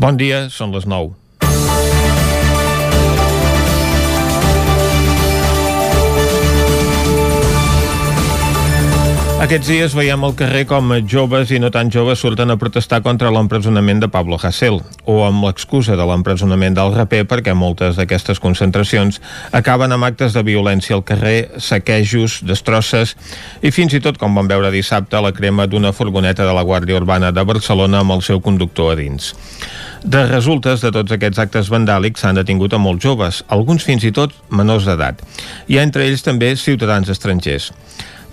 Bon dia, són les 9. Aquests dies veiem al carrer com joves i no tan joves surten a protestar contra l'empresonament de Pablo Hasél o amb l'excusa de l'empresonament del raper perquè moltes d'aquestes concentracions acaben amb actes de violència al carrer, saquejos, destrosses i fins i tot, com vam veure dissabte, la crema d'una furgoneta de la Guàrdia Urbana de Barcelona amb el seu conductor a dins. De resultes de tots aquests actes vandàlics s'han detingut a molts joves, alguns fins i tot menors d'edat. Hi ha entre ells també ciutadans estrangers.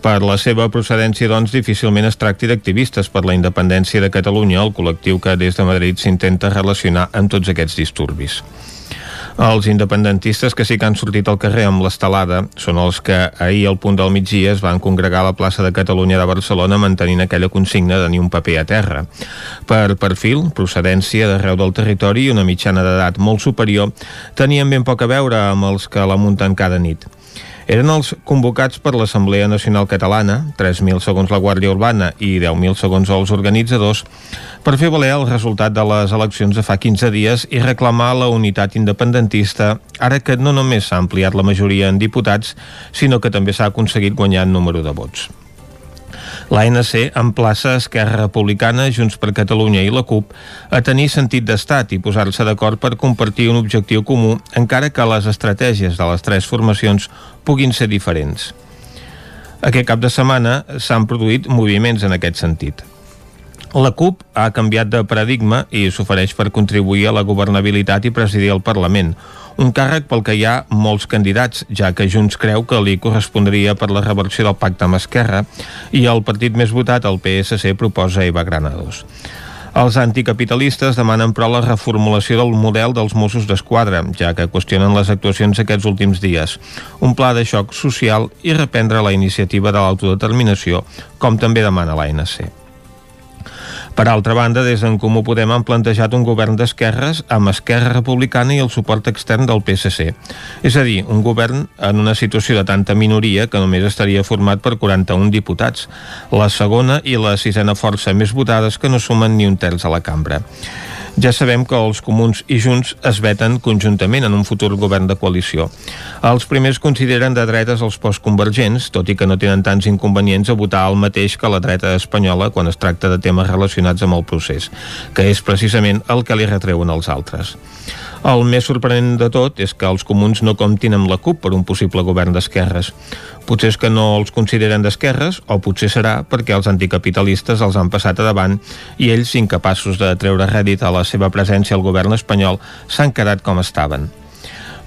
Per la seva procedència, doncs, difícilment es tracti d'activistes per la independència de Catalunya, el col·lectiu que des de Madrid s'intenta relacionar amb tots aquests disturbis. Els independentistes que sí que han sortit al carrer amb l'estelada són els que ahir al punt del migdia es van congregar a la plaça de Catalunya de Barcelona mantenint aquella consigna de ni un paper a terra. Per perfil, procedència d'arreu del territori i una mitjana d'edat molt superior, tenien ben poc a veure amb els que la munten cada nit. Eren els convocats per l'Assemblea Nacional Catalana, 3.000 segons la Guàrdia Urbana i 10.000 segons els organitzadors, per fer valer el resultat de les eleccions de fa 15 dies i reclamar la unitat independentista, ara que no només s'ha ampliat la majoria en diputats, sinó que també s'ha aconseguit guanyar en número de vots. L'ANC emplaça Esquerra Republicana, Junts per Catalunya i la CUP a tenir sentit d'estat i posar-se d'acord per compartir un objectiu comú, encara que les estratègies de les tres formacions puguin ser diferents. Aquest cap de setmana s'han produït moviments en aquest sentit. La CUP ha canviat de paradigma i s'ofereix per contribuir a la governabilitat i presidir el Parlament, un càrrec pel que hi ha molts candidats, ja que Junts creu que li correspondria per la reversió del pacte amb Esquerra i el partit més votat, el PSC, proposa Eva Granados. Els anticapitalistes demanen però la reformulació del model dels Mossos d'Esquadra, ja que qüestionen les actuacions aquests últims dies, un pla de xoc social i reprendre la iniciativa de l'autodeterminació, com també demana l'ANC. Per altra banda, des d'en Comú Podem han plantejat un govern d'esquerres amb Esquerra Republicana i el suport extern del PSC. És a dir, un govern en una situació de tanta minoria que només estaria format per 41 diputats, la segona i la sisena força més votades que no sumen ni un terç a la cambra. Ja sabem que els comuns i Junts es veten conjuntament en un futur govern de coalició. Els primers consideren de dretes els postconvergents, tot i que no tenen tants inconvenients a votar el mateix que la dreta espanyola quan es tracta de temes relacionats amb el procés, que és precisament el que li retreuen els altres. El més sorprenent de tot és que els comuns no comptin amb la CUP per un possible govern d'esquerres. Potser és que no els consideren d'esquerres, o potser serà perquè els anticapitalistes els han passat a davant i ells, incapaços de treure rèdit a la seva presència al govern espanyol, s'han quedat com estaven.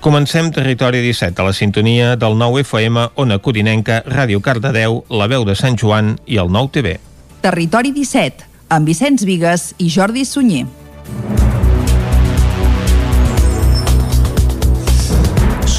Comencem Territori 17 a la sintonia del 9 FM, Ona Codinenca, Ràdio Cardedeu, La Veu de Sant Joan i el 9 TV. Territori 17, amb Vicenç Vigues i Jordi Sunyer.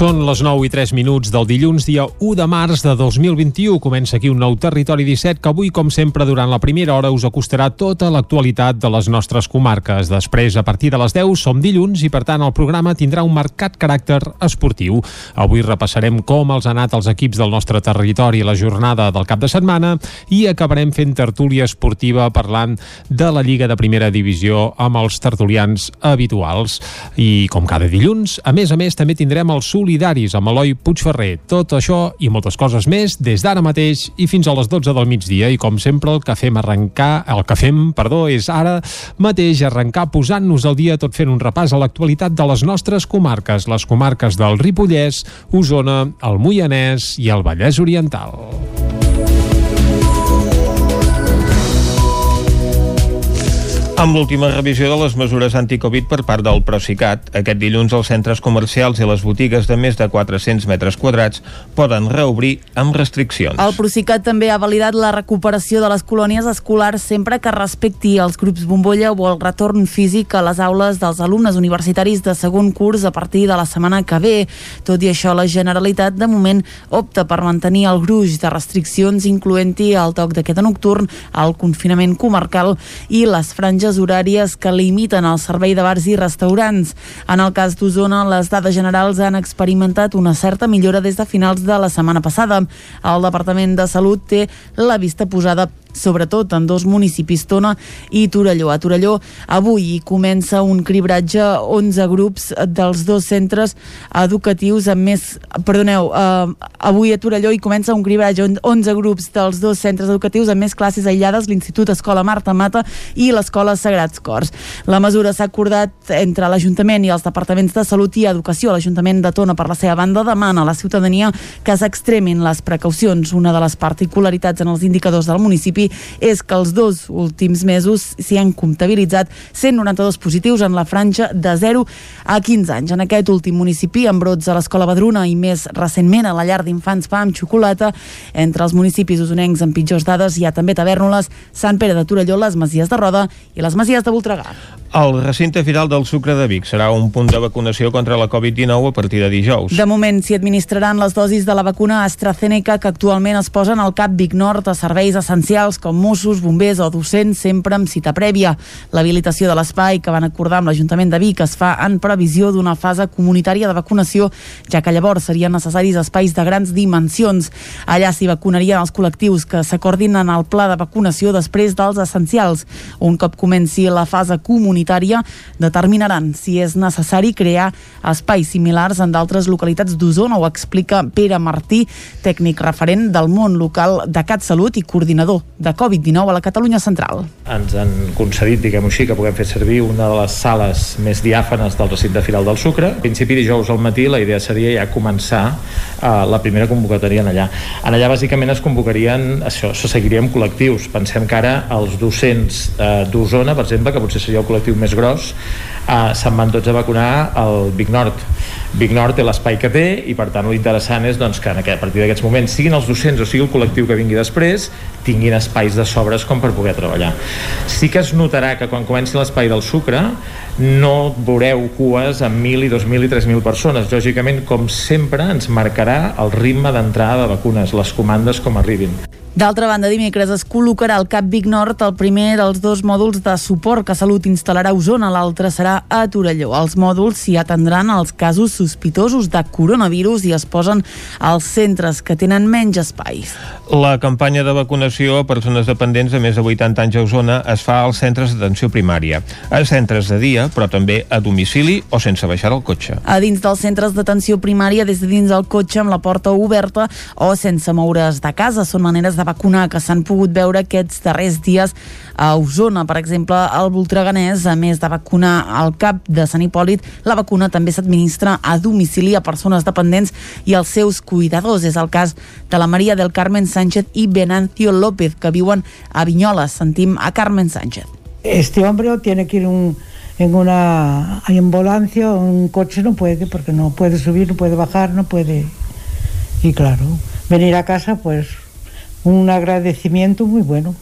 Són les 9 i 3 minuts del dilluns, dia 1 de març de 2021. Comença aquí un nou Territori 17 que avui, com sempre, durant la primera hora us acostarà tota l'actualitat de les nostres comarques. Després, a partir de les 10, som dilluns i, per tant, el programa tindrà un marcat caràcter esportiu. Avui repassarem com els han anat els equips del nostre territori la jornada del cap de setmana i acabarem fent tertúlia esportiva parlant de la Lliga de Primera Divisió amb els tertulians habituals. I, com cada dilluns, a més a més, també tindrem el Sol solidaris amb Eloi Puigferrer. Tot això i moltes coses més des d'ara mateix i fins a les 12 del migdia i com sempre el que fem arrencar, el que fem, perdó, és ara mateix arrencar posant-nos al dia tot fent un repàs a l'actualitat de les nostres comarques, les comarques del Ripollès, Osona, el Moianès i el Vallès Oriental. Amb l'última revisió de les mesures anticovid per part del Procicat, aquest dilluns els centres comercials i les botigues de més de 400 metres quadrats poden reobrir amb restriccions. El Procicat també ha validat la recuperació de les colònies escolars sempre que respecti els grups bombolla o el retorn físic a les aules dels alumnes universitaris de segon curs a partir de la setmana que ve. Tot i això, la Generalitat de moment opta per mantenir el gruix de restriccions incloent-hi el toc de queda nocturn, el confinament comarcal i les franges franges horàries que limiten el servei de bars i restaurants. En el cas d'Osona, les dades generals han experimentat una certa millora des de finals de la setmana passada. El Departament de Salut té la vista posada sobretot en dos municipis, Tona i Torelló. A Torelló avui comença un cribratge 11 grups dels dos centres educatius amb més... Perdoneu, eh, avui a Torelló hi comença un cribratge 11 grups dels dos centres educatius amb més classes aïllades, l'Institut Escola Marta Mata i l'Escola Sagrats Cors. La mesura s'ha acordat entre l'Ajuntament i els departaments de Salut i Educació. L'Ajuntament de Tona, per la seva banda, demana a la ciutadania que s'extremin les precaucions. Una de les particularitats en els indicadors del municipi és que els dos últims mesos s'hi han comptabilitzat 192 positius en la franja de 0 a 15 anys. En aquest últim municipi, amb brots a l'Escola Badruna i més recentment a la llar d'infants Pa amb Xocolata, entre els municipis usonencs amb pitjors dades hi ha també Tavernoles, Sant Pere de Torelló, les Masies de Roda i les Masies de Voltregà. El recinte firal del Sucre de Vic serà un punt de vacunació contra la Covid-19 a partir de dijous. De moment s'hi administraran les dosis de la vacuna AstraZeneca que actualment es posen al CAP Vic Nord a serveis essencials com Mossos, bombers o docents, sempre amb cita prèvia. L'habilitació de l'espai que van acordar amb l'Ajuntament de Vic es fa en previsió d'una fase comunitària de vacunació, ja que llavors serien necessaris espais de grans dimensions. Allà s'hi vacunarien els col·lectius que s'acordin en el pla de vacunació després dels essencials. Un cop comenci la fase comunitària comunitària determinaran si és necessari crear espais similars en d'altres localitats d'Osona, ho explica Pere Martí, tècnic referent del món local de CatSalut i coordinador de Covid-19 a la Catalunya Central. Ens han concedit, diguem-ho així, que puguem fer servir una de les sales més diàfanes del recinte Firal del Sucre. A principi dijous al matí la idea seria ja començar uh, la primera convocatòria en allà. En allà bàsicament es convocarien, això, se seguiria amb col·lectius. Pensem que ara els docents uh, d'Osona, per exemple, que potser seria el col·lectiu més gros, eh, se'n van tots a vacunar al Vic Nord. Vic Nord té l'espai que té i per tant l'interessant és doncs, que en aquest, a partir d'aquests moments siguin els docents o sigui el col·lectiu que vingui després tinguin espais de sobres com per poder treballar. Sí que es notarà que quan comenci l'espai del sucre no veureu cues amb 1.000 i 2.000 i 3.000 persones. Lògicament, com sempre, ens marcarà el ritme d'entrada de vacunes, les comandes com arribin. D'altra banda, dimecres es col·locarà al Cap Vic Nord el primer dels dos mòduls de suport que Salut instal·larà a Osona, l'altre serà a Torelló. Els mòduls s'hi atendran als casos sospitosos de coronavirus i es posen als centres que tenen menys espais. La campanya de vacunació a persones dependents de més de 80 anys a Osona es fa als centres d'atenció primària, a centres de dia, però també a domicili o sense baixar el cotxe. A dins dels centres d'atenció primària, des de dins del cotxe amb la porta oberta o sense moure's de casa, són maneres de de vacunar que s'han pogut veure aquests darrers dies a Osona. Per exemple, al Voltreganès, a més de vacunar al cap de Sant Hipòlit, la vacuna també s'administra a domicili a persones dependents i als seus cuidadors. És el cas de la Maria del Carmen Sánchez i Venancio López, que viuen a Vinyoles. Sentim a Carmen Sánchez. Este hombre tiene que ir un, en una ambulancia un coche, no puede, porque no puede subir, no puede bajar, no puede... Y claro, venir a casa, pues un agradecimiento muy bueno.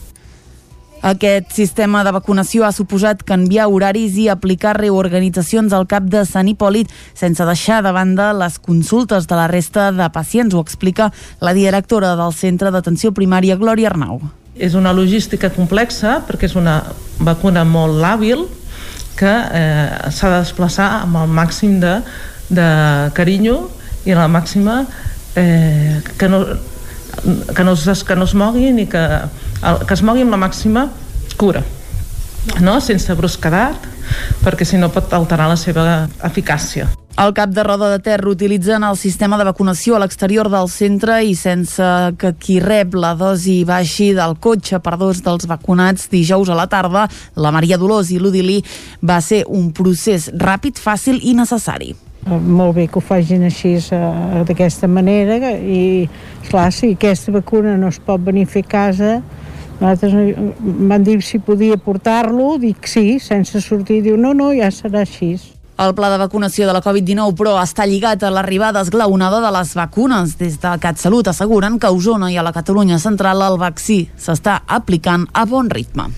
Aquest sistema de vacunació ha suposat canviar horaris i aplicar reorganitzacions al cap de Sant Hipòlit sense deixar de banda les consultes de la resta de pacients, ho explica la directora del Centre d'Atenció Primària, Glòria Arnau. És una logística complexa perquè és una vacuna molt làbil que eh, s'ha de desplaçar amb el màxim de, de carinyo i la màxima eh, que no, que no es, que no es moguin i que, que es mogui amb la màxima cura no? sense brusquedat perquè si no pot alterar la seva eficàcia. El cap de Roda de Ter utilitzen el sistema de vacunació a l'exterior del centre i sense que qui rep la dosi baixi del cotxe per dos dels vacunats dijous a la tarda, la Maria Dolors i l'Udilí va ser un procés ràpid, fàcil i necessari. Eh, molt bé que ho facin així uh, d'aquesta manera i clar, si aquesta vacuna no es pot venir a fer a casa nosaltres van dir si podia portar-lo dic sí, sense sortir diu no, no, ja serà així el pla de vacunació de la Covid-19, però, està lligat a l'arribada esglaonada de les vacunes. Des de CatSalut asseguren que a Osona i a la Catalunya central el vaccí s'està aplicant a bon ritme.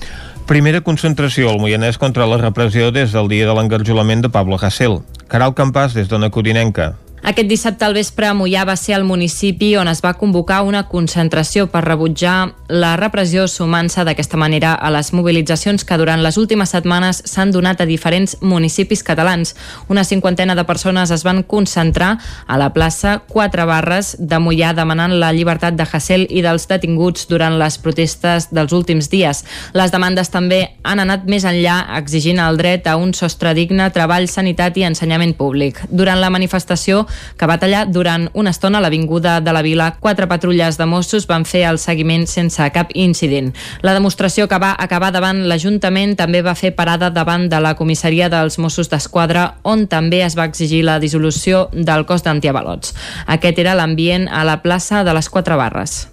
Primera concentració al Moianès contra la repressió des del dia de l'engarjolament de Pablo Hasél. Caral Campàs, des d'Ona Codinenca. Aquest dissabte al vespre a Mollà va ser el municipi on es va convocar una concentració per rebutjar la repressió sumant-se d'aquesta manera a les mobilitzacions que durant les últimes setmanes s'han donat a diferents municipis catalans. Una cinquantena de persones es van concentrar a la plaça Quatre Barres de Mollà demanant la llibertat de Hassel i dels detinguts durant les protestes dels últims dies. Les demandes també han anat més enllà exigint el dret a un sostre digne, treball, sanitat i ensenyament públic. Durant la manifestació que va tallar durant una estona a l'Avinguda de la Vila. Quatre patrulles de Mossos van fer el seguiment sense cap incident. La demostració que va acabar davant l'Ajuntament també va fer parada davant de la comissaria dels Mossos d'Esquadra, on també es va exigir la dissolució del cos d'antiavalots. Aquest era l'ambient a la plaça de les Quatre Barres.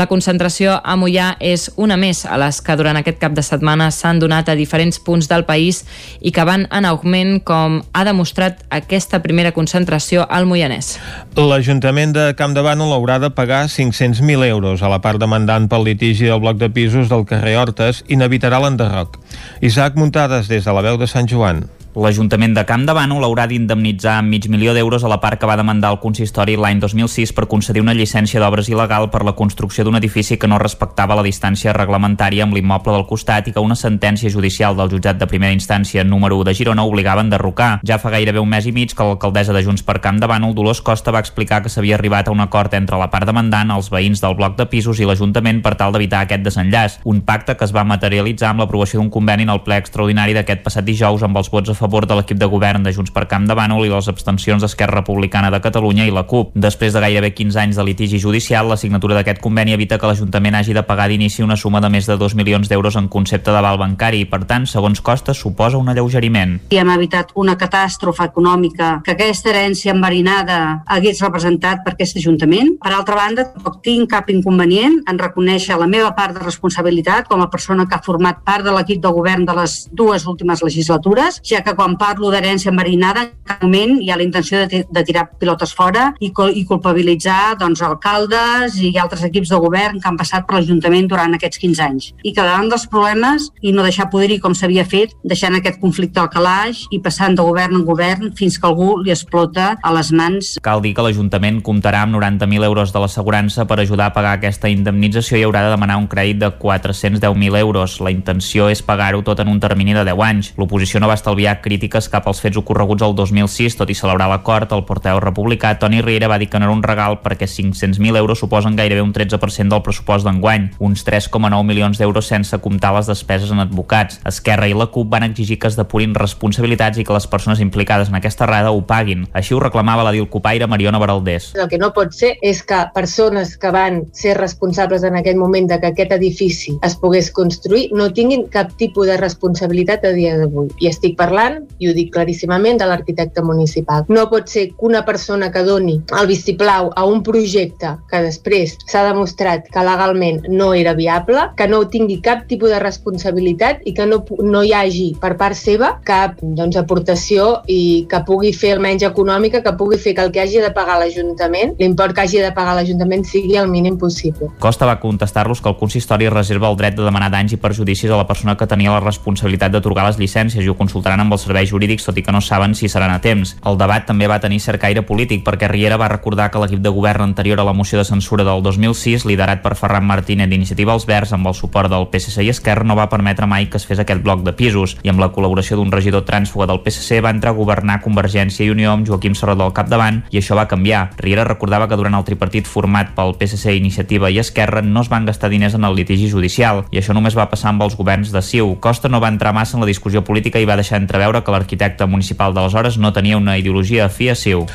La concentració a Mollà és una més a les que durant aquest cap de setmana s'han donat a diferents punts del país i que van en augment com ha demostrat aquesta primera concentració al Moianès. L'Ajuntament de Camp de Bànol haurà de pagar 500.000 euros a la part demandant pel litigi del bloc de pisos del carrer Hortes i n'evitarà l'enderroc. Isaac Muntades des de la veu de Sant Joan. L'Ajuntament de Camp de Bànol haurà d'indemnitzar amb mig milió d'euros a la part que va demandar el consistori l'any 2006 per concedir una llicència d'obres il·legal per la construcció d'un edifici que no respectava la distància reglamentària amb l'immoble del costat i que una sentència judicial del jutjat de primera instància número 1 de Girona obligava a. Ja fa gairebé un mes i mig que l'alcaldessa de Junts per Camp de Bànol, Dolors Costa, va explicar que s'havia arribat a un acord entre la part demandant, els veïns del bloc de pisos i l'Ajuntament per tal d'evitar aquest desenllaç. Un pacte que es va materialitzar amb l'aprovació d'un conveni en el ple extraordinari d'aquest passat dijous amb els vots a favor de l'equip de govern de Junts per Camp de Bànol i les abstencions d'Esquerra Republicana de Catalunya i la CUP. Després de gairebé 15 anys de litigi judicial, la signatura d'aquest conveni evita que l'Ajuntament hagi de pagar d'inici una suma de més de 2 milions d'euros en concepte d'aval bancari i, per tant, segons Costa, suposa un alleugeriment. I hem evitat una catàstrofe econòmica que aquesta herència enverinada hagués representat per aquest Ajuntament. Per altra banda, tampoc tinc cap inconvenient en reconèixer la meva part de responsabilitat com a persona que ha format part de l'equip de govern de les dues últimes legislatures, ja que quan parlo d'herència enverinada, en cap moment hi ha la intenció de, de tirar pilotes fora i, i culpabilitzar doncs, alcaldes i altres equips de govern que han passat per l'Ajuntament durant aquests 15 anys. I que davant dels problemes i no deixar poder-hi com s'havia fet, deixant aquest conflicte al calaix i passant de govern en govern fins que algú li explota a les mans. Cal dir que l'Ajuntament comptarà amb 90.000 euros de l'assegurança per ajudar a pagar aquesta indemnització i haurà de demanar un crèdit de 410.000 euros. La intenció és pagar-ho tot en un termini de 10 anys. L'oposició no va estalviar crítiques cap als fets ocorreguts el 2006, tot i celebrar l'acord, el porteu republicà Toni Riera va dir que no era un regal perquè 500.000 euros suposen gairebé un 13% del pressupost d'enguany, uns 3,9 milions d'euros sense comptar les despeses en advocats. Esquerra i la CUP van exigir que es depurin responsabilitats i que les persones implicades en aquesta errada ho paguin. Així ho reclamava la Dilcopaire Mariona Baraldés. El que no pot ser és que persones que van ser responsables en aquell moment de que aquest edifici es pogués construir no tinguin cap tipus de responsabilitat a dia d'avui. I estic parlant, i ho dic claríssimament, de l'arquitecte municipal. No pot ser que una persona que doni el vistiplau a un projecte que després s'ha demostrat que legalment no era viable, que no tingui cap tipus de responsabilitat i que no, no hi hagi per part seva cap doncs, aportació i que pugui fer almenys econòmica, que pugui fer que el que hagi de pagar l'Ajuntament, l'import que hagi de pagar l'Ajuntament sigui el mínim possible. Costa va contestar-los que el consistori reserva el dret de demanar danys i perjudicis a la persona que tenia la responsabilitat d'atorgar les llicències i ho consultaran amb els serveis jurídics, tot i que no saben si seran a temps. El debat també va tenir cert caire polític perquè Riera va recordar que l'equip de govern anterior a la moció de censura del 2006, liderat per Ferran Martínez d'Iniciativa als Verds amb el suport del PSC i Esquerra, no va permetre mai que es fes aquest bloc de pisos i amb la col·laboració d'un regidor trànsfuga del PSC va entrar a governar Convergència i Unió amb Joaquim Serrador al capdavant i això va canviar. Riera recordava que durant el tripartit format pel PSC, Iniciativa i Esquerra no es van gastar diners en el litigi judicial i això només va passar amb els governs de Ciu. Costa no va entrar massa en la discussió política i va deixar entreveure que l'arquitecte municipal d'aleshores no tenia una ideologia afí a Ciu.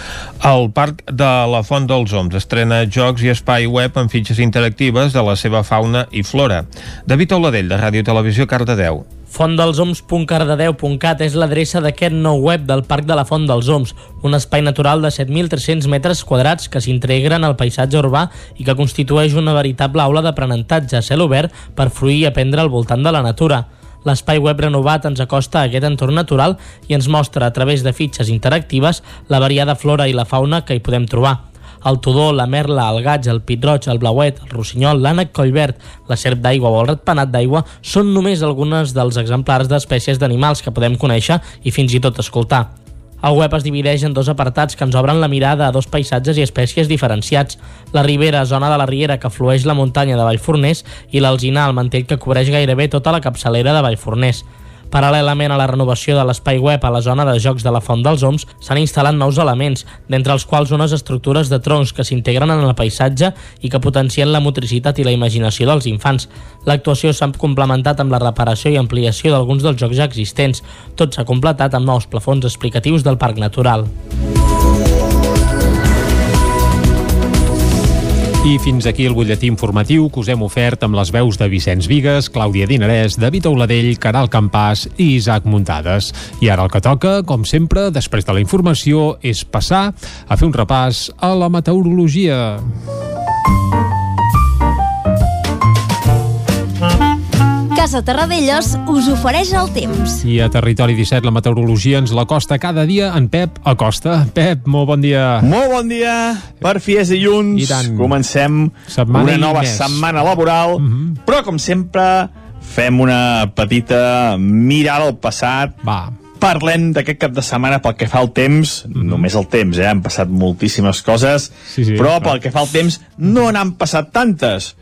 El Parc de la Font dels Oms estrena jocs i espai web amb fitxes interactives de la seva fauna i flora. David Oladell, de Ràdio Televisió, Cardedeu. Fontdelsoms.cardedeu.cat és l'adreça d'aquest nou web del Parc de la Font dels Oms, un espai natural de 7.300 metres quadrats que s'integren al paisatge urbà i que constitueix una veritable aula d'aprenentatge a cel obert per fruir i aprendre al voltant de la natura. L'espai web renovat ens acosta a aquest entorn natural i ens mostra a través de fitxes interactives la variada flora i la fauna que hi podem trobar el tudó, la merla, el gaig, el pitroig, el blauet, el rossinyol, l'ànec collverd, la serp d'aigua o el ratpenat d'aigua són només algunes dels exemplars d'espècies d'animals que podem conèixer i fins i tot escoltar. El web es divideix en dos apartats que ens obren la mirada a dos paisatges i espècies diferenciats. La ribera, zona de la riera que flueix la muntanya de Vallforners, i l'alzinar, el mantell que cobreix gairebé tota la capçalera de Vallforners. Paral·lelament a la renovació de l'espai web a la zona de jocs de la Font dels Oms, s'han instal·lat nous elements, d'entre els quals unes estructures de troncs que s'integren en el paisatge i que potencien la motricitat i la imaginació dels infants. L'actuació s'ha complementat amb la reparació i ampliació d'alguns dels jocs ja existents. Tot s'ha completat amb nous plafons explicatius del Parc Natural. I fins aquí el butlletí informatiu que us hem ofert amb les veus de Vicenç Vigues, Clàudia Dinarès, David Auladell, Caral Campàs i Isaac Muntades. I ara el que toca, com sempre, després de la informació, és passar a fer un repàs a la meteorologia. Casa Terradellos us ofereix el temps. I a Territori 17 la meteorologia ens l'acosta cada dia en Pep Acosta. Pep, molt bon dia. Molt bon dia. Per fi és dilluns. I tant. Comencem Setmana una nova més. setmana laboral, Mhm. però com sempre fem una petita mirada al passat. Va. Parlem d'aquest cap de setmana pel que fa al temps, només el temps, eh? han passat moltíssimes coses. Sí, sí, però clar. pel que fa al temps no n'han passat tantes.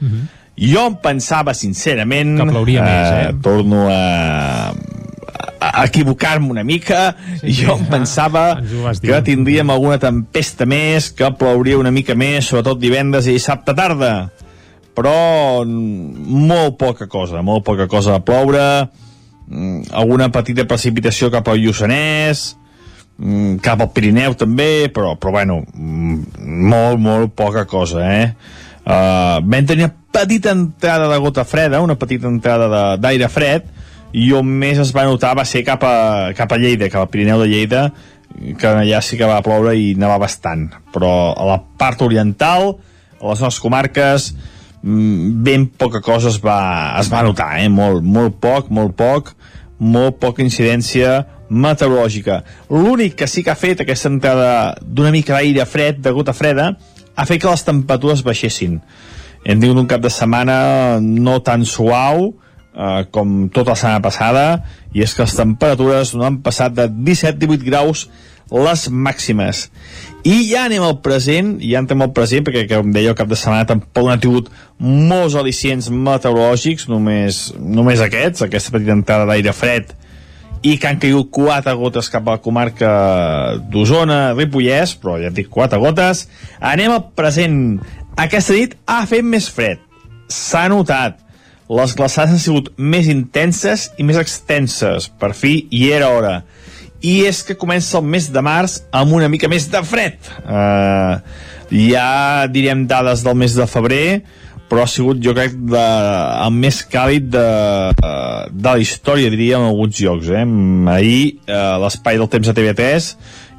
Jo em pensava, sincerament... Que plouria més, eh? Torno a, a equivocar-me una mica. Sí, sí. jo em pensava dir. que tindríem alguna tempesta més, que plouria una mica més, sobretot divendres i dissabte tarda. Però molt poca cosa, molt poca cosa de ploure, mm, alguna petita precipitació cap al Lluçanès, mm, cap al Pirineu també, però, però bueno, mm, molt, molt poca cosa, eh? Uh, vam tenir una petita entrada de gota freda, una petita entrada d'aire fred, i on més es va notar va ser cap a, cap a Lleida, cap al Pirineu de Lleida, que allà sí que va ploure i nevava bastant. Però a la part oriental, a les nostres comarques, mm, ben poca cosa es va, es va notar, eh? molt, molt poc, molt poc, molt poca incidència meteorològica. L'únic que sí que ha fet aquesta entrada d'una mica d'aire fred, de gota freda, ha fet que les temperatures baixessin. Hem tingut un cap de setmana no tan suau eh, com tota la setmana passada, i és que les temperatures no han passat de 17-18 graus les màximes. I ja anem al present, ja entrem al present, perquè, com deia, el cap de setmana tampoc no ha tingut molts al·licients meteorològics, només, només aquests, aquesta petita entrada d'aire fred, i que han caigut quatre gotes cap a la comarca d'Osona, Ripollès, però ja et dic quatre gotes. Anem al present. Aquesta nit ha fet més fred. S'ha notat. Les glaçades han sigut més intenses i més extenses. Per fi, i era hora. I és que comença el mes de març amb una mica més de fred. Uh, ja direm dades del mes de febrer, però ha sigut, jo crec, de, el més càlid de, de la història, diria, en alguns llocs. Eh? Ahir, eh, l'espai del temps de TV3,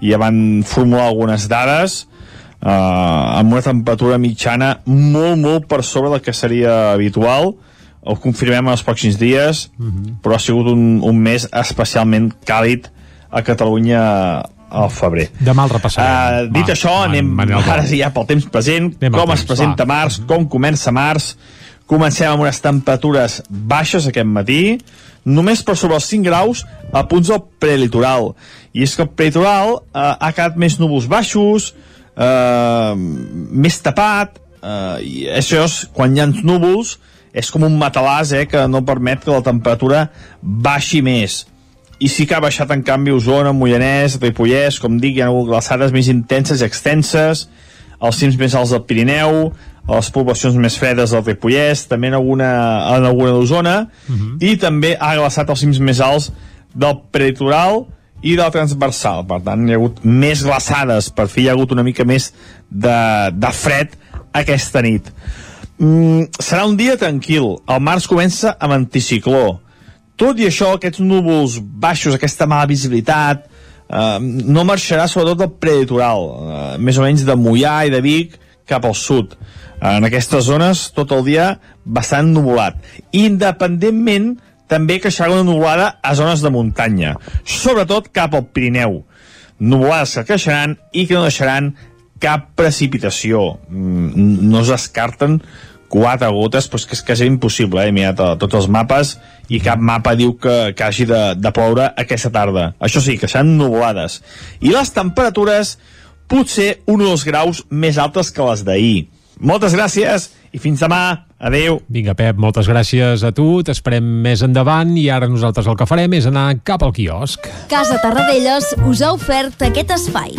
ja van formular algunes dades eh, amb una temperatura mitjana molt, molt per sobre del que seria habitual. Ho confirmem en els pròxims dies, però ha sigut un, un mes especialment càlid a Catalunya al febrer. Demà el repassarem. Uh, dit Va, això, anem Manel ara sí ja pel temps present, Anem com es temps, presenta va. març, com comença març. Comencem amb unes temperatures baixes aquest matí, només per sobre els 5 graus a punts del prelitoral. I és que el prelitoral eh, ha quedat més núvols baixos, eh, més tapat, eh, i això és, quan hi ha núvols, és com un matalàs eh, que no permet que la temperatura baixi més i sí que ha baixat en canvi Osona, Mollanès, Ripollès, com dic, hi ha hagut glaçades més intenses i extenses, als cims més alts del Pirineu, a les poblacions més fredes del Ripollès, també en alguna, en alguna d'Osona, i també ha glaçat els cims més alts del prelitoral i del transversal. Per tant, hi ha hagut més glaçades, per fi hi ha hagut una mica més de, de fred aquesta nit. Mm, serà un dia tranquil. El març comença amb anticicló Tot i això, aquests núvols baixos, aquesta mala visibilitat, eh, no marxarà sobretot del preditoral, eh, més o menys de Mollà i de Vic cap al sud. En aquestes zones, tot el dia, bastant nuvolat. Independentment, també que una nuvolada a zones de muntanya, sobretot cap al Pirineu. Nuvolades que creixeran i que no deixaran cap precipitació. Mm, no es descarten quatre gotes, però és que és quasi impossible, eh? he mirat a, tots els mapes i cap mapa diu que, que hagi de, de ploure aquesta tarda. Això sí, que seran nuvolades. I les temperatures potser un o dos graus més altes que les d'ahir. Moltes gràcies i fins demà. Adeu. Vinga, Pep, moltes gràcies a tu. T'esperem més endavant i ara nosaltres el que farem és anar cap al quiosc. Casa Tarradellas us ha ofert aquest espai.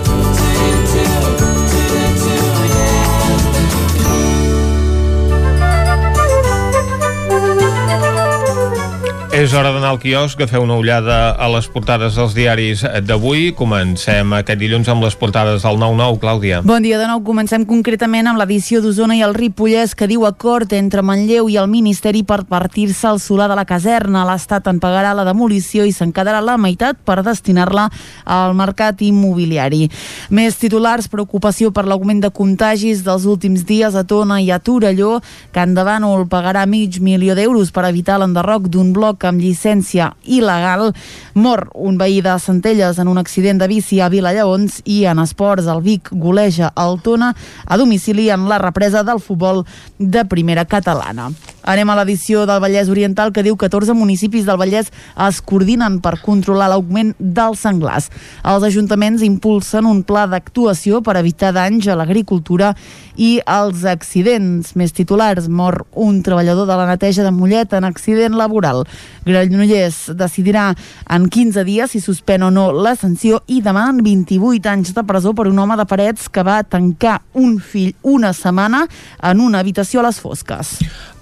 És hora d'anar al quiosc a fer una ullada a les portades dels diaris d'avui. Comencem aquest dilluns amb les portades del 9-9, Clàudia. Bon dia de nou. Comencem concretament amb l'edició d'Osona i el Ripollès que diu acord entre Manlleu i el Ministeri per partir-se al solar de la caserna. L'Estat en pagarà la demolició i se'n quedarà la meitat per destinar-la al mercat immobiliari. Més titulars, preocupació per l'augment de contagis dels últims dies a Tona i a Torelló. Can Davànol pagarà mig milió d'euros per evitar l'enderroc d'un bloc amb llicència il·legal. Mor un veí de Centelles en un accident de bici a Vilallaons i en esports el Vic goleja el Tona a domicili en la represa del futbol de primera catalana. Anem a l'edició del Vallès Oriental que diu 14 municipis del Vallès es coordinen per controlar l'augment dels senglars. Els ajuntaments impulsen un pla d'actuació per evitar danys a l'agricultura i als accidents. Més titulars, mor un treballador de la neteja de Mollet en accident laboral. Granollers decidirà en 15 dies si suspèn o no la sanció i demanen 28 anys de presó per un home de parets que va tancar un fill una setmana en una habitació a les fosques.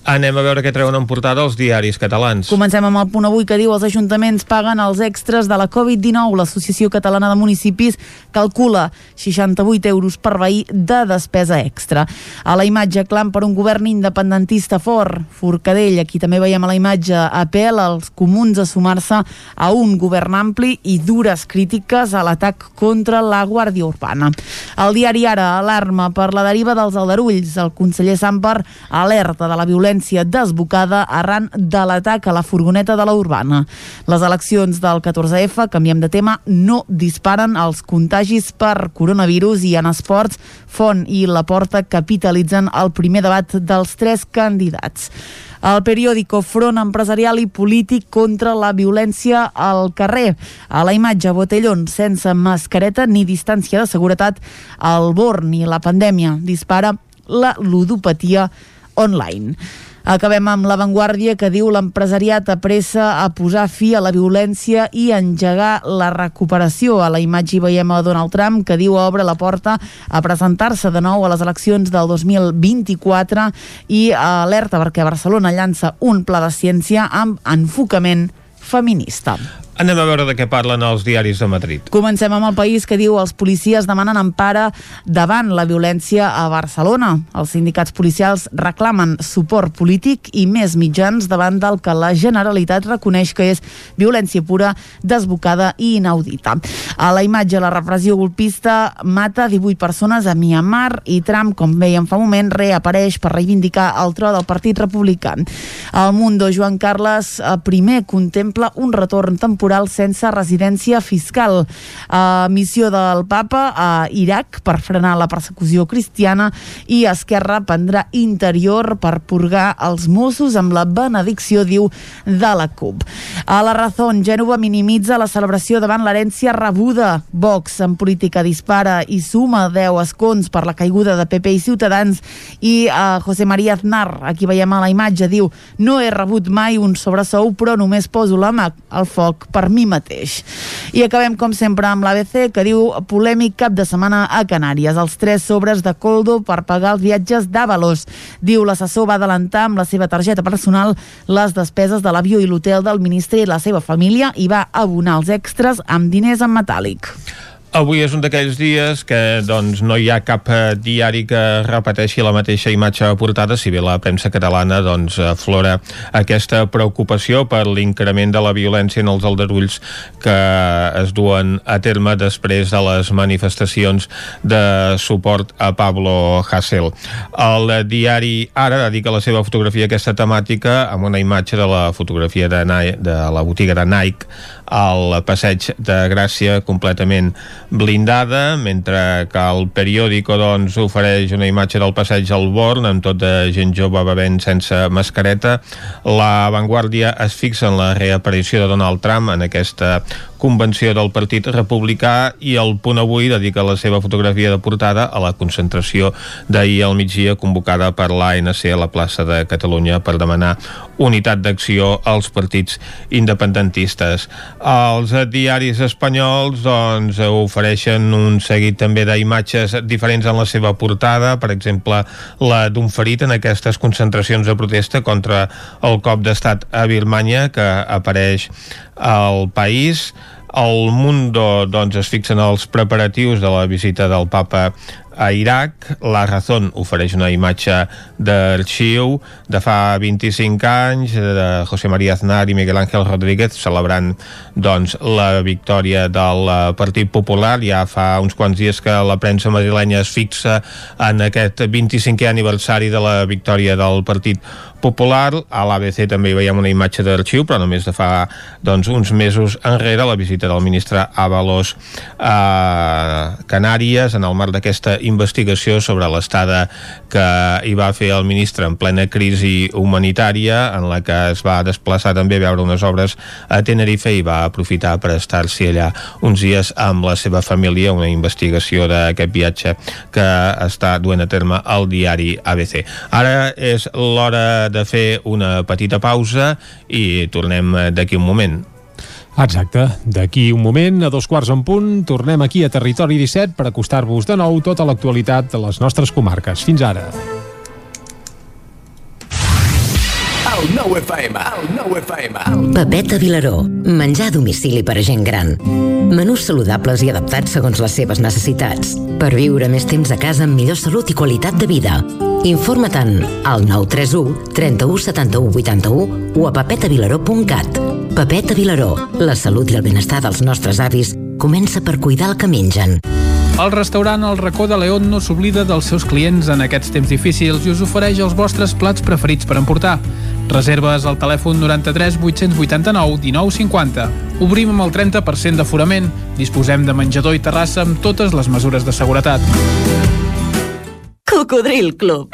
Anem a veure què treuen en portada els diaris catalans. Comencem amb el punt avui que diu els ajuntaments paguen els extras de la Covid-19. L'Associació Catalana de Municipis calcula 68 euros per veí de despesa extra. A la imatge clam per un govern independentista fort. Forcadell, aquí també veiem a la imatge, apel als comuns a sumar-se a un govern ampli i dures crítiques a l'atac contra la Guàrdia Urbana. El diari Ara alarma per la deriva dels aldarulls. El conseller Samper alerta de la violència violència desbocada arran de l'atac a la furgoneta de la Urbana. Les eleccions del 14F, canviem de tema, no disparen els contagis per coronavirus i en esports Font i La Porta capitalitzen el primer debat dels tres candidats. El periòdico Front Empresarial i Polític contra la violència al carrer. A la imatge, botellón sense mascareta ni distància de seguretat. El born i la pandèmia dispara la ludopatia online. Acabem amb l'avantguàrdia que diu l'empresariat apressa a posar fi a la violència i engegar la recuperació. A la imatge hi veiem a Donald Trump que diu obre la porta a presentar-se de nou a les eleccions del 2024 i alerta perquè Barcelona llança un pla de ciència amb enfocament feminista. Anem a veure de què parlen els diaris de Madrid. Comencem amb el país que diu els policies demanen empara davant la violència a Barcelona. Els sindicats policials reclamen suport polític i més mitjans davant del que la Generalitat reconeix que és violència pura, desbocada i inaudita. A la imatge, la repressió golpista mata 18 persones a Myanmar i Trump, com veiem fa un moment, reapareix per reivindicar el tro del Partit Republicà. El Mundo, Joan Carles primer contempla un retorn temporal temporal sense residència fiscal. Uh, missió del papa a Iraq per frenar la persecució cristiana i Esquerra prendrà interior per purgar els Mossos amb la benedicció, diu, de la CUP. A la Razón, Gènova minimitza la celebració davant l'herència rebuda. Vox en política dispara i suma 10 escons per la caiguda de PP i Ciutadans i uh, José María Aznar, aquí veiem a la imatge, diu no he rebut mai un sobresou però només poso la mà al foc per mi mateix. I acabem, com sempre, amb l'ABC, que diu polèmic cap de setmana a Canàries. Els tres sobres de Coldo per pagar els viatges d'Avalos. Diu l'assessor va adelantar amb la seva targeta personal les despeses de l'avió i l'hotel del ministre i la seva família i va abonar els extras amb diners en metàl·lic. Avui és un d'aquells dies que doncs, no hi ha cap eh, diari que repeteixi la mateixa imatge portada, si bé la premsa catalana doncs, aflora aquesta preocupació per l'increment de la violència en els aldarulls que es duen a terme després de les manifestacions de suport a Pablo Hasél. El diari Ara dedica la seva fotografia a aquesta temàtica amb una imatge de la fotografia de, Nike, de la botiga de Nike al passeig de Gràcia completament blindada, mentre que el periòdico doncs, ofereix una imatge del passeig al Born amb tot de gent jove bevent sense mascareta. La Vanguardia es fixa en la reaparició de Donald Trump en aquesta convenció del Partit Republicà i el Punt Avui dedica la seva fotografia de portada a la concentració d'ahir al migdia convocada per l'ANC a la plaça de Catalunya per demanar unitat d'acció als partits independentistes. Els diaris espanyols doncs, ofereixen un seguit també d'imatges diferents en la seva portada, per exemple la d'un ferit en aquestes concentracions de protesta contra el cop d'estat a Birmania que apareix al país el Mundo doncs, es fixen els preparatius de la visita del papa a Iraq. La Razón ofereix una imatge d'arxiu de fa 25 anys de José María Aznar i Miguel Ángel Rodríguez celebrant doncs, la victòria del Partit Popular. Ja fa uns quants dies que la premsa madrilenya es fixa en aquest 25è aniversari de la victòria del Partit Popular. A l'ABC també hi veiem una imatge d'arxiu, però només de fa doncs, uns mesos enrere la visita del ministre Avalos a Canàries en el marc d'aquesta investigació sobre l'estada que hi va fer el ministre en plena crisi humanitària en la que es va desplaçar també a veure unes obres a Tenerife i va aprofitar per estar-s'hi allà uns dies amb la seva família, una investigació d'aquest viatge que està duent a terme el diari ABC. Ara és l'hora de fer una petita pausa i tornem d'aquí un moment. Exacte. D'aquí un moment, a dos quarts en punt, tornem aquí a Territori 17 per acostar-vos de nou tota l'actualitat de les nostres comarques. Fins ara. El nou FM, el nou FM. Papeta Vilaró, menjar a domicili per a gent gran. Menús saludables i adaptats segons les seves necessitats. Per viure més temps a casa amb millor salut i qualitat de vida. Informa-te'n al 931 31 71 81 o a papetavilaró.cat. Papeta Vilaró, la salut i el benestar dels nostres avis comença per cuidar el que mengen. El restaurant El Racó de León no s'oblida dels seus clients en aquests temps difícils i us ofereix els vostres plats preferits per emportar. Reserves al telèfon 93 889 1950. Obrim amb el 30% d'aforament. Disposem de menjador i terrassa amb totes les mesures de seguretat. Cocodril Club.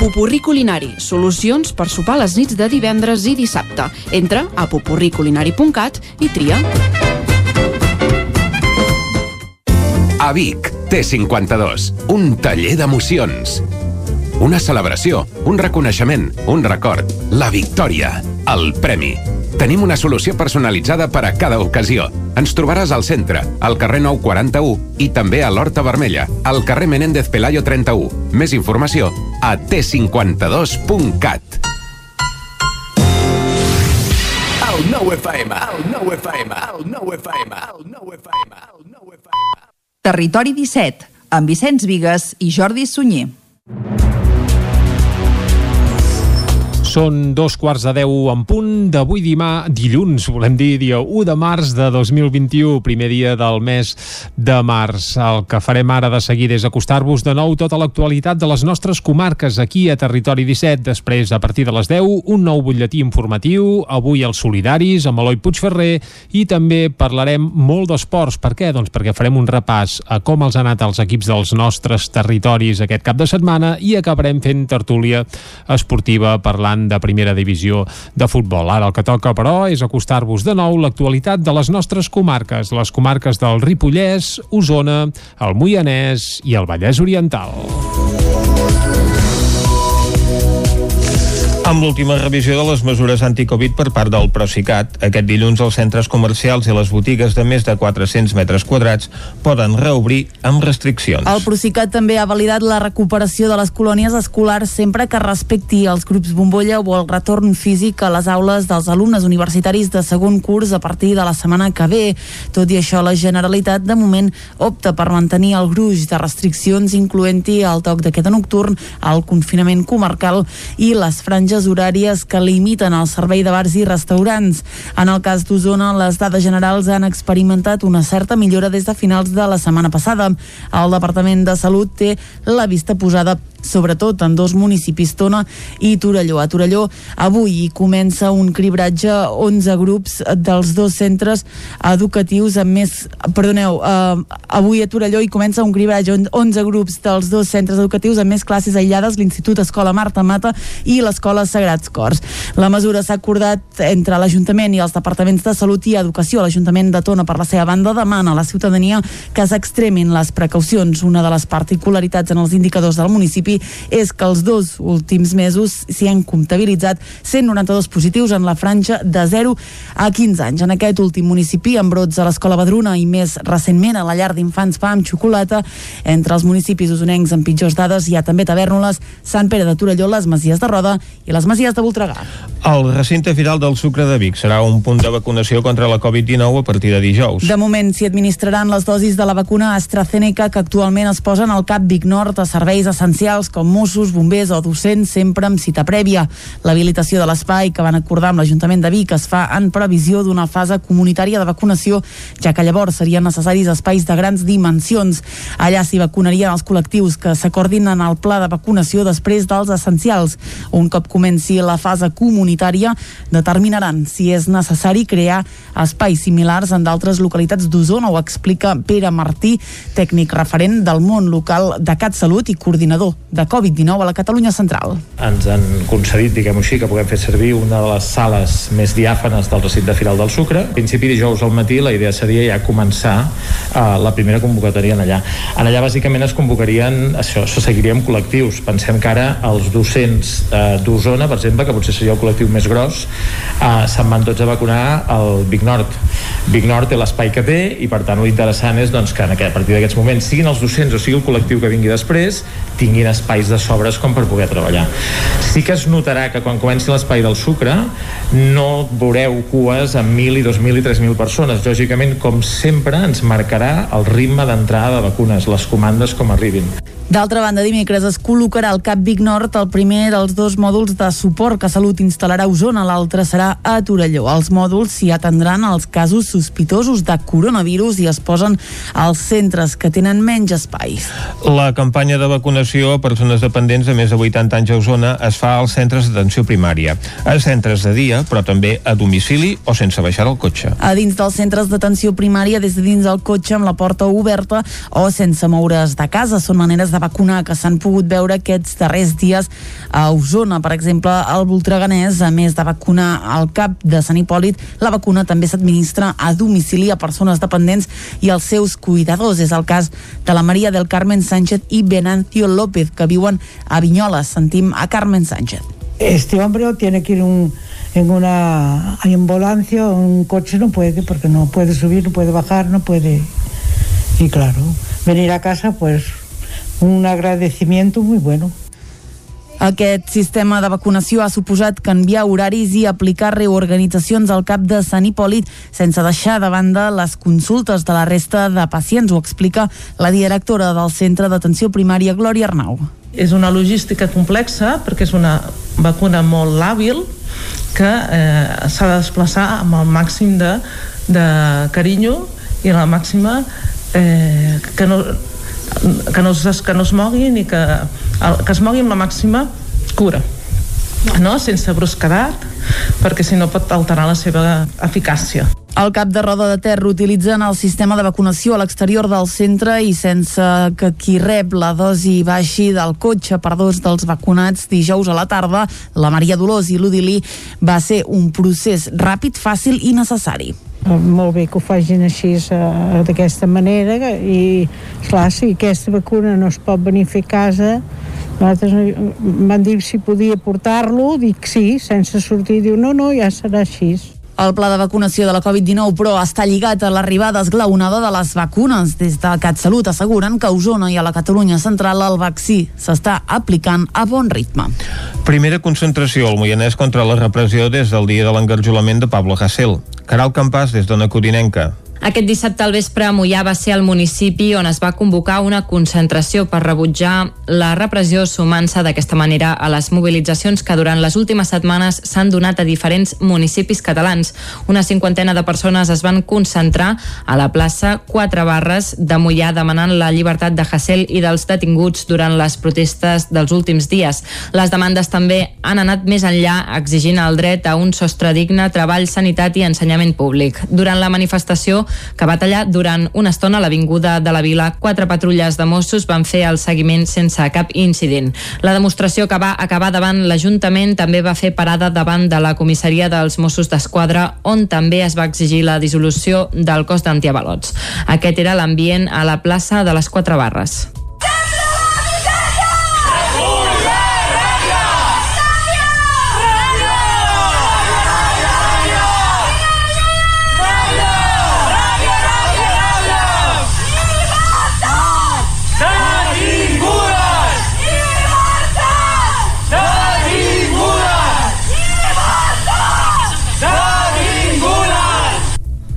Pupurri Culinari, solucions per sopar les nits de divendres i dissabte. Entra a pupurriculinari.cat i tria. A Vic, T52, un taller d'emocions. Una celebració, un reconeixement, un record, la victòria, el premi. Tenim una solució personalitzada per a cada ocasió. Ens trobaràs al centre, al carrer 941 i també a l'Horta Vermella, al carrer Menéndez Pelayo 31. Més informació a t52.cat. El nou FM, el nou FM, el nou FM, el nou FM, el nou FM. Territori 17, amb Vicenç Vigues i Jordi Sunyer. Són dos quarts de deu en punt d'avui dimà, dilluns, volem dir, dia 1 de març de 2021, primer dia del mes de març. El que farem ara de seguida és acostar-vos de nou tota l'actualitat de les nostres comarques aquí a Territori 17. Després, a partir de les 10, un nou butlletí informatiu, avui els solidaris, amb Eloi Puigferrer, i també parlarem molt d'esports. Per què? Doncs perquè farem un repàs a com els han anat els equips dels nostres territoris aquest cap de setmana i acabarem fent tertúlia esportiva parlant de primera divisió de futbol. Ara el que toca, però, és acostar-vos de nou l'actualitat de les nostres comarques, les comarques del Ripollès, Osona, el Moianès i el Vallès Oriental. Amb l'última revisió de les mesures anticovid per part del Procicat, aquest dilluns els centres comercials i les botigues de més de 400 metres quadrats poden reobrir amb restriccions. El Procicat també ha validat la recuperació de les colònies escolars sempre que respecti els grups bombolla o el retorn físic a les aules dels alumnes universitaris de segon curs a partir de la setmana que ve. Tot i això, la Generalitat de moment opta per mantenir el gruix de restriccions incloent-hi el toc de queda nocturn, el confinament comarcal i les franges horàries que limiten el servei de bars i restaurants. En el cas d'Osona, les dades generals han experimentat una certa millora des de finals de la setmana passada. El Departament de Salut té la vista posada sobretot en dos municipis, Tona i Torelló. A Torelló avui hi comença un cribratge 11 grups dels dos centres educatius amb més... Perdoneu, eh, avui a Torelló hi comença un cribratge 11 grups dels dos centres educatius amb més classes aïllades, l'Institut Escola Marta Mata i l'Escola Sagrats Cors. La mesura s'ha acordat entre l'Ajuntament i els departaments de Salut i Educació. L'Ajuntament de Tona, per la seva banda, demana a la ciutadania que s'extremin les precaucions. Una de les particularitats en els indicadors del municipi és que els dos últims mesos s'hi han comptabilitzat 192 positius en la franja de 0 a 15 anys. En aquest últim municipi, amb brots a l'Escola Badruna i més recentment a la llar d'infants Pa amb xocolata, entre els municipis usonencs amb pitjors dades hi ha també Tavernoles, Sant Pere de Torelló, les Masies de Roda i les Masies de Voltregà. El recinte firal del Sucre de Vic serà un punt de vacunació contra la Covid-19 a partir de dijous. De moment s'hi administraran les dosis de la vacuna AstraZeneca que actualment es posen al CAP Vic Nord a serveis essencials com Mossos, bombers o docents sempre amb cita prèvia. L'habilitació de l'espai que van acordar amb l'Ajuntament de Vic es fa en previsió d'una fase comunitària de vacunació, ja que llavors serien necessaris espais de grans dimensions. Allà s'hi vacunarien els col·lectius que s'acordin en el pla de vacunació després dels essencials. Un cop comenci la fase comunitària, determinaran si és necessari crear espais similars en d'altres localitats d'Osona, ho explica Pere Martí, tècnic referent del món local de CatSalut i coordinador de Covid-19 a la Catalunya Central. Ens han concedit, diguem-ho així, que puguem fer servir una de les sales més diàfanes del recinte Firal del Sucre. A principi dijous al matí la idea seria ja començar uh, la primera convocatòria en allà. En allà bàsicament es convocarien, això, se seguiríem col·lectius. Pensem que ara els docents uh, d'Osona, per exemple, que potser seria el col·lectiu més gros, uh, se'n van tots a vacunar al Vic Nord. Vic Nord té l'espai que té i per tant l'interessant és doncs, que en a partir d'aquests moments siguin els docents o sigui el col·lectiu que vingui després tinguin espais de sobres com per poder treballar. Sí que es notarà que quan comenci l'espai del sucre no veureu cues amb 1.000 i 2.000 i 3.000 persones. Lògicament, com sempre, ens marcarà el ritme d'entrada de vacunes, les comandes com arribin. D'altra banda, dimecres es col·locarà al CAP Vic Nord el primer dels dos mòduls de suport que Salut instal·larà a Osona, l'altre serà a Torelló. Els mòduls s'hi atendran als casos sospitosos de coronavirus i es posen als centres que tenen menys espais. La campanya de vacunació a persones dependents de més de 80 anys a Osona es fa als centres d'atenció primària, a centres de dia, però també a domicili o sense baixar el cotxe. A dins dels centres d'atenció primària, des de dins del cotxe amb la porta oberta o sense moure's de casa, són maneres de de vacunar que s'han pogut veure aquests darrers dies a Osona. Per exemple, al Voltreganès, a més de vacunar al cap de Sant Hipòlit, la vacuna també s'administra a domicili a persones dependents i als seus cuidadors. És el cas de la Maria del Carmen Sánchez i Venancio López, que viuen a Vinyoles. Sentim a Carmen Sánchez. Este hombre tiene que ir un, en una ambulancia o un coche, no puede, porque no puede subir, no puede bajar, no puede. Y claro, venir a casa, pues un agradecimiento muy bueno. Aquest sistema de vacunació ha suposat canviar horaris i aplicar reorganitzacions al cap de Sant Hipòlit sense deixar de banda les consultes de la resta de pacients, ho explica la directora del Centre d'Atenció Primària, Glòria Arnau. És una logística complexa perquè és una vacuna molt làbil que eh, s'ha de desplaçar amb el màxim de, de carinyo i la màxima eh, que no, que no, es, que no es moguin i que, que es mogui amb la màxima cura no? sense brusquedat perquè si no pot alterar la seva eficàcia el cap de Roda de Ter utilitzen el sistema de vacunació a l'exterior del centre i sense que qui rep la dosi baixi del cotxe per dos dels vacunats dijous a la tarda, la Maria Dolors i l'Udilí va ser un procés ràpid, fàcil i necessari. Molt bé que ho facin així uh, d'aquesta manera i, clar, si aquesta vacuna no es pot venir a fer a casa nosaltres van dir si podia portar-lo, dic sí, sense sortir, diu no, no, ja serà així. El pla de vacunació de la Covid-19, però, està lligat a l'arribada esglaonada de les vacunes. Des de CatSalut asseguren que a Osona i a la Catalunya central el vaccí s'està aplicant a bon ritme. Primera concentració al Moianès contra la repressió des del dia de l'engarjolament de Pablo Hasél. Caral Campàs, des d'Ona Codinenca. Aquest dissabte al vespre a Mollà va ser el municipi on es va convocar una concentració per rebutjar la repressió sumant-se d'aquesta manera a les mobilitzacions que durant les últimes setmanes s'han donat a diferents municipis catalans. Una cinquantena de persones es van concentrar a la plaça Quatre Barres de Mollà demanant la llibertat de Hassel i dels detinguts durant les protestes dels últims dies. Les demandes també han anat més enllà exigint el dret a un sostre digne, treball, sanitat i ensenyament públic. Durant la manifestació que va tallar durant una estona a l'Avinguda de la Vila. Quatre patrulles de Mossos van fer el seguiment sense cap incident. La demostració que va acabar davant l'Ajuntament també va fer parada davant de la comissaria dels Mossos d'Esquadra, on també es va exigir la dissolució del cos d'antiavalots. Aquest era l'ambient a la plaça de les Quatre Barres.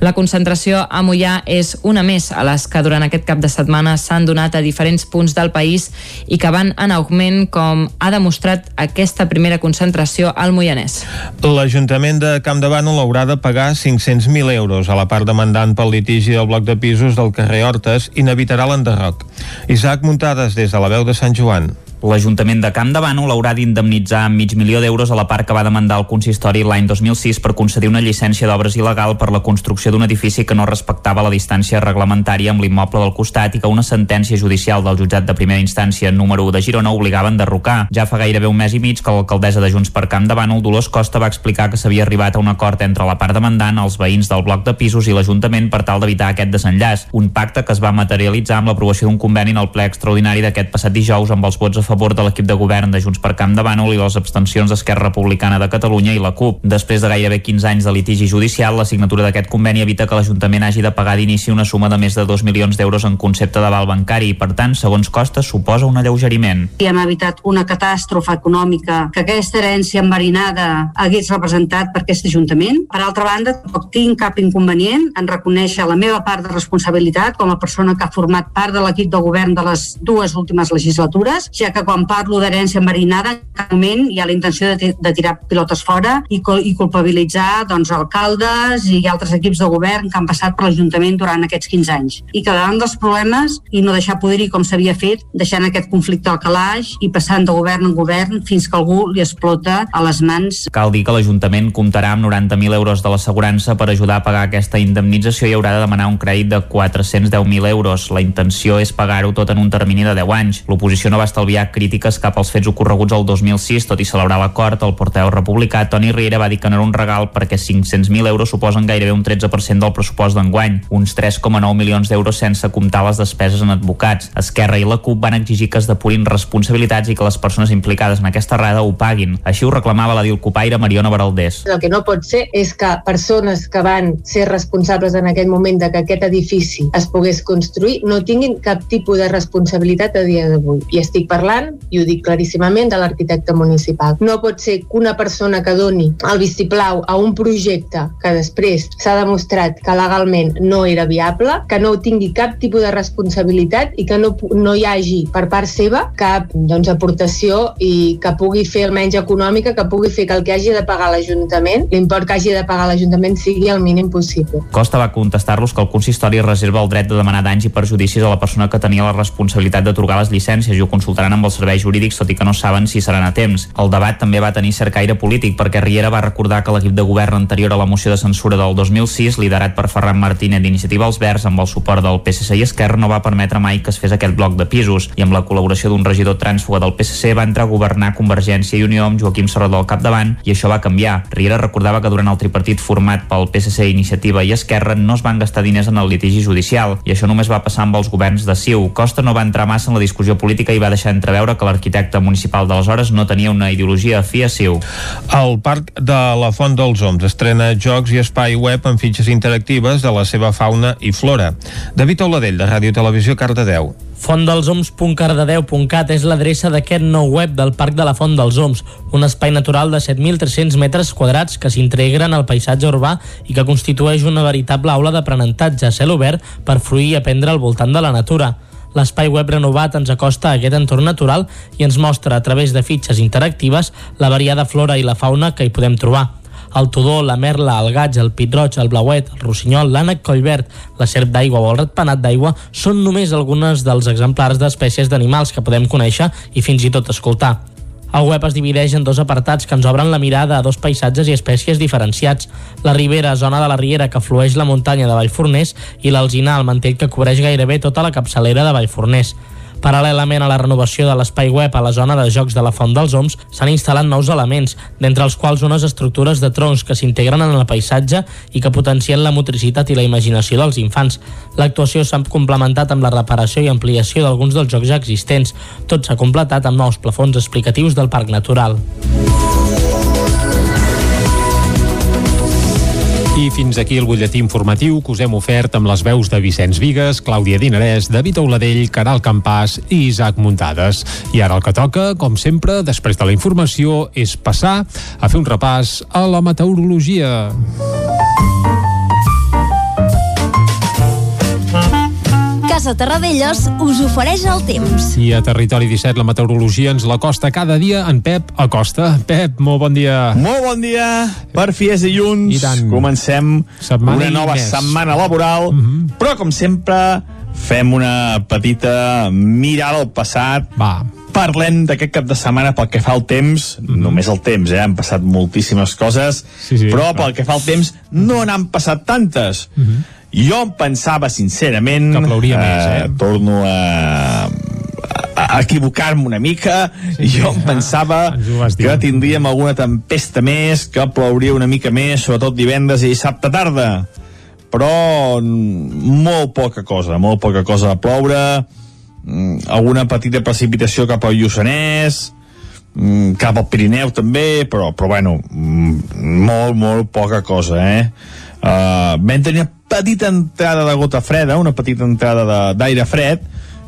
La concentració a Mollà és una més a les que durant aquest cap de setmana s'han donat a diferents punts del país i que van en augment com ha demostrat aquesta primera concentració al Moianès. L'Ajuntament de Camp de Bànol haurà de pagar 500.000 euros a la part demandant pel litigi del bloc de pisos del carrer Hortes i n'evitarà l'enderroc. Isaac Muntades des de la veu de Sant Joan. L'Ajuntament de Camp de Bànol haurà d'indemnitzar amb mig milió d'euros a la part que va demandar el consistori l'any 2006 per concedir una llicència d'obres il·legal per la construcció d'un edifici que no respectava la distància reglamentària amb l'immoble del costat i que una sentència judicial del jutjat de primera instància número 1 de Girona obligava a enderrocar. Ja fa gairebé un mes i mig que l'alcaldessa de Junts per Camp de Bànol, Dolors Costa, va explicar que s'havia arribat a un acord entre la part demandant, els veïns del bloc de pisos i l'Ajuntament per tal d'evitar aquest desenllaç. Un pacte que es va materialitzar amb l'aprovació d'un conveni en el ple extraordinari d'aquest passat dijous amb els vots a favor de l'equip de govern de Junts per Camp de Bànol i les abstencions d'Esquerra Republicana de Catalunya i la CUP. Després de gairebé 15 anys de litigi judicial, la signatura d'aquest conveni evita que l'Ajuntament hagi de pagar d'inici una suma de més de 2 milions d'euros en concepte d'aval bancari i, per tant, segons Costa, suposa un alleugeriment. I hem evitat una catàstrofe econòmica que aquesta herència enverinada hagués representat per aquest Ajuntament. Per altra banda, tampoc tinc cap inconvenient en reconèixer la meva part de responsabilitat com a persona que ha format part de l'equip de govern de les dues últimes legislatures, ja que quan parlo d'herència enverinada, en cap moment hi ha la intenció de, de tirar pilotes fora i, i culpabilitzar doncs, alcaldes i altres equips de govern que han passat per l'Ajuntament durant aquests 15 anys. I que davant dels problemes i no deixar poder-hi com s'havia fet, deixant aquest conflicte al calaix i passant de govern en govern fins que algú li explota a les mans Cal dir que l'Ajuntament comptarà amb 90.000 euros de l'assegurança per ajudar a pagar aquesta indemnització i haurà de demanar un crèdit de 410.000 euros. La intenció és pagar-ho tot en un termini de 10 anys. L'oposició no va estalviar crítiques cap als fets ocorreguts el 2006, tot i celebrar l'acord, el porteu republicà Toni Riera va dir que no era un regal perquè 500.000 euros suposen gairebé un 13% del pressupost d'enguany, uns 3,9 milions d'euros sense comptar les despeses en advocats. Esquerra i la CUP van exigir que es depurin responsabilitats i que les persones implicades en aquesta errada ho paguin. Així ho reclamava la Dilcopaire Mariona Baraldés. El que no pot ser és que persones que van ser responsables en aquell moment de que aquest edifici es pogués construir no tinguin cap tipus de responsabilitat a dia d'avui. I estic parlant, i ho dic claríssimament, de l'arquitecte municipal. No pot ser que una persona que doni el vistiplau a un projecte que després s'ha demostrat que legalment no era viable, que no tingui cap tipus de responsabilitat i que no, no hi hagi per part seva cap doncs, aportació i que pugui fer almenys econòmica, que pugui fer que el que hagi de pagar l'Ajuntament, l'import que hagi de pagar l'Ajuntament sigui el mínim possible. Costa va contestar-los que el consistori reserva el dret de demanar danys i perjudicis a la persona que tenia la responsabilitat d'atorgar les llicències i ho consultaran amb els serveis jurídics, tot i que no saben si seran a temps. El debat també va tenir cert caire polític perquè Riera va recordar que l'equip de govern anterior a la moció de censura del 2006, liderat per Ferran Martínez d'Iniciativa als Verds amb el suport del PSC i Esquerra, no va permetre mai que es fes aquest bloc de pisos i amb la col·laboració d'un regidor trànsfuga del PSC va entrar a governar Convergència i Unió amb Joaquim Serrador al capdavant i això va canviar. Riera recordava que durant el tripartit format pel PSC, Iniciativa i Esquerra no es van gastar diners en el litigi judicial i això només va passar amb els governs de CiU. Costa no va entrar massa en la discussió política i va deixar entreveure que l'arquitecte municipal d'aleshores no tenia una ideologia afí a CiU. El Parc de la Font dels Oms estrena jocs i espai web amb fitxes interactives de la seva fauna i flora. David Oladell, de Ràdio Televisió, Cardedeu. Fontdelsoms.cardedeu.cat és l'adreça d'aquest nou web del Parc de la Font dels Oms, un espai natural de 7.300 metres quadrats que s'integren al paisatge urbà i que constitueix una veritable aula d'aprenentatge a cel obert per fruir i aprendre al voltant de la natura. L'espai web renovat ens acosta a aquest entorn natural i ens mostra a través de fitxes interactives la variada flora i la fauna que hi podem trobar el tudor, la merla, el gaig, el pit-roig, el blauet, el rossinyol, l'ànec collverd, la serp d'aigua o el ratpenat d'aigua són només algunes dels exemplars d'espècies d'animals que podem conèixer i fins i tot escoltar. El web es divideix en dos apartats que ens obren la mirada a dos paisatges i espècies diferenciats. La ribera, zona de la riera que flueix la muntanya de Vallforners, i l'alzinar, el mantell que cobreix gairebé tota la capçalera de Vallforners. Paral·lelament a la renovació de l'espai web a la zona de jocs de la Font dels Oms, s'han instal·lat nous elements, d'entre els quals unes estructures de troncs que s'integren en el paisatge i que potencien la motricitat i la imaginació dels infants. L'actuació s'ha complementat amb la reparació i ampliació d'alguns dels jocs ja existents. Tot s'ha completat amb nous plafons explicatius del Parc Natural. I fins aquí el butlletí informatiu que us hem ofert amb les veus de Vicenç Vigues, Clàudia Dinarès, David Auladell, Caral Campàs i Isaac Muntades. I ara el que toca, com sempre, després de la informació, és passar a fer un repàs a la meteorologia. Casa Terradellos us ofereix el temps. I a Territori 17 la meteorologia ens la costa cada dia en Pep Acosta. Pep, molt bon dia. Molt bon dia. Per fi és dilluns. I tant. Comencem Setmana una nova més. setmana laboral, però com sempre fem una petita mirada al passat. Va. Parlem d'aquest cap de setmana pel que fa al temps, només el temps, eh? han passat moltíssimes coses, Sí, sí, però clar. pel que fa al temps no n'han passat tantes. Jo em pensava, sincerament... Que plouria més, eh? Torno a, a equivocar-me una mica. Sí, jo em pensava dir. que tindríem alguna tempesta més, que plouria una mica més, sobretot divendres i dissabte tarda. Però molt poca cosa, molt poca cosa a ploure, mm, alguna petita precipitació cap al Lluçanès, cap al Pirineu també, però, però bueno, mm, molt, molt poca cosa, eh? Uh, vam tenir una petita entrada de gota freda, una petita entrada d'aire fred,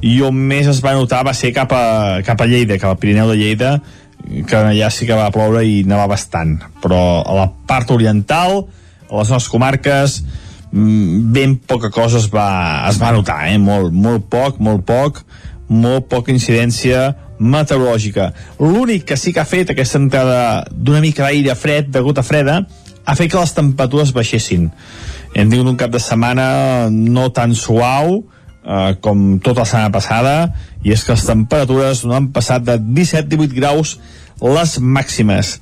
i on més es va notar va ser cap a, cap a Lleida, cap al Pirineu de Lleida, que allà sí que va ploure i nevava bastant. Però a la part oriental, a les nostres comarques, mm, ben poca cosa es va, es va notar, eh? molt, molt poc, molt poc, molt poca incidència meteorològica. L'únic que sí que ha fet aquesta entrada d'una mica d'aire fred, de gota freda, ha fet que les temperatures baixessin. Hem tingut un cap de setmana no tan suau eh, com tota la setmana passada i és que les temperatures no han passat de 17-18 graus les màximes.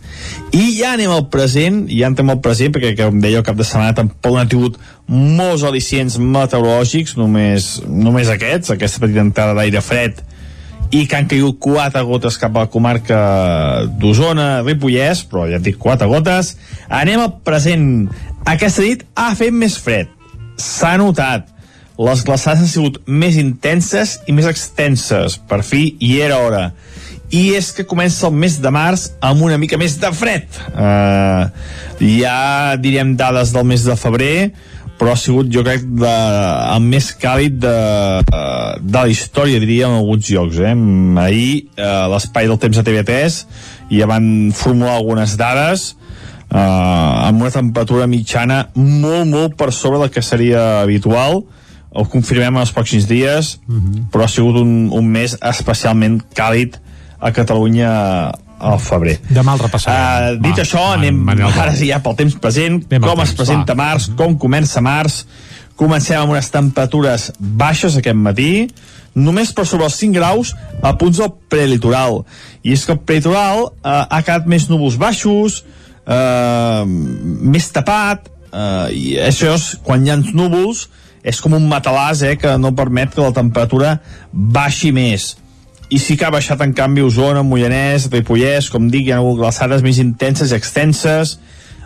I ja anem al present, ja entrem al present, perquè, com deia, el cap de setmana tampoc no ha tingut molts al·licients meteorològics, només, només aquests, aquesta petita entrada d'aire fred i que han caigut quatre gotes cap a la comarca d'Osona, Ripollès, però ja et dic quatre gotes. Anem al present. Aquesta nit ha fet més fred. S'ha notat. Les glaçades han sigut més intenses i més extenses. Per fi hi era hora. I és que comença el mes de març amb una mica més de fred. Uh, ja diríem dades del mes de febrer, però ha sigut, jo crec, de, el més càlid de, de la història, diria, en alguns llocs. Eh? Ahir, eh, l'espai del temps de TV3, ja van formular algunes dades, eh, amb una temperatura mitjana molt, molt per sobre del que seria habitual, ho confirmem en els pròxims dies, uh -huh. però ha sigut un, un mes especialment càlid a Catalunya al febrer. Demà el repassarem. Uh, dit Va, això, Man- anem Manel ara sí ja pel temps present, Anem com es temps, presenta va. març, com comença març. Comencem amb unes temperatures baixes aquest matí, només per sobre els 5 graus a punts del prelitoral. I és que el prelitoral eh, ha quedat més núvols baixos, eh, més tapat, eh, i això és, quan hi ha núvols, és com un matalàs eh, que no permet que la temperatura baixi més i sí que ha baixat en canvi Osona, Moianès, Ripollès, com dic, hi ha hagut glaçades més intenses i extenses,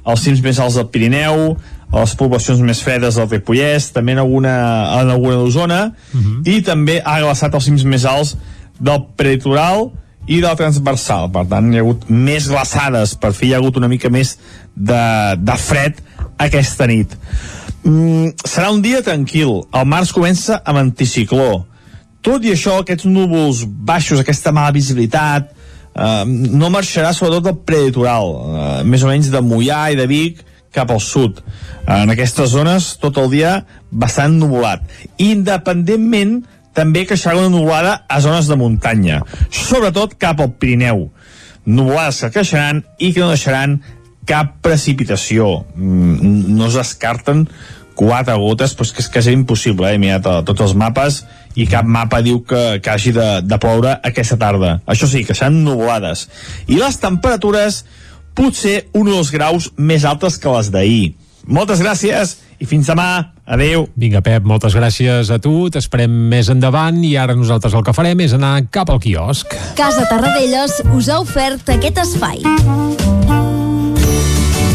als cims més alts del Pirineu, a les poblacions més fredes del Ripollès, també en alguna, en alguna d'Osona, i també ha glaçat els cims més alts del prelitoral i del transversal. Per tant, hi ha hagut més glaçades, per fi hi ha hagut una mica més de, de fred aquesta nit. Mm, serà un dia tranquil. El març comença amb anticicló. Tot i això, aquests núvols baixos, aquesta mala visibilitat, eh, no marxarà sobretot del prelitoral, eh, més o menys de Mollà i de Vic cap al sud. Eh, en aquestes zones, tot el dia bastant nuvolat. Independentment, també creixerà una nuvolada a zones de muntanya, sobretot cap al Pirineu. Nuvolades que creixeran i que no deixaran cap precipitació. Mm, no es descarten quatre gotes, però és que és quasi impossible, eh? he mirat a tots els mapes i cap mapa diu que, que hagi de, de ploure aquesta tarda. Això sí, que seran nuvolades. I les temperatures potser un o dos graus més altes que les d'ahir. Moltes gràcies i fins demà. Adeu. Vinga, Pep, moltes gràcies a tu. T'esperem més endavant i ara nosaltres el que farem és anar cap al quiosc. Casa Tarradellas us ha ofert aquest espai.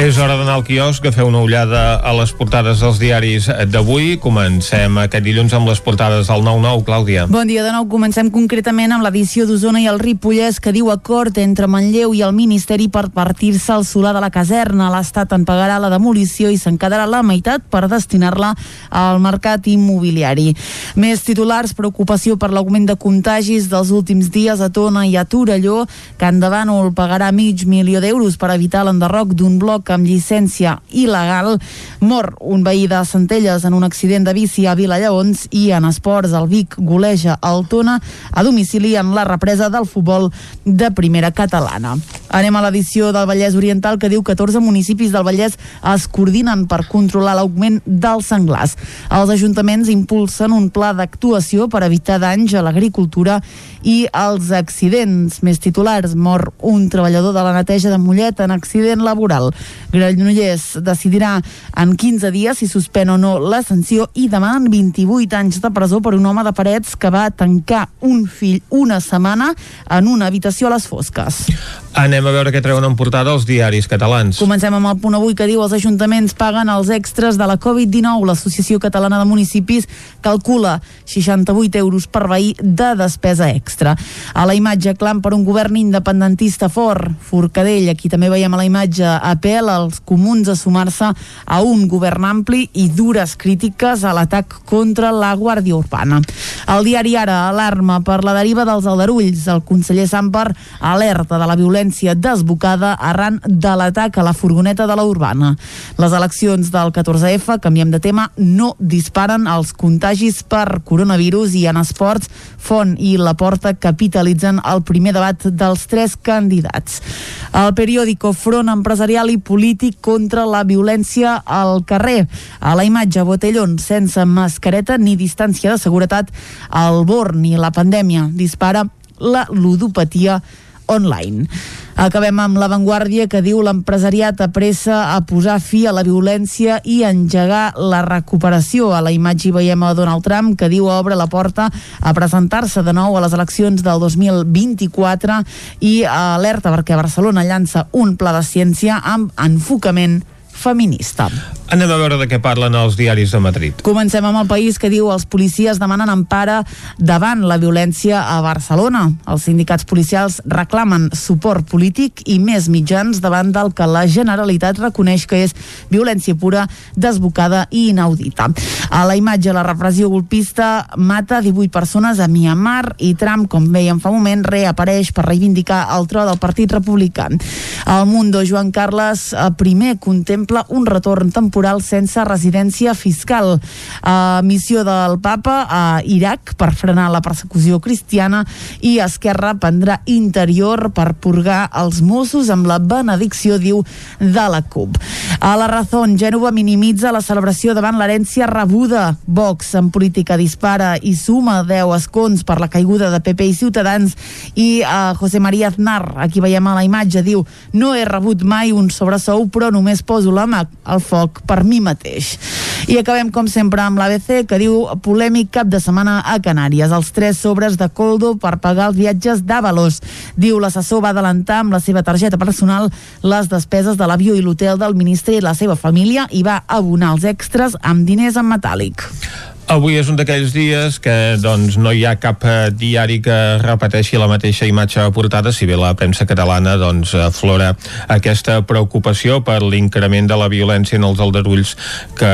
És hora d'anar al quiosc a fer una ullada a les portades dels diaris d'avui. Comencem aquest dilluns amb les portades del 9-9, Clàudia. Bon dia de nou. Comencem concretament amb l'edició d'Osona i el Ripollès que diu acord entre Manlleu i el Ministeri per partir-se el solar de la caserna. L'Estat en pagarà la demolició i se'n quedarà la meitat per destinar-la al mercat immobiliari. Més titulars, preocupació per l'augment de contagis dels últims dies a Tona i a Torelló. Can Davànol pagarà mig milió d'euros per evitar l'enderroc d'un bloc amb llicència il·legal. Mor un veí de Centelles en un accident de bici a Vilallaons i en esports el Vic goleja el Tona a domicili en la represa del futbol de primera catalana. Anem a l'edició del Vallès Oriental que diu 14 municipis del Vallès es coordinen per controlar l'augment dels senglars. Els ajuntaments impulsen un pla d'actuació per evitar danys a l'agricultura i als accidents. Més titulars, mor un treballador de la neteja de Mollet en accident laboral. Granollers decidirà en 15 dies si suspèn o no la sanció i demanen 28 anys de presó per un home de parets que va tancar un fill una setmana en una habitació a les fosques. Anem a veure què treuen en portada els diaris catalans. Comencem amb el punt avui que diu els ajuntaments paguen els extras de la Covid-19. L'Associació Catalana de Municipis calcula 68 euros per veí de despesa extra. A la imatge clam per un govern independentista fort. Forcadell, aquí també veiem a la imatge, apel als comuns a sumar-se a un govern ampli i dures crítiques a l'atac contra la Guàrdia Urbana. El diari Ara alarma per la deriva dels aldarulls. El conseller Samper alerta de la violència desbocada arran de l'atac a la furgoneta de la Urbana. Les eleccions del 14F, canviem de tema, no disparen els contagis per coronavirus i en esports Font i La Porta capitalitzen el primer debat dels tres candidats. El periòdico Front Empresarial i Polític contra la violència al carrer. A la imatge Botellón sense mascareta ni distància de seguretat, el born i la pandèmia dispara la ludopatia online. Acabem amb l'avantguàrdia que diu l'empresariat apressa a posar fi a la violència i engegar la recuperació. A la imatge hi veiem a Donald Trump que diu obre la porta a presentar-se de nou a les eleccions del 2024 i alerta perquè Barcelona llança un pla de ciència amb enfocament feminista. Anem a veure de què parlen els diaris de Madrid. Comencem amb el país que diu els policies demanen empara davant la violència a Barcelona. Els sindicats policials reclamen suport polític i més mitjans davant del que la Generalitat reconeix que és violència pura, desbocada i inaudita. A la imatge, la repressió golpista mata 18 persones a Myanmar i Trump, com veiem fa un moment, reapareix per reivindicar el tro del Partit Republicà. Al Mundo, Joan Carles eh, primer contempla un retorn temporal sense residència fiscal. Uh, missió del papa a Iraq per frenar la persecució cristiana i Esquerra prendrà interior per purgar els Mossos amb la benedicció, diu, de la CUP. A la Razón, Gènova minimitza la celebració davant l'herència rebuda. Vox en política dispara i suma 10 escons per la caiguda de PP i Ciutadans i uh, José María Aznar, aquí veiem a la imatge, diu no he rebut mai un sobresou però només poso la mà al foc per mi mateix. I acabem, com sempre, amb l'ABC, que diu polèmic cap de setmana a Canàries. Els tres sobres de Coldo per pagar els viatges d'Avalos. Diu l'assessor va adelantar amb la seva targeta personal les despeses de l'avió i l'hotel del ministre i la seva família i va abonar els extras amb diners en metàl·lic. Avui és un d'aquells dies que doncs, no hi ha cap eh, diari que repeteixi la mateixa imatge portada, si bé la premsa catalana doncs, aflora aquesta preocupació per l'increment de la violència en els aldarulls que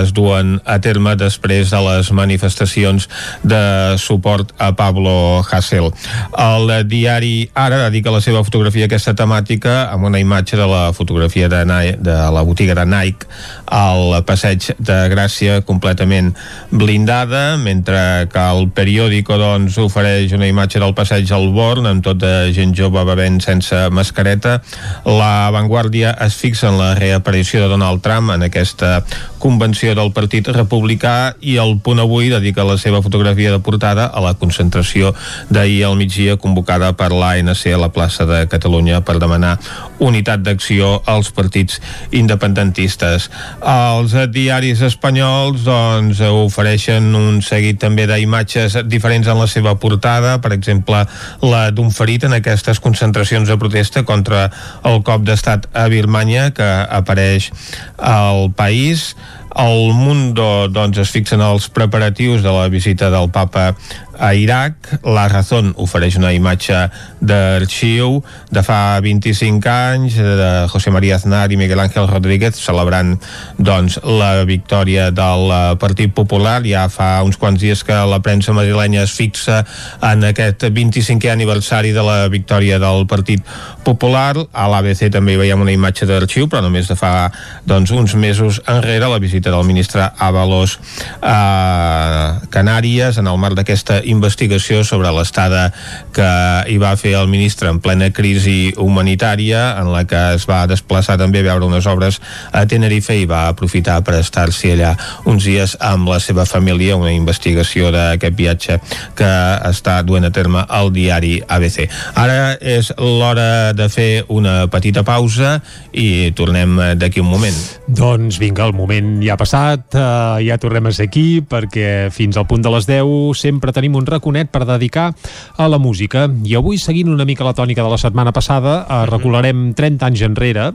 es duen a terme després de les manifestacions de suport a Pablo Hasél. El diari Ara dedica la seva fotografia a aquesta temàtica amb una imatge de la fotografia de, Nike, de la botiga de Nike al passeig de Gràcia completament blindada, mentre que el periòdico doncs, ofereix una imatge del passeig al Born amb tota gent jove bevent sense mascareta. La Vanguardia es fixa en la reaparició de Donald Trump en aquesta convenció del Partit Republicà i el punt avui dedica la seva fotografia de portada a la concentració d'ahir al migdia convocada per l'ANC a la plaça de Catalunya per demanar unitat d'acció als partits independentistes. Els diaris espanyols doncs, ofereixen un seguit també d'imatges diferents en la seva portada, per exemple la d'un ferit en aquestes concentracions de protesta contra el cop d'estat a Birmania que apareix al país. El Mundo doncs, es fixen els preparatius de la visita del papa a Iraq. La Razón ofereix una imatge d'arxiu de fa 25 anys de José María Aznar i Miguel Ángel Rodríguez celebrant doncs, la victòria del Partit Popular. Ja fa uns quants dies que la premsa madrilenya es fixa en aquest 25è aniversari de la victòria del Partit Popular. A l'ABC també hi veiem una imatge d'arxiu, però només de fa doncs, uns mesos enrere la visita del ministre Avalos a Canàries en el marc d'aquesta investigació sobre l'estada que hi va fer el ministre en plena crisi humanitària en la que es va desplaçar també a veure unes obres a Tenerife i va aprofitar per estar-s'hi allà uns dies amb la seva família, una investigació d'aquest viatge que està duent a terme el diari ABC. Ara és l'hora de fer una petita pausa i tornem d'aquí un moment. Doncs vinga, el moment ja ha passat, uh, ja tornem a ser aquí perquè fins al punt de les 10 sempre tenim un raconet per dedicar a la música. I avui, seguint una mica la tònica de la setmana passada, eh, recularem 30 anys enrere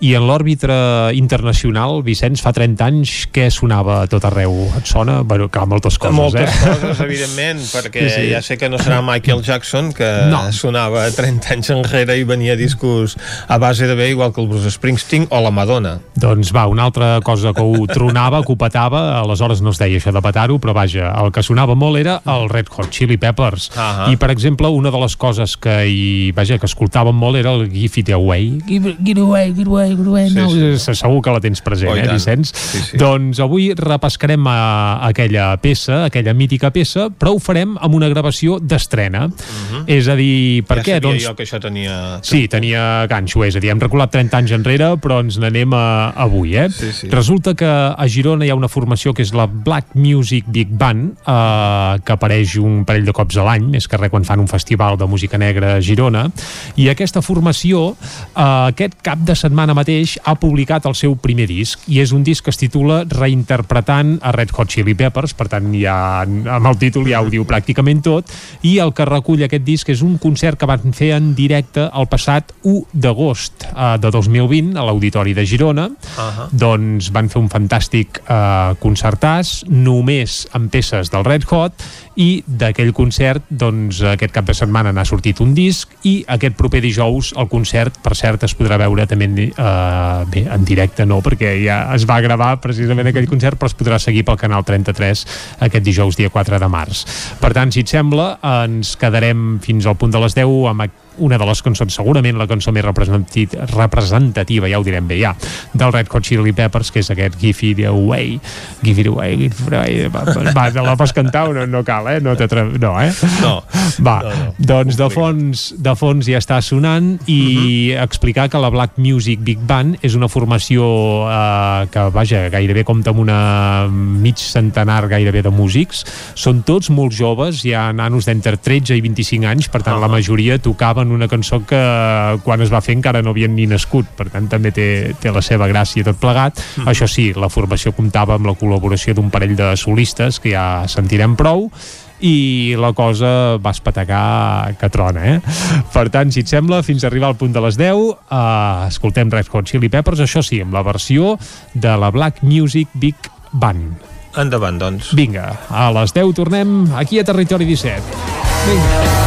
i en l'òrbita internacional, Vicenç, fa 30 anys, què sonava a tot arreu? Et sona? Bueno, clar, moltes coses, Moltes eh? coses, evidentment, perquè Sí, sí, ja sé que no serà Michael Jackson, que No. sonava 30 anys enrere i venia discos a base de bé, igual que el Bruce Springsteen o la Madonna. Doncs va, una altra cosa que ho tronava, que ho petava, aleshores no es deia això de petar-ho, però vaja, el que sonava molt era el Red Hot Chili Peppers. Ahà. I, per exemple, una de les coses que hi, vaja, que escoltàvem molt era el Give It Away. Give, give it away, give it away, give it away. Sí, no, sí. Segur que la tens present, Oh, eh. Vicenç? Sí, sí. Doncs avui repescarem a, aquella peça, aquella mítica peça, però ho farem amb una gravació d'estrena. És a dir, per Mhm. ja què? sabia Doncs jo que això tenia... Sí, tenia ganxo, és a dir, hem reculat 30 anys enrere, però ens n'anem a, avui, eh? Sí, sí. Resulta que a Girona hi ha una formació que és la Black Music Big Band, eh, que apareix un parell de cops a l'any, més que res quan fan un festival de música negra a Girona, i aquesta formació, eh, aquest cap de setmana mateix, ha publicat el seu primer disc, i és un disc que es titula Reinterpretant a Red Hot Chili Peppers, per tant, ja, amb el títol ja ho diu pràcticament tot, i el que recull aquest disc és un concert que van fer en directe el passat 1 d'agost eh, de 2020 a l'Auditori de Girona. Ahà. Doncs van fer un fantàstic eh, concertàs, només amb peces del Red Hot, i d'aquell concert, doncs, aquest cap de setmana n'ha sortit un disc, i aquest proper dijous el concert, per cert, es podrà veure també eh, bé, en directe no, perquè ja es va gravar precisament aquell concert, però es podrà seguir pel canal 33 aquest dijous, dia 4 de març. Per tant, si et sembla, ens quedarem fins al punt de les 10 amb ac- una de les cançons, segurament la cançó més representativa, ja ho direm bé ja, del Red Hot Chili Peppers, que és aquest Give It Away. Give It Away, Give It Away. Va, va, la pots cantar o no? No cal, eh? No, no eh? No. Va, No, no. doncs de fons, de fons ja està sonant i explicar que la Black Music Big Band és una formació eh, que, vaja, gairebé compta amb una mig centenar gairebé de músics. Són tots molt joves, hi ha nanos d'entre 13 i 25 anys, per tant la majoria tocaven una cançó que quan es va fer encara no havien ni nascut, per tant també té, té la seva gràcia tot plegat. Això sí, la formació comptava amb la col·laboració d'un parell de solistes que ja sentirem prou i la cosa va espetegar que trona, eh? Per tant, si et sembla, fins a arribar al punt de les 10 eh, escoltem Red Hot Chili Peppers, això sí, amb la versió de la Black Music Big Band. Endavant, doncs. Vinga, a les 10 tornem aquí a Territori 17. Vinga.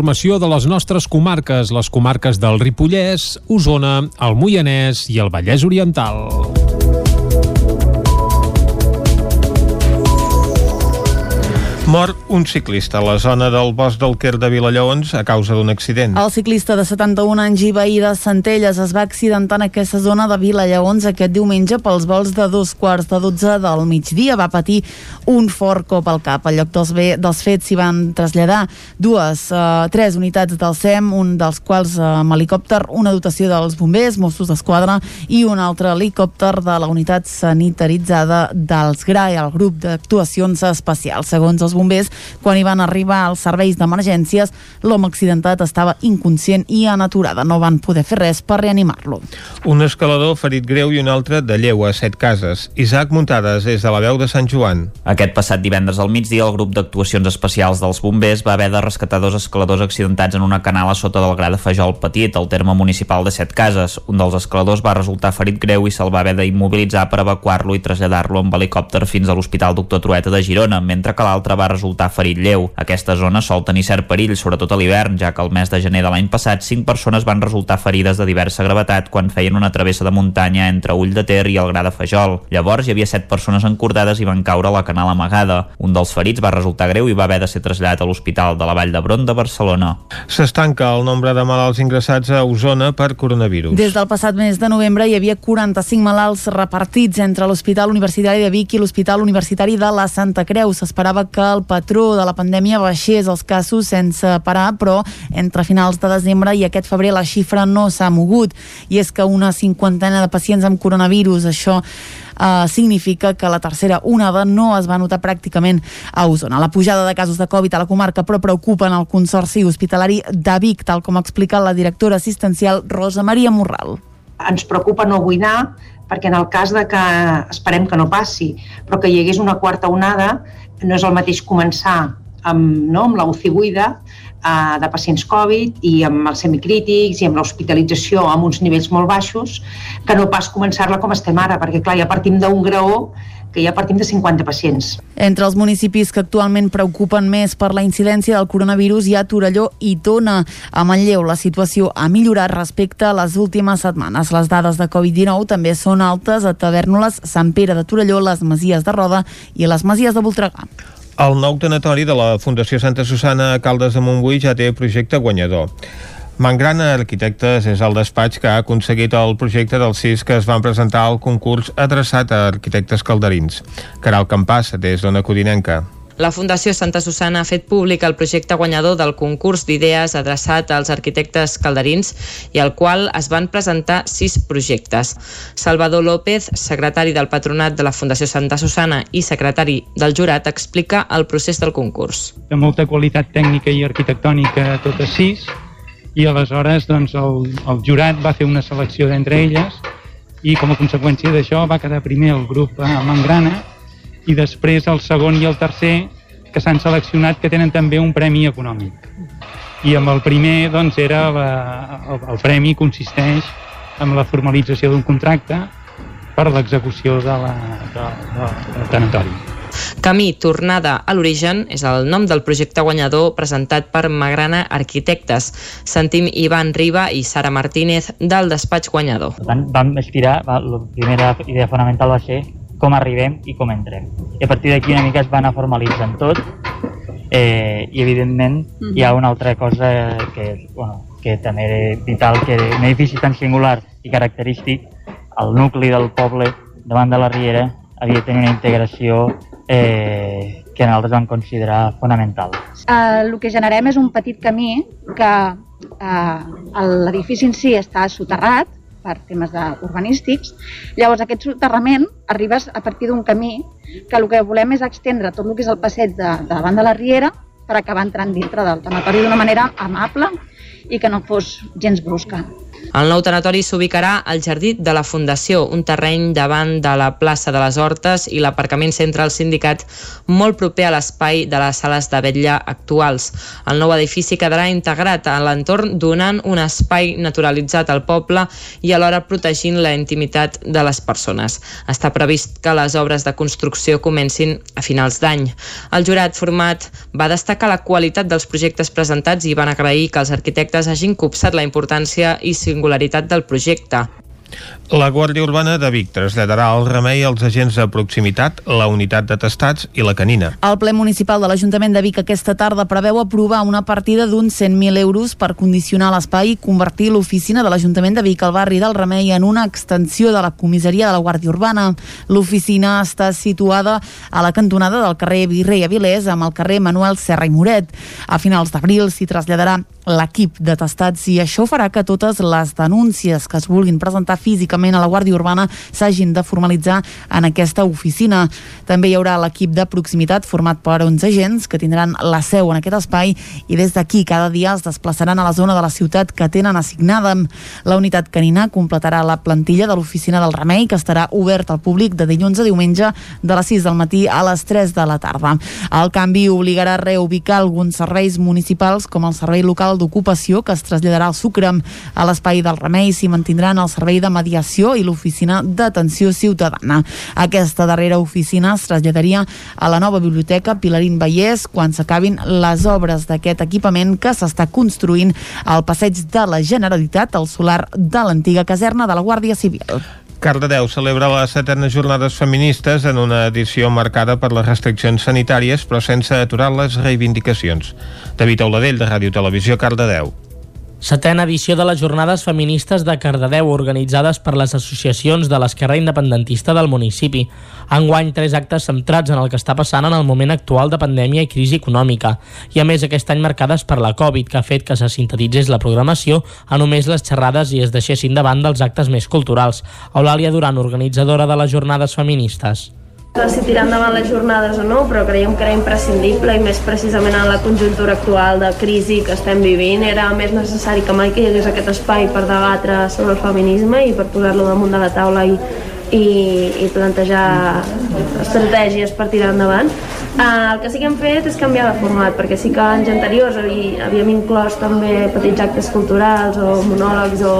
Informació de les nostres comarques, les comarques del Ripollès, Osona, el Moianès i el Vallès Oriental. Mor un ciclista a la zona del bosc del Quer de Vilallaons a causa d'un accident. El ciclista de 71 anys i veí de Centelles es va accidentar en aquesta zona de Vilallaons aquest diumenge pels vols de dos quarts de 12 del migdia. Va patir un fort cop al cap. Al lloc dels, ve, dels fets s'hi van traslladar dues, eh, tres unitats del SEM, un dels quals eh, amb helicòpter, una dotació dels bombers, Mossos d'Esquadra i un altre helicòpter de la unitat sanitaritzada dels GRAE, el grup d'actuacions especials. Segons els bombers, quan hi van arribar als serveis d'emergències, l'home accidentat estava inconscient i en aturada. No van poder fer res per reanimar-lo. Un escalador ferit greu i un altre de lleu a set cases. Isaac Muntades, des de la veu de Sant Joan. Aquest passat divendres al migdia, el grup d'actuacions especials dels bombers va haver de rescatar dos escaladors accidentats en una canala sota del gra de Fajol Petit, al terme municipal de Set Cases. Un dels escaladors va resultar ferit greu i se'l va haver d'immobilitzar per evacuar-lo i traslladar-lo amb helicòpter fins a l'Hospital Doctor Trueta de Girona, mentre que l'altre va resultar ferit lleu. Aquesta zona sol tenir cert perill, sobretot a l'hivern, ja que el mes de gener de l'any passat cinc persones van resultar ferides de diversa gravetat quan feien una travessa de muntanya entre Ull de Ter i el Gra de Fajol. Llavors hi havia set persones encordades i van caure a la canal amagada. Un dels ferits va resultar greu i va haver de ser traslladat a l'Hospital de la Vall d'Hebron de Barcelona. S'estanca el nombre de malalts ingressats a Osona per coronavirus. Des del passat mes de novembre hi havia 45 malalts repartits entre l'Hospital Universitari de Vic i l'Hospital Universitari de la Santa Creu. S'esperava que el patró de la pandèmia baixés els casos sense parar, però entre finals de desembre i aquest febrer la xifra no s'ha mogut. I és que una cinquantena de pacients amb coronavirus, això Uh, significa que la tercera onada no es va notar pràcticament a Osona. La pujada de casos de Covid a la comarca però preocupa en el Consorci Hospitalari de Vic, tal com ha explicat la directora assistencial Rosa Maria Morral. Ens preocupa no buidar perquè en el cas de que esperem que no passi, però que hi hagués una quarta onada, no és el mateix començar amb, no, amb la UCI buida eh, de pacients Covid i amb els semicrítics i amb l'hospitalització amb uns nivells molt baixos que no pas començar-la com estem ara, perquè clar, ja partim d'un graó que ja partim de 50 pacients. Entre els municipis que actualment preocupen més per la incidència del coronavirus hi ha Torelló i Tona. A Manlleu la situació ha millorat respecte a les últimes setmanes. Les dades de Covid-19 també són altes a Tavernoles, Sant Pere de Torelló, les Masies de Roda i les Masies de Voltregà. El nou tanatori de la Fundació Santa Susana a Caldes de Montbui ja té projecte guanyador. Mangrana Arquitectes és el despatx que ha aconseguit el projecte dels sis que es van presentar al concurs adreçat a arquitectes calderins. Caral Campàs, des d'Ona Codinenca. La Fundació Santa Susana ha fet públic el projecte guanyador del concurs d'idees adreçat als arquitectes calderins i al qual es van presentar sis projectes. Salvador López, secretari del Patronat de la Fundació Santa Susana i secretari del jurat, explica el procés del concurs. De molta qualitat tècnica i arquitectònica totes sis i aleshores doncs, el, el jurat va fer una selecció d'entre elles i com a conseqüència d'això va quedar primer el grup Mangrana i després el segon i el tercer que s'han seleccionat que tenen també un premi econòmic. I amb el primer doncs, era la, el, el premi consisteix en la formalització d'un contracte per l'execució de la, de, de, del tanatori. Camí Tornada a l'origen és el nom del projecte guanyador presentat per Magrana Arquitectes. Sentim Ivan Riba i Sara Martínez del despatx guanyador. Per tant, vam estirar, la primera idea fonamental va ser com arribem i com entrem. I a partir d'aquí una mica es va anar formalitzant tot eh, i evidentment mm -hmm. hi ha una altra cosa que, bueno, que també era vital, que un edifici tan singular i característic, el nucli del poble davant de la Riera havia de tenir una integració eh, que nosaltres vam considerar fonamental. Uh, el que generem és un petit camí que uh, l'edifici en si està soterrat, per temes urbanístics. Llavors, aquest soterrament arribes a partir d'un camí que el que volem és extendre tot el que és el passeig de, de davant de la Riera per acabar entrant dintre del tanatori d'una manera amable i que no fos gens brusca. El nou tanatori s'ubicarà al jardí de la Fundació, un terreny davant de la plaça de les Hortes i l'aparcament central sindicat molt proper a l'espai de les sales de vetlla actuals. El nou edifici quedarà integrat a l'entorn donant un espai naturalitzat al poble i alhora protegint la intimitat de les persones. Està previst que les obres de construcció comencin a finals d'any. El jurat format va destacar la qualitat dels projectes presentats i van agrair que els arquitectes hagin copsat la importància i singularitat del projecte. La Guàrdia Urbana de Vic traslladarà el remei als agents de proximitat, la unitat de testats i la canina. El ple municipal de l'Ajuntament de Vic aquesta tarda preveu aprovar una partida d'uns 100.000 euros per condicionar l'espai i convertir l'oficina de l'Ajuntament de Vic al barri del Remei en una extensió de la comissaria de la Guàrdia Urbana. L'oficina està situada a la cantonada del carrer Virrei Avilés amb el carrer Manuel Serra i Moret. A finals d'abril s'hi traslladarà l'equip de testats i això farà que totes les denúncies que es vulguin presentar físicament a la Guàrdia Urbana s'hagin de formalitzar en aquesta oficina. També hi haurà l'equip de proximitat format per 11 agents que tindran la seu en aquest espai i des d'aquí cada dia es desplaçaran a la zona de la ciutat que tenen assignada. La unitat canina completarà la plantilla de l'oficina del Remei que estarà obert al públic de dilluns a diumenge de les 6 del matí a les 3 de la tarda. El canvi obligarà a reubicar alguns serveis municipals com el servei local d'ocupació que es traslladarà al Sucre. A l'espai del Remei s'hi mantindran el servei mediació i l'oficina d'atenció ciutadana. Aquesta darrera oficina es traslladaria a la nova biblioteca Pilarín Vallès quan s'acabin les obres d'aquest equipament que s'està construint al passeig de la Generalitat, al solar de l'antiga caserna de la Guàrdia Civil. Cardedeu celebra les setenes jornades feministes en una edició marcada per les restriccions sanitàries però sense aturar les reivindicacions. David Auladell, de Ràdio Televisió, Cardedeu. Setena edició de les Jornades Feministes de Cardedeu, organitzades per les associacions de l'esquerra independentista del municipi. Enguany, tres actes centrats en el que està passant en el moment actual de pandèmia i crisi econòmica. I a més, aquest any marcades per la Covid, que ha fet que se sintetitzés la programació a només les xerrades i es deixessin davant dels actes més culturals. Eulàlia Duran, organitzadora de les Jornades Feministes si tirar endavant les jornades o no, però creiem que era imprescindible i més precisament en la conjuntura actual de crisi que estem vivint era més necessari que mai que hi hagués aquest espai per debatre sobre el feminisme i per posar-lo damunt de la taula i, i, i plantejar estratègies per tirar endavant. El que sí que hem fet és canviar de format, perquè sí que anys anteriors havíem inclòs també petits actes culturals o monòlegs o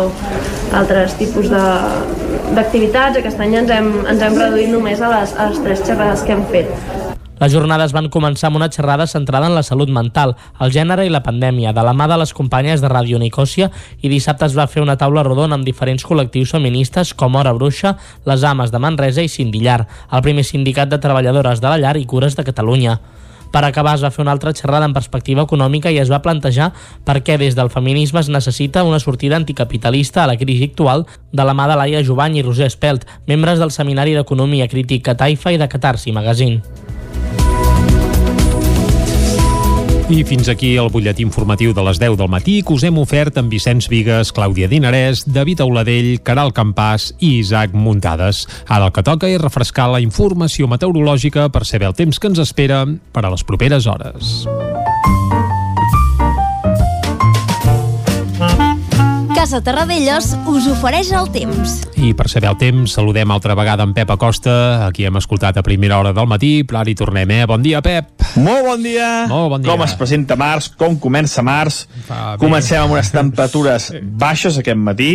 altres tipus d'activitats. Aquest any ens hem, ens hem reduït només a les, a les tres xerrades que hem fet. Les jornades van començar amb una xerrada centrada en la salut mental, el gènere i la pandèmia, de la mà de les companyes de Ràdio Nicòsia, i dissabte es va fer una taula rodona amb diferents col·lectius feministes com Hora Bruixa, les Ames de Manresa i Sindillar, el primer sindicat de treballadores de la llar i cures de Catalunya. Per acabar es va fer una altra xerrada en perspectiva econòmica i es va plantejar per què des del feminisme es necessita una sortida anticapitalista a la crisi actual de la mà de Laia Jovany i Roser Espelt, membres del Seminari d'Economia Crítica Taifa i de Catarsi Magazine. I fins aquí el butlletí informatiu de les 10 del matí que us hem ofert amb Vicenç Vigues, Clàudia Dinarès, David Auladell, Caral Campàs i Isaac Muntades. Ara el que toca és refrescar la informació meteorològica per saber el temps que ens espera per a les properes hores. Casa Terradellos us ofereix el temps. I per saber el temps, saludem altra vegada en Pep Acosta, a qui hem escoltat a primera hora del matí, però ara hi tornem, eh? Bon dia, Pep! Molt bon dia! Molt bon dia! Com es presenta març, com comença març. Va, bé. Comencem amb unes temperatures baixes aquest matí,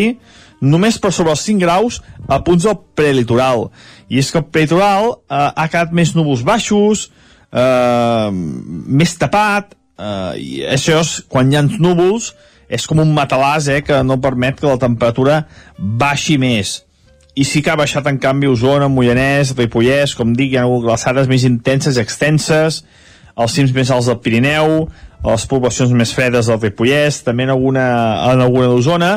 només per sobre els 5 graus a punts del prelitoral. I és que el prelitoral eh, ha quedat més núvols baixos, eh, més tapat, eh, i això és quan hi ha núvols, és com un matalàs eh, que no permet que la temperatura baixi més i sí que ha baixat en canvi Osona, Mollanès, Ripollès, com dic, hi ha hagut glaçades més intenses i extenses, els cims més alts del Pirineu, les poblacions més fredes del Ripollès, també en alguna, en alguna d'Osona,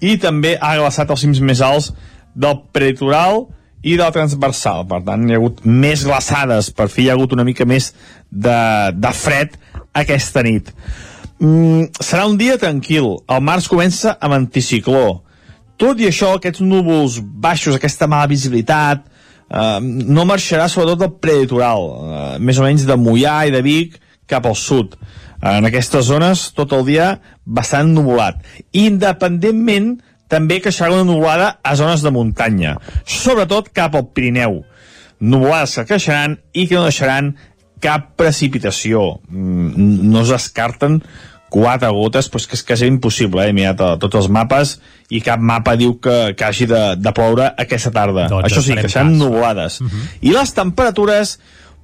i també ha glaçat els cims més alts del prelitoral i del transversal. Per tant, hi ha hagut més glaçades, per fi hi ha hagut una mica més de, de fred aquesta nit. Mm, serà un dia tranquil. El març comença amb anticicló. Tot i això, aquests núvols baixos, aquesta mala visibilitat, eh, no marxarà sobretot del prelitoral, eh, més o menys de Mollà i de Vic cap al sud. En aquestes zones, tot el dia bastant nuvolat. Independentment també queixarà una nuvolada a zones de muntanya, sobretot cap al Pirineu. Nuvolades que creixeran i que no deixaran cap precipitació. Mm, No es descarten quatre gotes, però és que és quasi impossible, eh? he mirat a tots els mapes i cap mapa diu que, que hagi de, de ploure aquesta tarda. Doncs Això sí, que seran cas. nuvolades. I les temperatures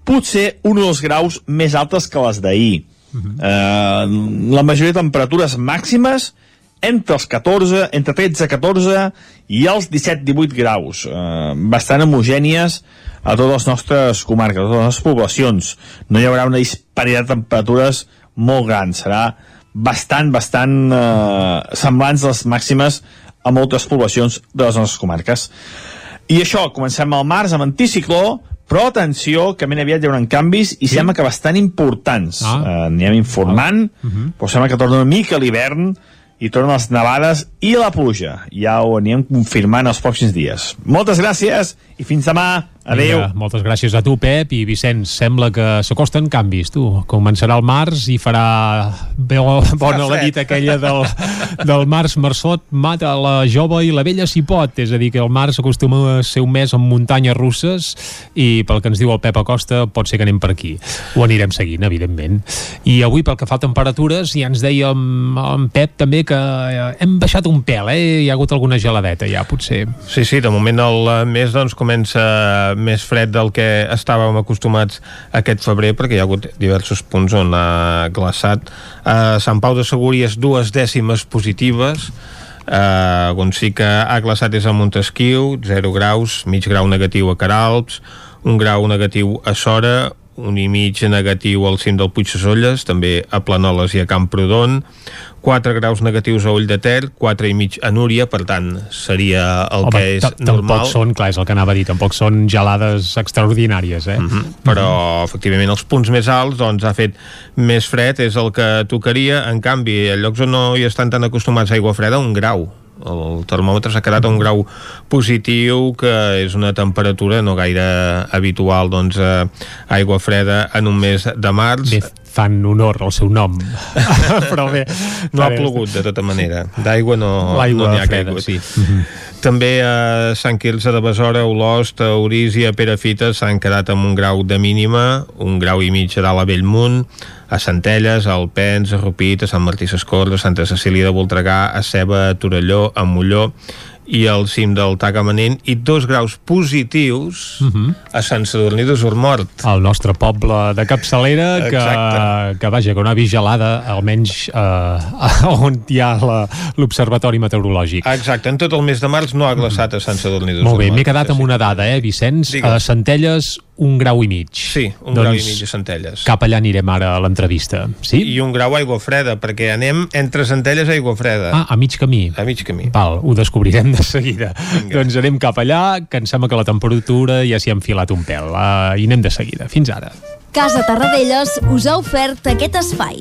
potser un o dos graus més altes que les d'ahir. eh, la majoria de temperatures màximes entre els 14, entre 13 i 14 i els 17-18 graus, eh, bastant homogènies a totes les nostres comarques, a totes les poblacions. No hi haurà una disparitat de temperatures molt gran, serà bastant, bastant eh, semblants a les màximes a moltes poblacions de les nostres comarques. I això, comencem al març amb anticicló, però atenció, que ben aviat hi haurà canvis i sembla que bastant importants. Ah. Uh, Anem informant, ah. uh -huh. però sembla que torna una mica l'hivern i tornen les nevades i la pluja. Ja ho anirem confirmant els pròxims dies. Moltes gràcies i fins demà. Adéu. Vinga, moltes gràcies a tu, Pep, i Vicenç, sembla que s'acosten canvis, tu. Començarà el març i farà bo, bona la dita aquella del, del març marçot, mata la jove i la vella si pot, és a dir, que el març acostuma a ser un mes amb muntanyes russes i pel que ens diu el Pep Acosta pot ser que anem per aquí. Ho anirem seguint, evidentment. I avui, pel que fa a temperatures, ja ens deia en, en Pep també que eh, hem baixat un pèl, eh? Hi ha hagut alguna geladeta ja, potser. Sí, sí, de moment el eh, mes doncs, comença més fred del que estàvem acostumats aquest febrer perquè hi ha hagut diversos punts on ha glaçat. A Sant Pau de Segúries dues dècimes positives, eh, on sí que ha glaçat és a Montesquieu, 0 graus, mig grau negatiu a Caralps, un grau negatiu a Sora, un i mig negatiu al cim del Puig Solles, també a Planoles i a Camprodon, 4 graus negatius a Ull de Ter, 4 i mig a Núria, per tant, seria el Home, que és normal. Tampoc són, clar, és el que anava a dir, tampoc són gelades extraordinàries, eh? Mm -hmm. Però, efectivament, els punts més alts doncs, ha fet més fred, és el que tocaria. En canvi, a llocs on no hi estan tan acostumats a aigua freda, un grau. El termòmetre s'ha quedat a un grau positiu, que és una temperatura no gaire habitual, doncs, a aigua freda en un mes de març. Bé, fan honor al seu nom. Però bé... No ha plogut, de tota manera. D'aigua no L'aigua no n'hi ha caigut. sí. També a Sant Quirze de Besora, Olost, a Orís i a Perafita s'han quedat amb un grau de mínima, un grau i mig a dalt a Bellmunt, a Centelles, a Alpens, a Rupit, a Sant Martí Sescorre, a Santa Cecília de Voltregà, a Ceba, a Torelló, a Molló i al cim del Tagamanent i dos graus positius a Sant Sadurní d'Usormort. El nostre poble de capçalera que, Exacte. que vaja, que vist gelada almenys eh, on hi ha l'observatori meteorològic. Exacte, en tot el mes de març no ha glaçat a Sant Sadurní d'Usormort. Molt bé, m'he quedat amb una dada, eh, Vicenç? A Centelles, un grau i mig. Sí, un grau i mig a Centelles. Cap allà anirem ara a l'entrevista, sí? I un grau a aigua freda, perquè anem entre Centelles i aigua freda. Ah, a mig camí. A mig camí. Val, ho descobrirem de seguida. Vinga. Doncs anem cap allà, que em sembla que la temperatura ja s'hi ha enfilat un pèl. Uh, I anem de seguida. Fins ara. Casa Tarradellas us ha ofert aquest espai.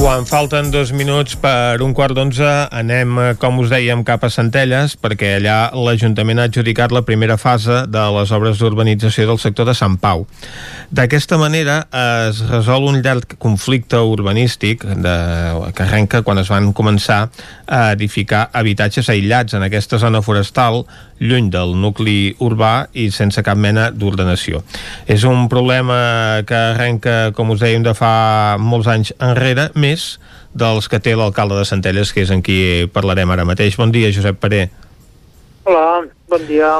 Quan falten dos minuts per un quart d'onze anem, eh, com us dèiem, cap a Centelles perquè allà l'Ajuntament ha adjudicat la primera fase de les obres d'urbanització del sector de Sant Pau. D'aquesta manera es resol un llarg conflicte urbanístic de, que arrenca quan es van començar a edificar habitatges aïllats en aquesta zona forestal lluny del nucli urbà i sense cap mena d'ordenació. És un problema que arrenca, com us dèiem, de fa molts anys enrere, més dels que té l'alcalde de Centelles, que és en qui parlarem ara mateix. Bon dia, Josep Paré. Hola, bon dia.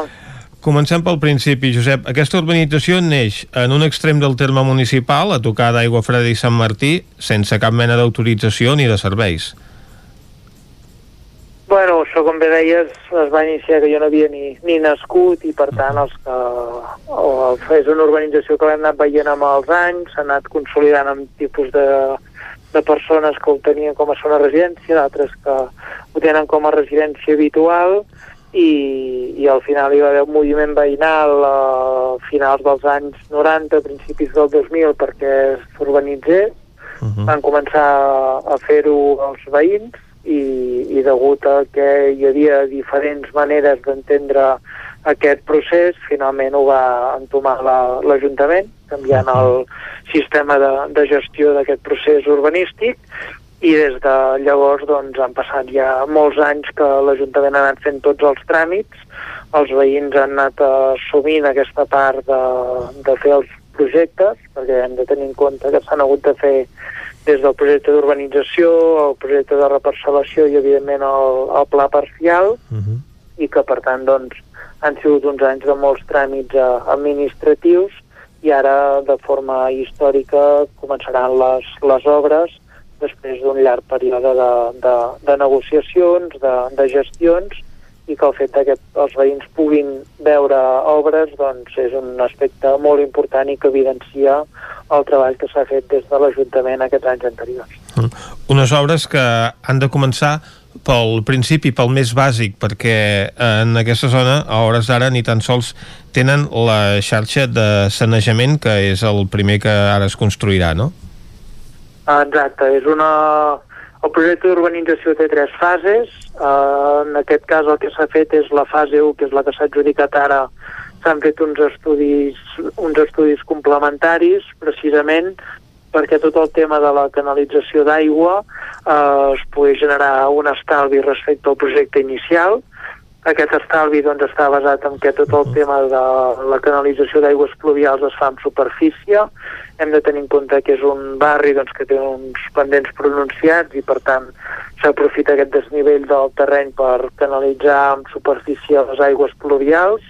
Comencem pel principi, Josep. Aquesta urbanització neix en un extrem del terme municipal, a tocar d'Aigua Freda i Sant Martí, sense cap mena d'autorització ni de serveis. Bueno, això com bé deies, es va iniciar que jo no havia ni, ni nascut i per tant els que, o, és una urbanització que l'hem anat veient amb els anys, s'ha anat consolidant amb tipus de, de persones que ho tenien com a zona residència, d'altres que ho tenen com a residència habitual i, i al final hi va haver un moviment veïnal a finals dels anys 90, principis del 2000 perquè s'urbanitzés, uh -huh. van començar a fer-ho els veïns i, i degut a que hi havia diferents maneres d'entendre aquest procés, finalment ho va entomar l'Ajuntament, la, canviant el sistema de, de gestió d'aquest procés urbanístic i des de llavors doncs, han passat ja molts anys que l'Ajuntament ha anat fent tots els tràmits, els veïns han anat assumint aquesta part de, de fer els projectes, perquè hem de tenir en compte que s'han hagut de fer des del projecte d'urbanització, el projecte de reparcel·lació i, evidentment, el, el pla parcial, uh -huh. i que, per tant, doncs, han sigut uns anys de molts tràmits eh, administratius i ara, de forma històrica, començaran les, les obres després d'un llarg període de, de, de negociacions, de, de gestions, i que el fet que els veïns puguin veure obres doncs, és un aspecte molt important i que evidencia el treball que s'ha fet des de l'Ajuntament aquests anys anteriors. Mm. Unes obres que han de començar pel principi, pel més bàsic, perquè en aquesta zona, a hores d'ara, ni tan sols tenen la xarxa de sanejament, que és el primer que ara es construirà, no? Exacte, és una, el projecte d'urbanització té tres fases. Uh, en aquest cas el que s'ha fet és la fase 1, que és la que s'ha adjudicat ara. S'han fet uns estudis, uns estudis complementaris, precisament perquè tot el tema de la canalització d'aigua uh, es pugui generar un estalvi respecte al projecte inicial. Aquest estalvi doncs, està basat en que tot el tema de la canalització d'aigües pluvials es fa en superfície. Hem de tenir en compte que és un barri doncs, que té uns pendents pronunciats i per tant s'aprofita aquest desnivell del terreny per canalitzar amb superfície les aigües pluvials.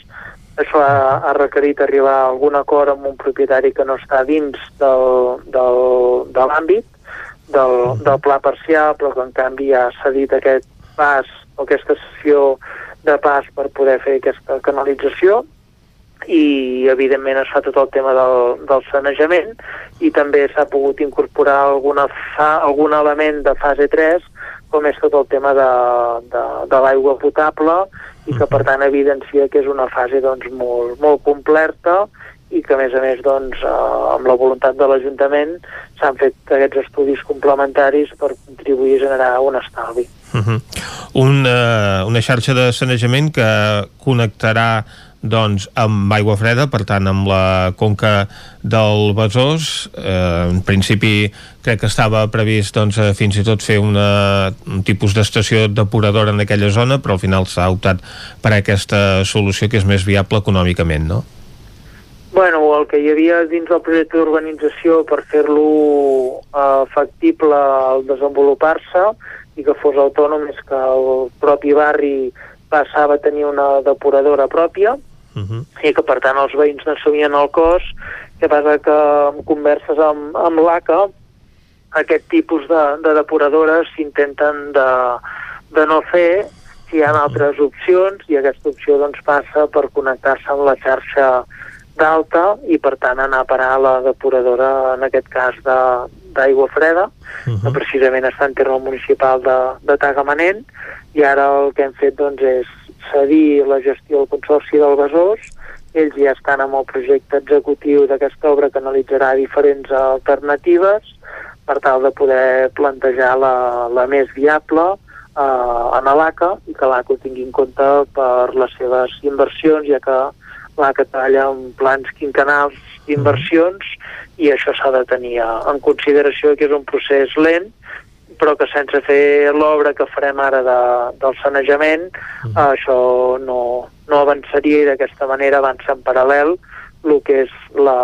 Això ha, ha requerit arribar a algun acord amb un propietari que no està dins del, del, de l'àmbit del, del pla parcial, però que en canvi ha cedit aquest pas o aquesta sessió de pas per poder fer aquesta canalització i evidentment es fa tot el tema del, del sanejament i també s'ha pogut incorporar alguna fa, algun element de fase 3 com és tot el tema de, de, de l'aigua potable i que per tant evidencia que és una fase doncs, molt, molt completa i que a més a més doncs, eh, amb la voluntat de l'Ajuntament s'han fet aquests estudis complementaris per contribuir a generar un estalvi. Uh -huh. un, uh, una xarxa de sanejament que connectarà doncs, amb aigua freda, per tant amb la conca del Besòs eh, en principi crec que estava previst doncs, eh, fins i tot fer una, un tipus d'estació depuradora en aquella zona, però al final s'ha optat per aquesta solució que és més viable econòmicament, no? Bueno, el que hi havia dins del projecte d'urbanització per fer-lo eh, factible al desenvolupar-se i que fos autònom és que el propi barri passava a tenir una depuradora pròpia, uh -huh. i que per tant els veïns n'assumien el cost que passa? Que en converses amb, amb l'ACA aquest tipus de, de depuradores s'intenten de, de no fer. Si hi ha altres opcions i aquesta opció doncs, passa per connectar-se amb la xarxa d'alta i per tant anar a parar a la depuradora en aquest cas d'aigua freda uh -huh. que precisament està en terme municipal de, de Tagamanent i ara el que hem fet doncs, és cedir la gestió al Consorci del Besòs. Ells ja estan amb el projecte executiu d'aquesta obra que analitzarà diferents alternatives per tal de poder plantejar la, la més viable eh, en l'ACA i que l'ACA ho tingui en compte per les seves inversions, ja que l'ACA treballa en plans quinquenals d'inversions i això s'ha de tenir en consideració que és un procés lent però que sense fer l'obra que farem ara de, del sanejament, mm. uh, això no, no avançaria i d'aquesta manera avança en paral·lel el que és la,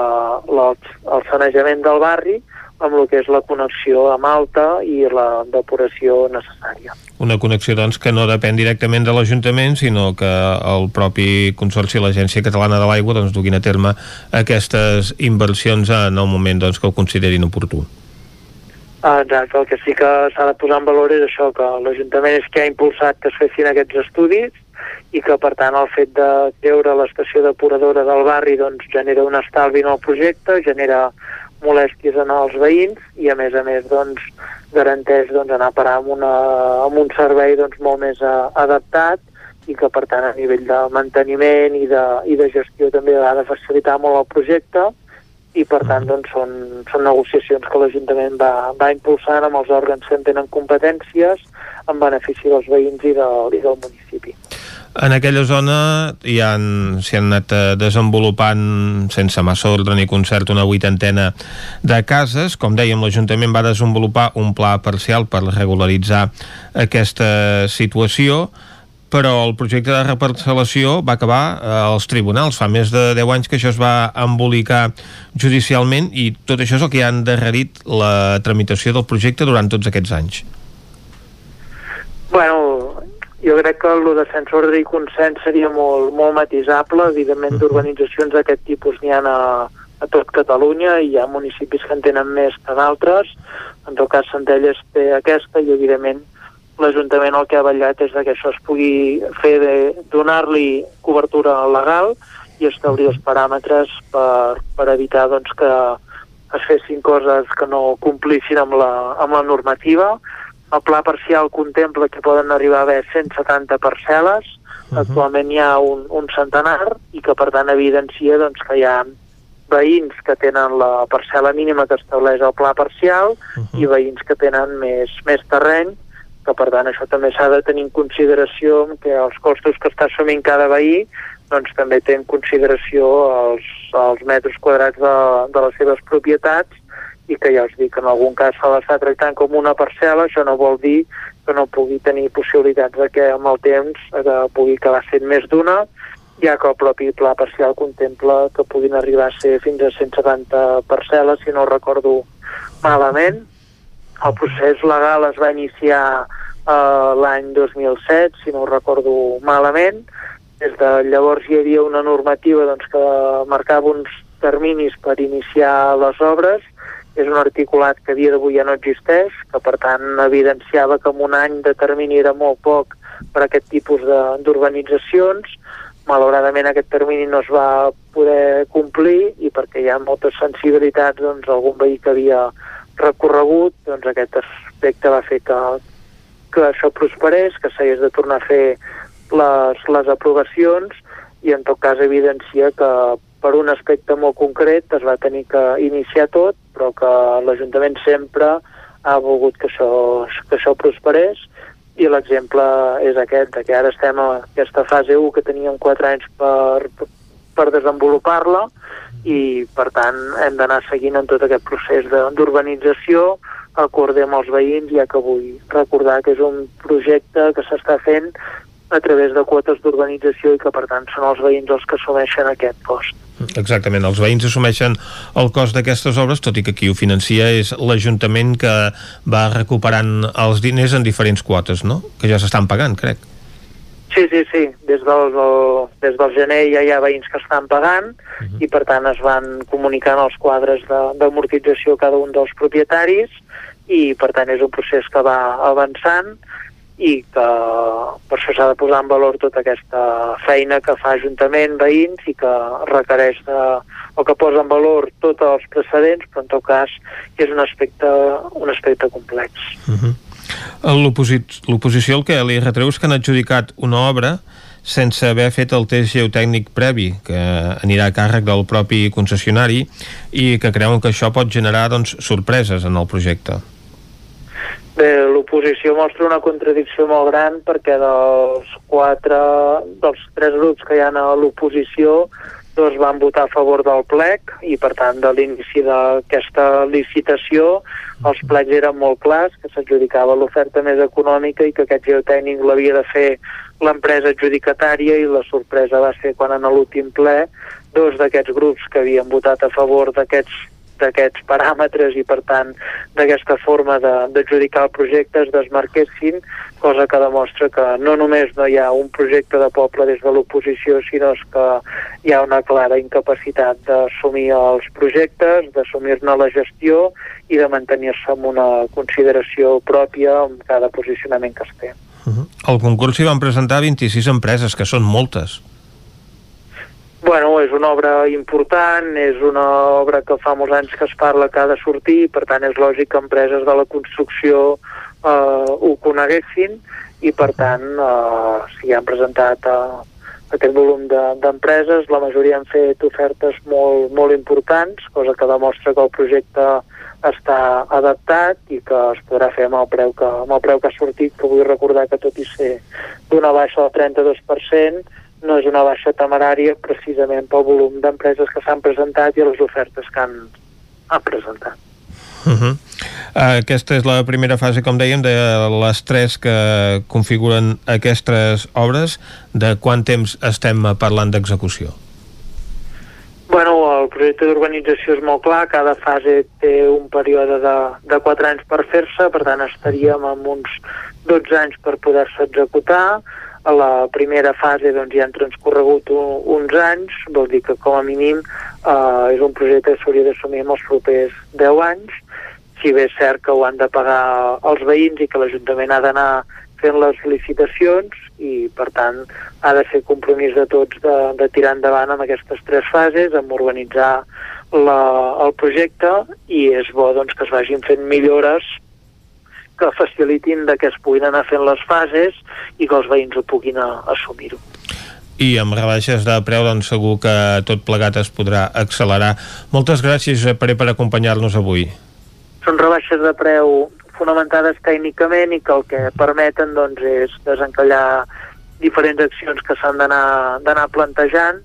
la, el sanejament del barri amb el que és la connexió amb alta i la depuració necessària. Una connexió, doncs, que no depèn directament de l'Ajuntament, sinó que el propi Consorci i l'Agència Catalana de l'Aigua doncs, duguin a terme aquestes inversions en el moment doncs, que ho considerin oportú. Ah, exacte, el que sí que s'ha de posar en valor és això, que l'Ajuntament és que ha impulsat que es fessin aquests estudis i que, per tant, el fet de treure l'estació depuradora del barri doncs, genera un estalvi en el projecte, genera molèsties en els veïns i, a més a més, doncs, garanteix doncs, anar a parar amb, una, amb un servei doncs, molt més a, adaptat i que, per tant, a nivell de manteniment i de, i de gestió també ha de facilitar molt el projecte i per tant doncs, són, són negociacions que l'Ajuntament va, va impulsant amb els òrgans que en tenen competències en benefici dels veïns i del, i del municipi. En aquella zona hi han, s'hi han anat eh, desenvolupant sense massa ordre ni concert una vuitantena de cases. Com dèiem, l'Ajuntament va desenvolupar un pla parcial per regularitzar aquesta situació però el projecte de reparcel·lació va acabar eh, als tribunals. Fa més de 10 anys que això es va embolicar judicialment i tot això és el que ha endarrerit la tramitació del projecte durant tots aquests anys. Bueno, jo crec que el de sense ordre i consens seria molt, molt matisable. Evidentment, d'organitzacions d'aquest tipus n'hi ha a, a tot Catalunya i hi ha municipis que en tenen més que d'altres. En tot cas, Centelles té aquesta i, evidentment, l'Ajuntament el que ha vetllat és que això es pugui fer de donar-li cobertura legal i establir els paràmetres per, per evitar doncs, que es fessin coses que no complissin amb la, amb la normativa. El pla parcial contempla que poden arribar a haver 170 parcel·les, uh -huh. actualment hi ha un, un centenar i que per tant evidencia doncs, que hi ha veïns que tenen la parcel·la mínima que estableix el pla parcial uh -huh. i veïns que tenen més, més terreny que per tant això també s'ha de tenir en consideració que els costos que està assumint cada veí doncs també té en consideració els, els metres quadrats de, de les seves propietats i que ja us dic que en algun cas se l'està tractant com una parcel·la, això no vol dir que no pugui tenir possibilitats de que amb el temps eh, pugui acabar sent més d'una, ja que el propi pla parcial contempla que puguin arribar a ser fins a 170 parcel·les, si no recordo malament, el procés legal es va iniciar eh, l'any 2007, si no recordo malament. Des de llavors hi havia una normativa doncs, que marcava uns terminis per iniciar les obres. És un articulat que a dia d'avui ja no existeix, que per tant evidenciava que en un any de termini era molt poc per a aquest tipus d'urbanitzacions. Malauradament aquest termini no es va poder complir i perquè hi ha moltes sensibilitats, doncs algun veí que havia recorregut, doncs aquest aspecte va fer que, que això prosperés, que s'hagués de tornar a fer les, les aprovacions i en tot cas evidencia que per un aspecte molt concret es va tenir que iniciar tot, però que l'Ajuntament sempre ha volgut que això, que això prosperés i l'exemple és aquest, que ara estem a aquesta fase 1 que teníem 4 anys per, per desenvolupar-la i per tant hem d'anar seguint en tot aquest procés d'urbanització acorde amb els veïns, ja que vull recordar que és un projecte que s'està fent a través de quotes d'urbanització i que per tant són els veïns els que assumeixen aquest cost. Exactament, els veïns assumeixen el cost d'aquestes obres, tot i que qui ho financia és l'Ajuntament que va recuperant els diners en diferents quotes, no? Que ja s'estan pagant, crec. Sí, sí, sí. Des del, del, des del gener ja hi ha veïns que estan pagant uh -huh. i per tant es van comunicant els quadres d'amortització a cada un dels propietaris i per tant és un procés que va avançant i que per això s'ha de posar en valor tota aquesta feina que fa Ajuntament, veïns i que requereix de, o que posa en valor tots els precedents, però en tot cas és un aspecte, un aspecte complex. Uh -huh. L'oposició el que li retreu és que han adjudicat una obra sense haver fet el test geotècnic previ, que anirà a càrrec del propi concessionari, i que creuen que això pot generar doncs, sorpreses en el projecte. Bé, l'oposició mostra una contradicció molt gran perquè dels quatre, dels tres grups que hi ha a l'oposició dos van votar a favor del plec i per tant de l'inici d'aquesta licitació els plecs eren molt clars, que s'adjudicava l'oferta més econòmica i que aquest geotècnic l'havia de fer l'empresa adjudicatària i la sorpresa va ser quan en l'últim ple dos d'aquests grups que havien votat a favor d'aquests d'aquests paràmetres i per tant d'aquesta forma d'adjudicar el projecte es desmarquessin, cosa que demostra que no només no hi ha un projecte de poble des de l'oposició, sinó que hi ha una clara incapacitat d'assumir els projectes, d'assumir-ne la gestió i de mantenir-se amb una consideració pròpia amb cada posicionament que es té. Uh -huh. Concurs s'hi van presentar 26 empreses, que són moltes. Bueno, és una obra important, és una obra que fa molts anys que es parla que ha de sortir, per tant és lògic que empreses de la construcció eh, ho coneguessin i per tant eh, s'hi han presentat eh, aquest volum d'empreses, de, la majoria han fet ofertes molt, molt importants, cosa que demostra que el projecte està adaptat i que es podrà fer amb el preu que, amb el preu que ha sortit, que vull recordar que tot i ser d'una baixa del 32%, no és una baixa temerària precisament pel volum d'empreses que s'han presentat i les ofertes que han, han presentat. Uh -huh. Aquesta és la primera fase, com dèiem, de les tres que configuren aquestes obres. De quant temps estem parlant d'execució? Bueno, el projecte d'urbanització és molt clar, cada fase té un període de, de 4 anys per fer-se, per tant estaríem amb uns 12 anys per poder-se executar. A la primera fase doncs, ja han transcorregut un, uns anys, vol dir que com a mínim eh, és un projecte que s'hauria d'assumir en els propers 10 anys, si bé és cert que ho han de pagar els veïns i que l'Ajuntament ha d'anar fent les licitacions i per tant ha de ser compromís de tots de, de tirar endavant en aquestes tres fases, amb organitzar la, el projecte i és bo doncs, que es vagin fent millores que facilitin de que es puguin anar fent les fases i que els veïns ho puguin assumir-ho. I amb rebaixes de preu, doncs segur que tot plegat es podrà accelerar. Moltes gràcies, Josep Pere, per acompanyar-nos avui. Són rebaixes de preu fonamentades tècnicament i que el que permeten doncs, és desencallar diferents accions que s'han d'anar plantejant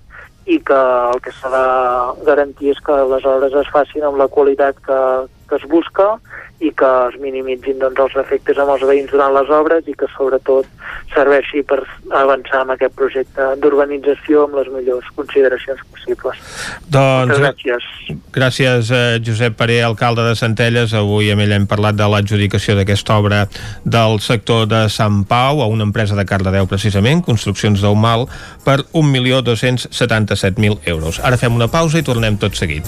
i que el que s'ha de garantir és que les obres es facin amb la qualitat que, que es busca i que es minimitzin doncs, els efectes amb els veïns durant les obres i que sobretot serveixi per avançar en aquest projecte d'urbanització amb les millors consideracions possibles. Doncs, Moltes gràcies. Gràcies, eh, Josep Paré, alcalde de Centelles. Avui amb ell hem parlat de l'adjudicació d'aquesta obra del sector de Sant Pau a una empresa de Cardedeu, precisament, Construccions d'Eumal, per 1.277.000 euros. Ara fem una pausa i tornem tot seguit.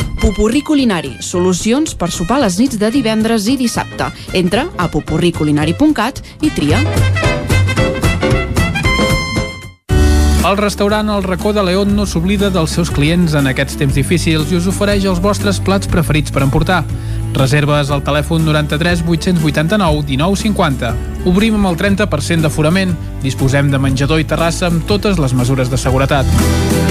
Pupurri Culinari, solucions per sopar les nits de divendres i dissabte. Entra a pupurriculinari.cat i tria. El restaurant El Racó de León no s'oblida dels seus clients en aquests temps difícils i us ofereix els vostres plats preferits per emportar. Reserves al telèfon 93 889 1950. Obrim amb el 30% d'aforament. Disposem de menjador i terrassa amb totes les mesures de seguretat.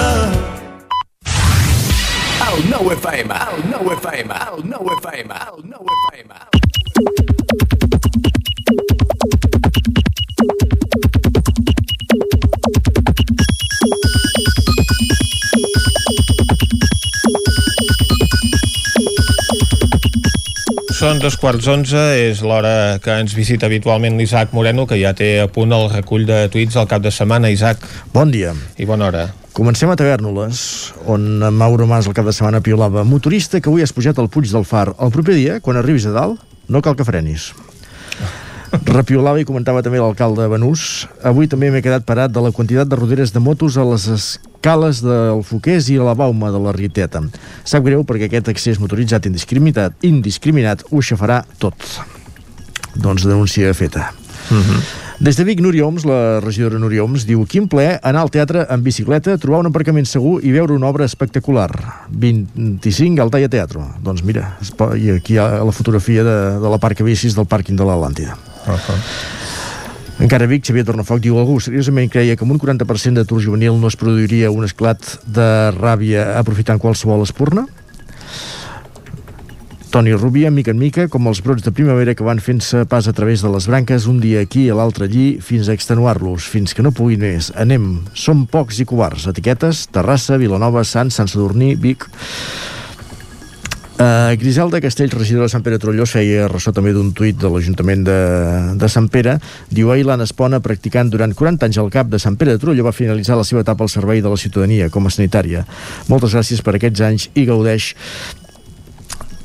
11 97. Pradell.cat. El nou FM, el nou FM, el nou FM, el nou FM. Són dos quarts onze, és l'hora que ens visita habitualment l'Isaac Moreno, que ja té a punt el recull de tuits del cap de setmana. Isaac. Bon dia. I bona hora. Comencem a Tavèrnoles, on Mauro Mas el cap de setmana piolava motorista que avui has pujat al Puig del Far. El proper dia, quan arribis a dalt, no cal que frenis. Repiolava i comentava també l'alcalde Benús. Avui també m'he quedat parat de la quantitat de roderes de motos a les escales del Foqués i a la Bauma de la Rieteta. Sap greu perquè aquest accés motoritzat indiscriminat, indiscriminat ho aixafarà tot. Doncs denúncia feta. Uh -huh. Des de Vic, Núria Oms, la regidora Núria Oms, diu quin ple anar al teatre en bicicleta, trobar un aparcament segur i veure una obra espectacular. 25 al Talla Teatro. Doncs mira, i aquí hi ha la fotografia de, de la parca bicis del pàrquing de l'Atlàntida. Uh -huh. Encara Vic, Xavier Tornafoc diu algú seriosament creia que amb un 40% d'atur juvenil no es produiria un esclat de ràbia aprofitant qualsevol espurna? Toni Rubia, mica en mica, com els brots de primavera que van fent-se pas a través de les branques, un dia aquí i l'altre allí, fins a extenuar-los, fins que no puguin més. Anem, som pocs i covards. Etiquetes, Terrassa, Vilanova, Sant, Sant Sadurní, Vic... Uh, Griselda Castells, regidora de Sant Pere Trollós, feia ressò també d'un tuit de l'Ajuntament de, de Sant Pere. Diu, ahir l'Anna Espona, practicant durant 40 anys al cap de Sant Pere de Trolló, va finalitzar la seva etapa al servei de la ciutadania com a sanitària. Moltes gràcies per aquests anys i gaudeix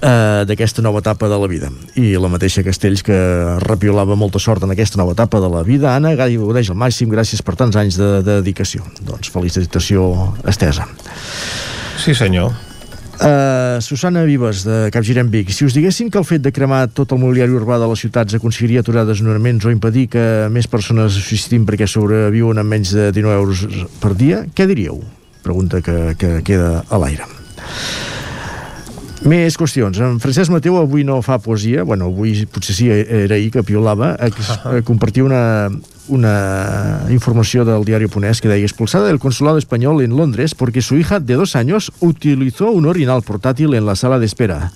eh, d'aquesta nova etapa de la vida. I la mateixa Castells que repiolava molta sort en aquesta nova etapa de la vida. Anna, gaudeix al màxim, gràcies per tants anys de, de dedicació. Doncs felicitació estesa. Sí, senyor. Uh, Susana Vives, de Capgirem Vic. Si us diguessin que el fet de cremar tot el mobiliari urbà de les ciutats aconseguiria aturar desnonaments o impedir que més persones es suïcidin perquè sobreviuen amb menys de 19 euros per dia, què diríeu? Pregunta que, que queda a l'aire. Més qüestions. En Francesc Mateu avui no fa poesia, bueno, avui potser sí, era ahir que piolava, a, a compartir una, una informació del diario Punès que deia expulsada del consulado español en Londres porque su hija de dos años utilizó un orinal portátil en la sala d'espera.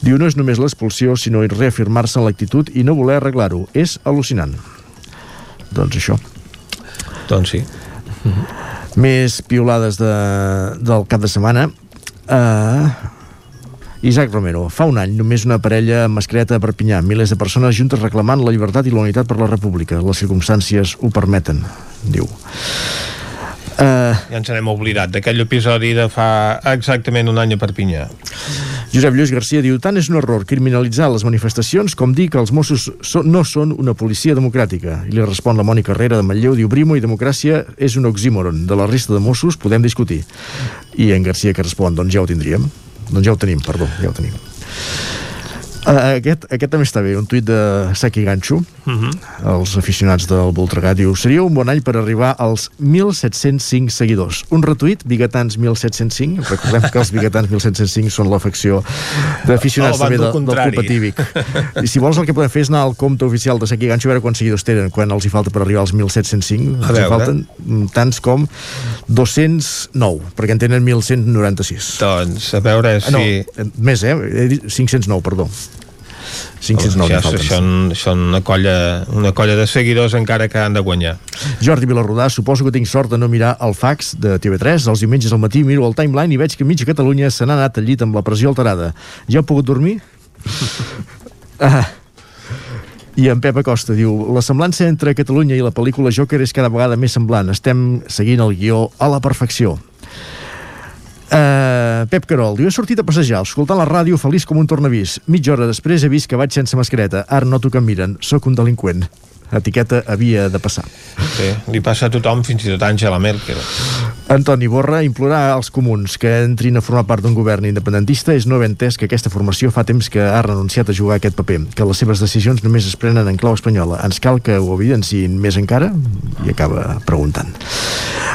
Diu, no és només l'expulsió, sinó reafirmar-se en l'actitud i no voler arreglar-ho. És al·lucinant. Doncs això. Doncs sí. Més piolades de, del cap de setmana. Uh, Isaac Romero, fa un any només una parella amb mascareta a Perpinyà, milers de persones juntes reclamant la llibertat i la unitat per la república. Les circumstàncies ho permeten, diu. Uh, Ja ens n'hem oblidat d'aquell episodi de fa exactament un any a Perpinyà. Josep Lluís Garcia diu tant és un error criminalitzar les manifestacions com dir que els Mossos so no són una policia democràtica. I li respon la Mònica Herrera de Manlleu, diu Brimo i democràcia és un oxímoron. De la resta de Mossos podem discutir. I en Garcia que respon, doncs ja ho tindríem. Doncs ja ho tenim, perdó, ja ho tenim. Uh, aquest, aquest també està bé, un tuit de Saki Gancho, uh -huh. els aficionats del Voltregà, diu seria un bon any per arribar als 1.705 seguidors. Un retuit, Bigatans 1.705, recordem que els Bigatans 1.705 són l'afecció d'aficionats també de, del. Club Atívic. I si vols el que podem fer és anar al compte oficial de Saki Gancho a veure quants seguidors tenen, quan els hi falta per arribar als 1.705. A Els hi falten tants com 209, perquè en tenen 1.196. Doncs, a veure si... Ah, no, eh, més, eh? He dit 509, perdó. 509 ja, n'hi falten. són, són una, colla, una colla de seguidors encara que han de guanyar. Jordi Vilarrodà, suposo que tinc sort de no mirar el fax de TV3. Els diumenges al matí miro el timeline i veig que mitja Catalunya se n'ha anat al llit amb la pressió alterada. Ja heu pogut dormir? ah. I en Pep Acosta diu La semblança entre Catalunya i la pel·lícula Joker és cada vegada més semblant. Estem seguint el guió a la perfecció. Uh, Pep Carol diu, he sortit a passejar, escoltant la ràdio feliç com un tornavís. Mitja hora després he vist que vaig sense mascareta. Ara noto que em miren. Sóc un delinqüent. Etiqueta havia de passar. Sí, li passa a tothom, fins i tot a Angela Merkel. Antoni Borra implorar als comuns que entrin a formar part d'un govern independentista és no haver entès que aquesta formació fa temps que ha renunciat a jugar aquest paper, que les seves decisions només es prenen en clau espanyola. Ens cal que ho evidenciïn més encara? I acaba preguntant.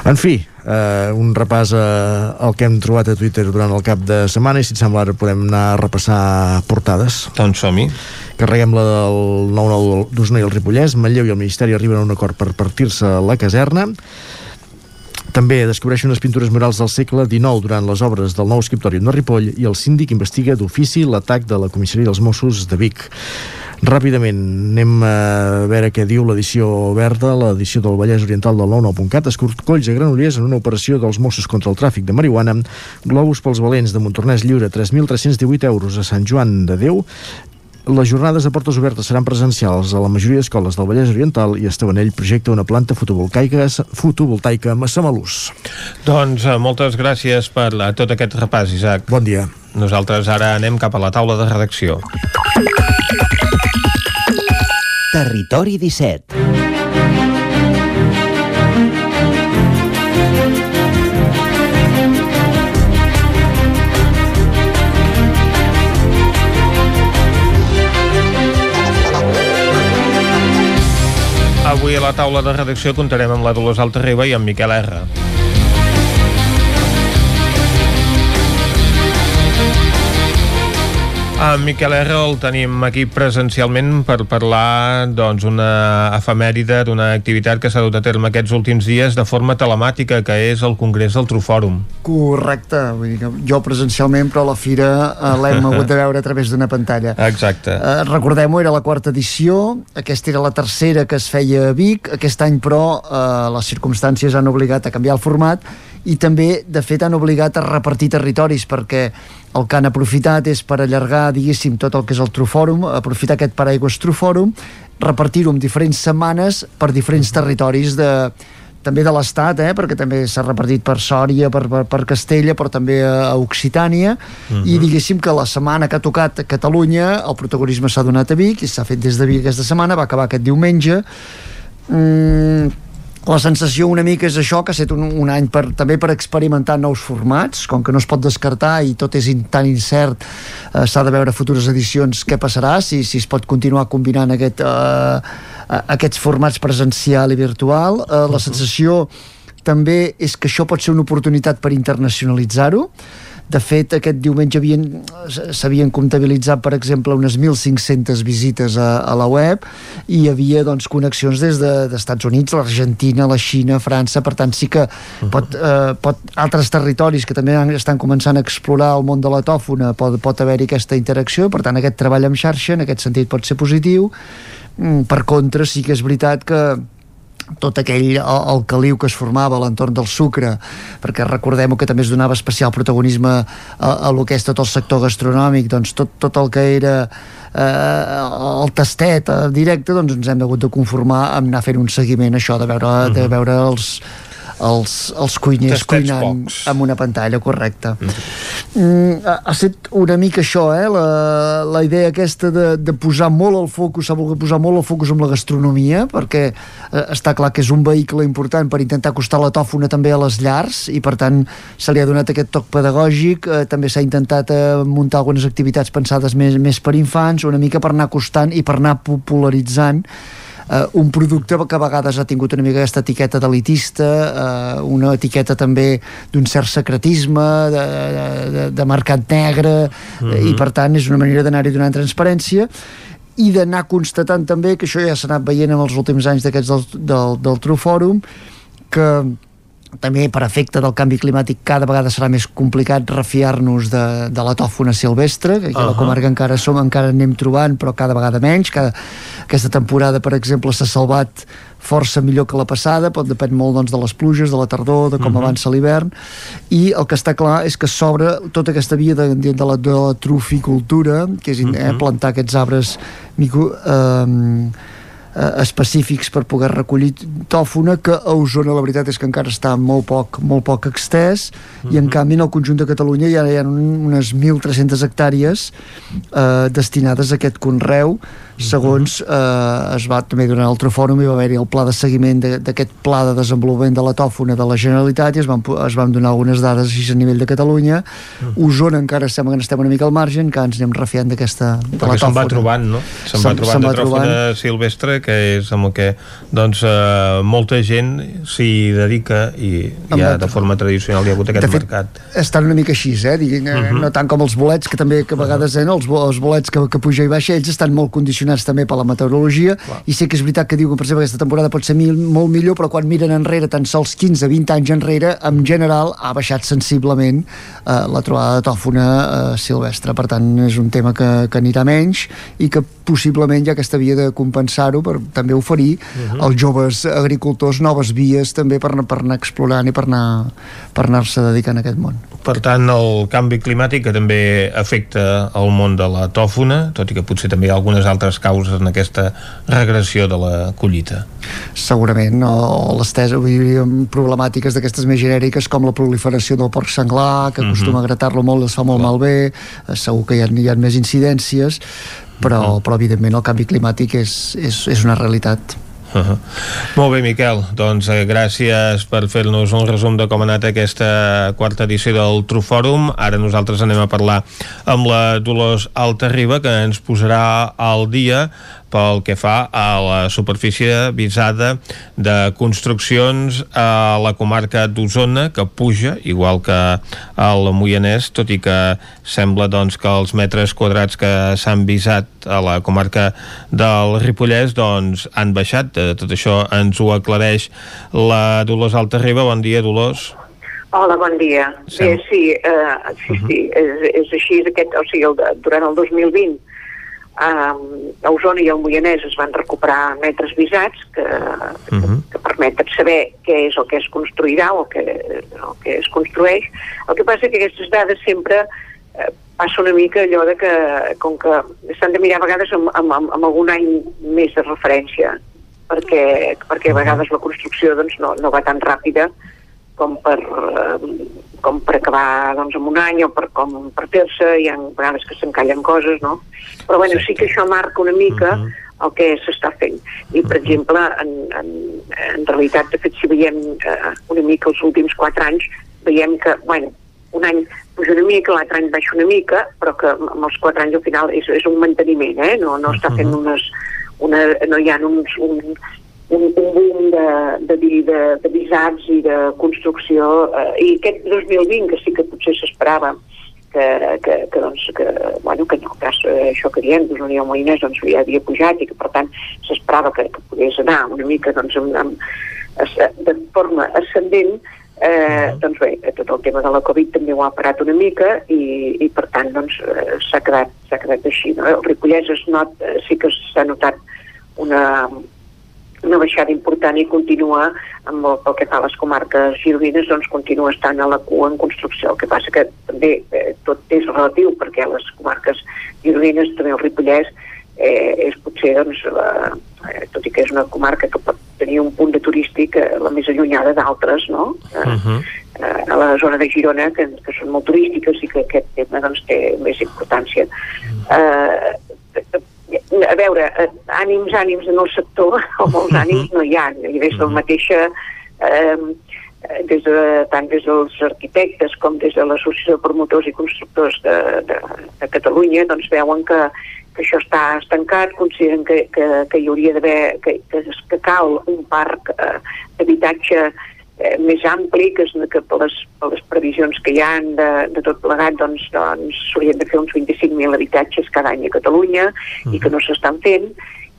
En fi, eh, un repàs al que hem trobat a Twitter durant el cap de setmana i si et sembla ara podem anar a repassar portades. Doncs som-hi. Carreguem la del 9-9 d'Osona i el Ripollès. Manlleu i el Ministeri arriben a un acord per partir-se la caserna. També descobreixen unes pintures murals del segle XIX durant les obres del nou escriptori de Ripoll i el síndic investiga d'ofici l'atac de la comissaria dels Mossos de Vic. Ràpidament anem a veure què diu l'edició verda, l'edició del Vallès Oriental del 99.cat, escorcolls a Granollers en una operació dels Mossos contra el tràfic de marihuana, globus pels valents de Montornès Lliure, 3.318 euros a Sant Joan de Déu, les jornades de portes obertes seran presencials a la majoria d'escoles del Vallès Oriental i Estevanell projecta una planta fotovoltaica, fotovoltaica a Massamalús. Doncs eh, moltes gràcies per la, tot aquest repàs, Isaac. Bon dia. Nosaltres ara anem cap a la taula de redacció. Territori 17 Avui a la taula de redacció comptarem amb la Dolors Altarriba i amb Miquel R. En Miquel R el tenim aquí presencialment per parlar doncs, una efemèride d'una activitat que s'ha dut a terme aquests últims dies de forma telemàtica, que és el Congrés del Trufòrum. Correcte, vull dir que jo presencialment, però la fira eh, l'hem hagut de veure a través d'una pantalla. Exacte. Eh, Recordem-ho, era la quarta edició, aquesta era la tercera que es feia a Vic, aquest any però eh, les circumstàncies han obligat a canviar el format i també, de fet, han obligat a repartir territoris perquè el que han aprofitat és per allargar, diguéssim, tot el que és el Trufòrum, aprofitar aquest paraigües Trufòrum, repartir-ho en diferents setmanes per diferents territoris de, també de l'Estat, eh, perquè també s'ha repartit per Sòria, per, per, per Castella, però també a, Occitània, uh -huh. i diguéssim que la setmana que ha tocat Catalunya el protagonisme s'ha donat a Vic, i s'ha fet des de Vic aquesta setmana, va acabar aquest diumenge. Mm, la sensació una mica és això, que ha estat un, un any per, també per experimentar nous formats, com que no es pot descartar i tot és in, tan incert, eh, s'ha de veure futures edicions què passarà, si, si es pot continuar combinant aquest, eh, aquests formats presencial i virtual. Eh, la sensació també és que això pot ser una oportunitat per internacionalitzar-ho, de fet, aquest diumenge havien- s'havien comptabilitzat, per exemple, unes 1.500 visites a, a la web i hi havia doncs, connexions des de- d'Estats de, Units, l'Argentina, la Xina, França, per tant sí que pot, eh, pot, altres territoris que també estan començant a explorar el món de la tòfona pot, pot haver-hi aquesta interacció, per tant aquest treball en xarxa en aquest sentit pot ser positiu. Mm, per contra sí que és veritat que tot aquell el, caliu que es formava a l'entorn del sucre perquè recordem que també es donava especial protagonisme a, a lo que és tot el sector gastronòmic doncs tot, tot el que era eh, el tastet eh, directe doncs ens hem hagut de conformar amb anar fent un seguiment això de veure, de veure els els, els cuiners Tastets cuinant pocs. amb una pantalla, correcte. Mm, ha, ha estat una mica això, eh? la, la idea aquesta de, de posar molt el focus, s'ha volgut posar molt el focus amb la gastronomia, perquè eh, està clar que és un vehicle important per intentar acostar la tòfona també a les llars, i per tant se li ha donat aquest toc pedagògic, eh, també s'ha intentat eh, muntar algunes activitats pensades més, més per infants, una mica per anar acostant i per anar popularitzant eh, un producte que a vegades ha tingut una mica aquesta etiqueta d'elitista, eh, una etiqueta també d'un cert secretisme, de, de, de mercat negre, mm -hmm. i per tant és una manera d'anar-hi donant transparència i d'anar constatant també, que això ja s'ha anat veient en els últims anys d'aquests del, del, del True Forum, que també per efecte del canvi climàtic cada vegada serà més complicat refiar-nos de, de la tòfona silvestre, que aquí uh -huh. a la comarca encara som, encara anem trobant, però cada vegada menys. Cada, aquesta temporada, per exemple, s'ha salvat força millor que la passada, pot depèn molt doncs, de les pluges, de la tardor, de com uh -huh. avança l'hivern, i el que està clar és que s'obre tota aquesta via de, de, de, la, de la troficultura, que és uh -huh. eh, plantar aquests arbres micro, eh, eh, específics per poder recollir tòfona que a Osona la veritat és que encara està molt poc, molt poc extès uh -huh. i en canvi en el conjunt de Catalunya ja hi ha unes 1.300 hectàrees eh, destinades a aquest conreu segons eh, es va també durant l'altre fòrum hi va haver-hi el pla de seguiment d'aquest pla de desenvolupament de la tòfona de la Generalitat i es van, es van donar algunes dades així a nivell de Catalunya mm. Osona encara sembla que n'estem una mica al marge encara ens anem refiant d'aquesta de Perquè se'n va trobant, no? Se'n va trobant se de tròfona trobant... silvestre que és amb el que doncs, eh, molta gent s'hi dedica i ja de forma tradicional hi ha hagut aquest de fet, mercat estan una mica així, eh? Digui, uh mhm. -huh. no tant com els bolets que també que a vegades eh, no? els, els bolets que, que puja i baixa ells estan molt condicionats condicionats també per la meteorologia Clar. i sé que és veritat que diu que per exemple aquesta temporada pot ser mil, molt millor però quan miren enrere tan sols 15-20 anys enrere en general ha baixat sensiblement eh, la trobada de tòfona eh, silvestre per tant és un tema que, que anirà menys i que possiblement hi ha aquesta via de compensar-ho per també oferir uh mhm. -huh. als joves agricultors noves vies també per, per anar explorant i per anar per anar-se dedicant a aquest món. Per tant, el canvi climàtic que també afecta el món de la tòfona, tot i que potser també hi ha algunes altres causes en aquesta regressió de la collita. Segurament, o l'estesa, vull dir, problemàtiques d'aquestes més genèriques com la proliferació del porc senglar, que acostuma uh -huh. a gratar-lo molt, es fa molt Clar. malbé, eh, segur que hi ha, hi ha més incidències, però, -huh. però evidentment el canvi climàtic és, és, és una realitat. Uh -huh. Molt bé, Miquel. Doncs eh, gràcies per fer-nos un resum de com ha anat aquesta quarta edició del Trufòrum. Ara nosaltres anem a parlar amb la Dolors Altarriba, que ens posarà al dia pel que fa a la superfície visada de construccions a la comarca d'Osona, que puja, igual que al Moianès, tot i que sembla doncs, que els metres quadrats que s'han visat a la comarca del Ripollès doncs, han baixat. De tot això ens ho aclareix la Dolors Altarriba. Bon dia, Dolors. Hola, bon dia. Sí. Bé, sí, uh, sí, uh -huh. sí és, és així, aquest, o sigui, el durant el 2020 um, a Osona i al Moianès es van recuperar metres visats que, uh -huh. que, permeten saber què és el que es construirà o què, el que es construeix. El que passa que aquestes dades sempre eh, passa una mica allò de que, com que s'han de mirar a vegades amb, amb, amb, amb algun any més de referència, perquè, perquè a vegades la construcció doncs, no, no va tan ràpida com per, eh, com per acabar doncs, en un any o per, com per fer-se, hi ha vegades que s'encallen coses, no? Però bueno, sí que això marca una mica uh -huh. el que s'està fent. I, per exemple, en, en, en realitat, de fet, si veiem eh, una mica els últims quatre anys, veiem que, bueno, un any puja una mica, l'altre any baixa una mica, però que amb els quatre anys al final és, és un manteniment, eh? No, no està fent unes, una, no hi ha uns, un, un, un boom de, de, de, de visats i de construcció eh, i aquest 2020 que sí que potser s'esperava que, que, que, doncs, que, bueno, que en el cas eh, això que diem, doncs, Unió Molinès doncs, ja havia pujat i que per tant s'esperava que, que pogués anar una mica doncs, amb, amb, de forma ascendent eh, doncs bé, tot el tema de la Covid també ho ha parat una mica i, i per tant doncs, eh, s'ha quedat, quedat així. No? El Ripollès es not, eh, sí que s'ha notat una, una baixada important i continua, amb el, pel que fa a les comarques gironines, doncs continua estant a la cua en construcció. El que passa que també eh, tot és relatiu, perquè les comarques gironines, també el Ripollès, eh, és potser, doncs, la, eh, tot i que és una comarca que pot tenir un punt de turístic eh, la més allunyada d'altres, no? Eh, uh -huh. eh, a la zona de Girona, que, que són molt turístiques i que aquest tema doncs, té més importància. Eh, a veure, eh, ànims, ànims en el sector, o molts ànims no hi ha, i des del mateixa eh, des de, tant des dels arquitectes com des de l'Associació de Promotors i Constructors de, de, de Catalunya doncs veuen que, que això està estancat, consideren que, que, que hi hauria d'haver, que, que, que cal un parc eh, d'habitatge eh, més ampli, que, és, que per, les, per les previsions que hi han de, de tot plegat doncs, doncs s'haurien de fer uns 25.000 habitatges cada any a Catalunya uh -huh. i que no s'estan fent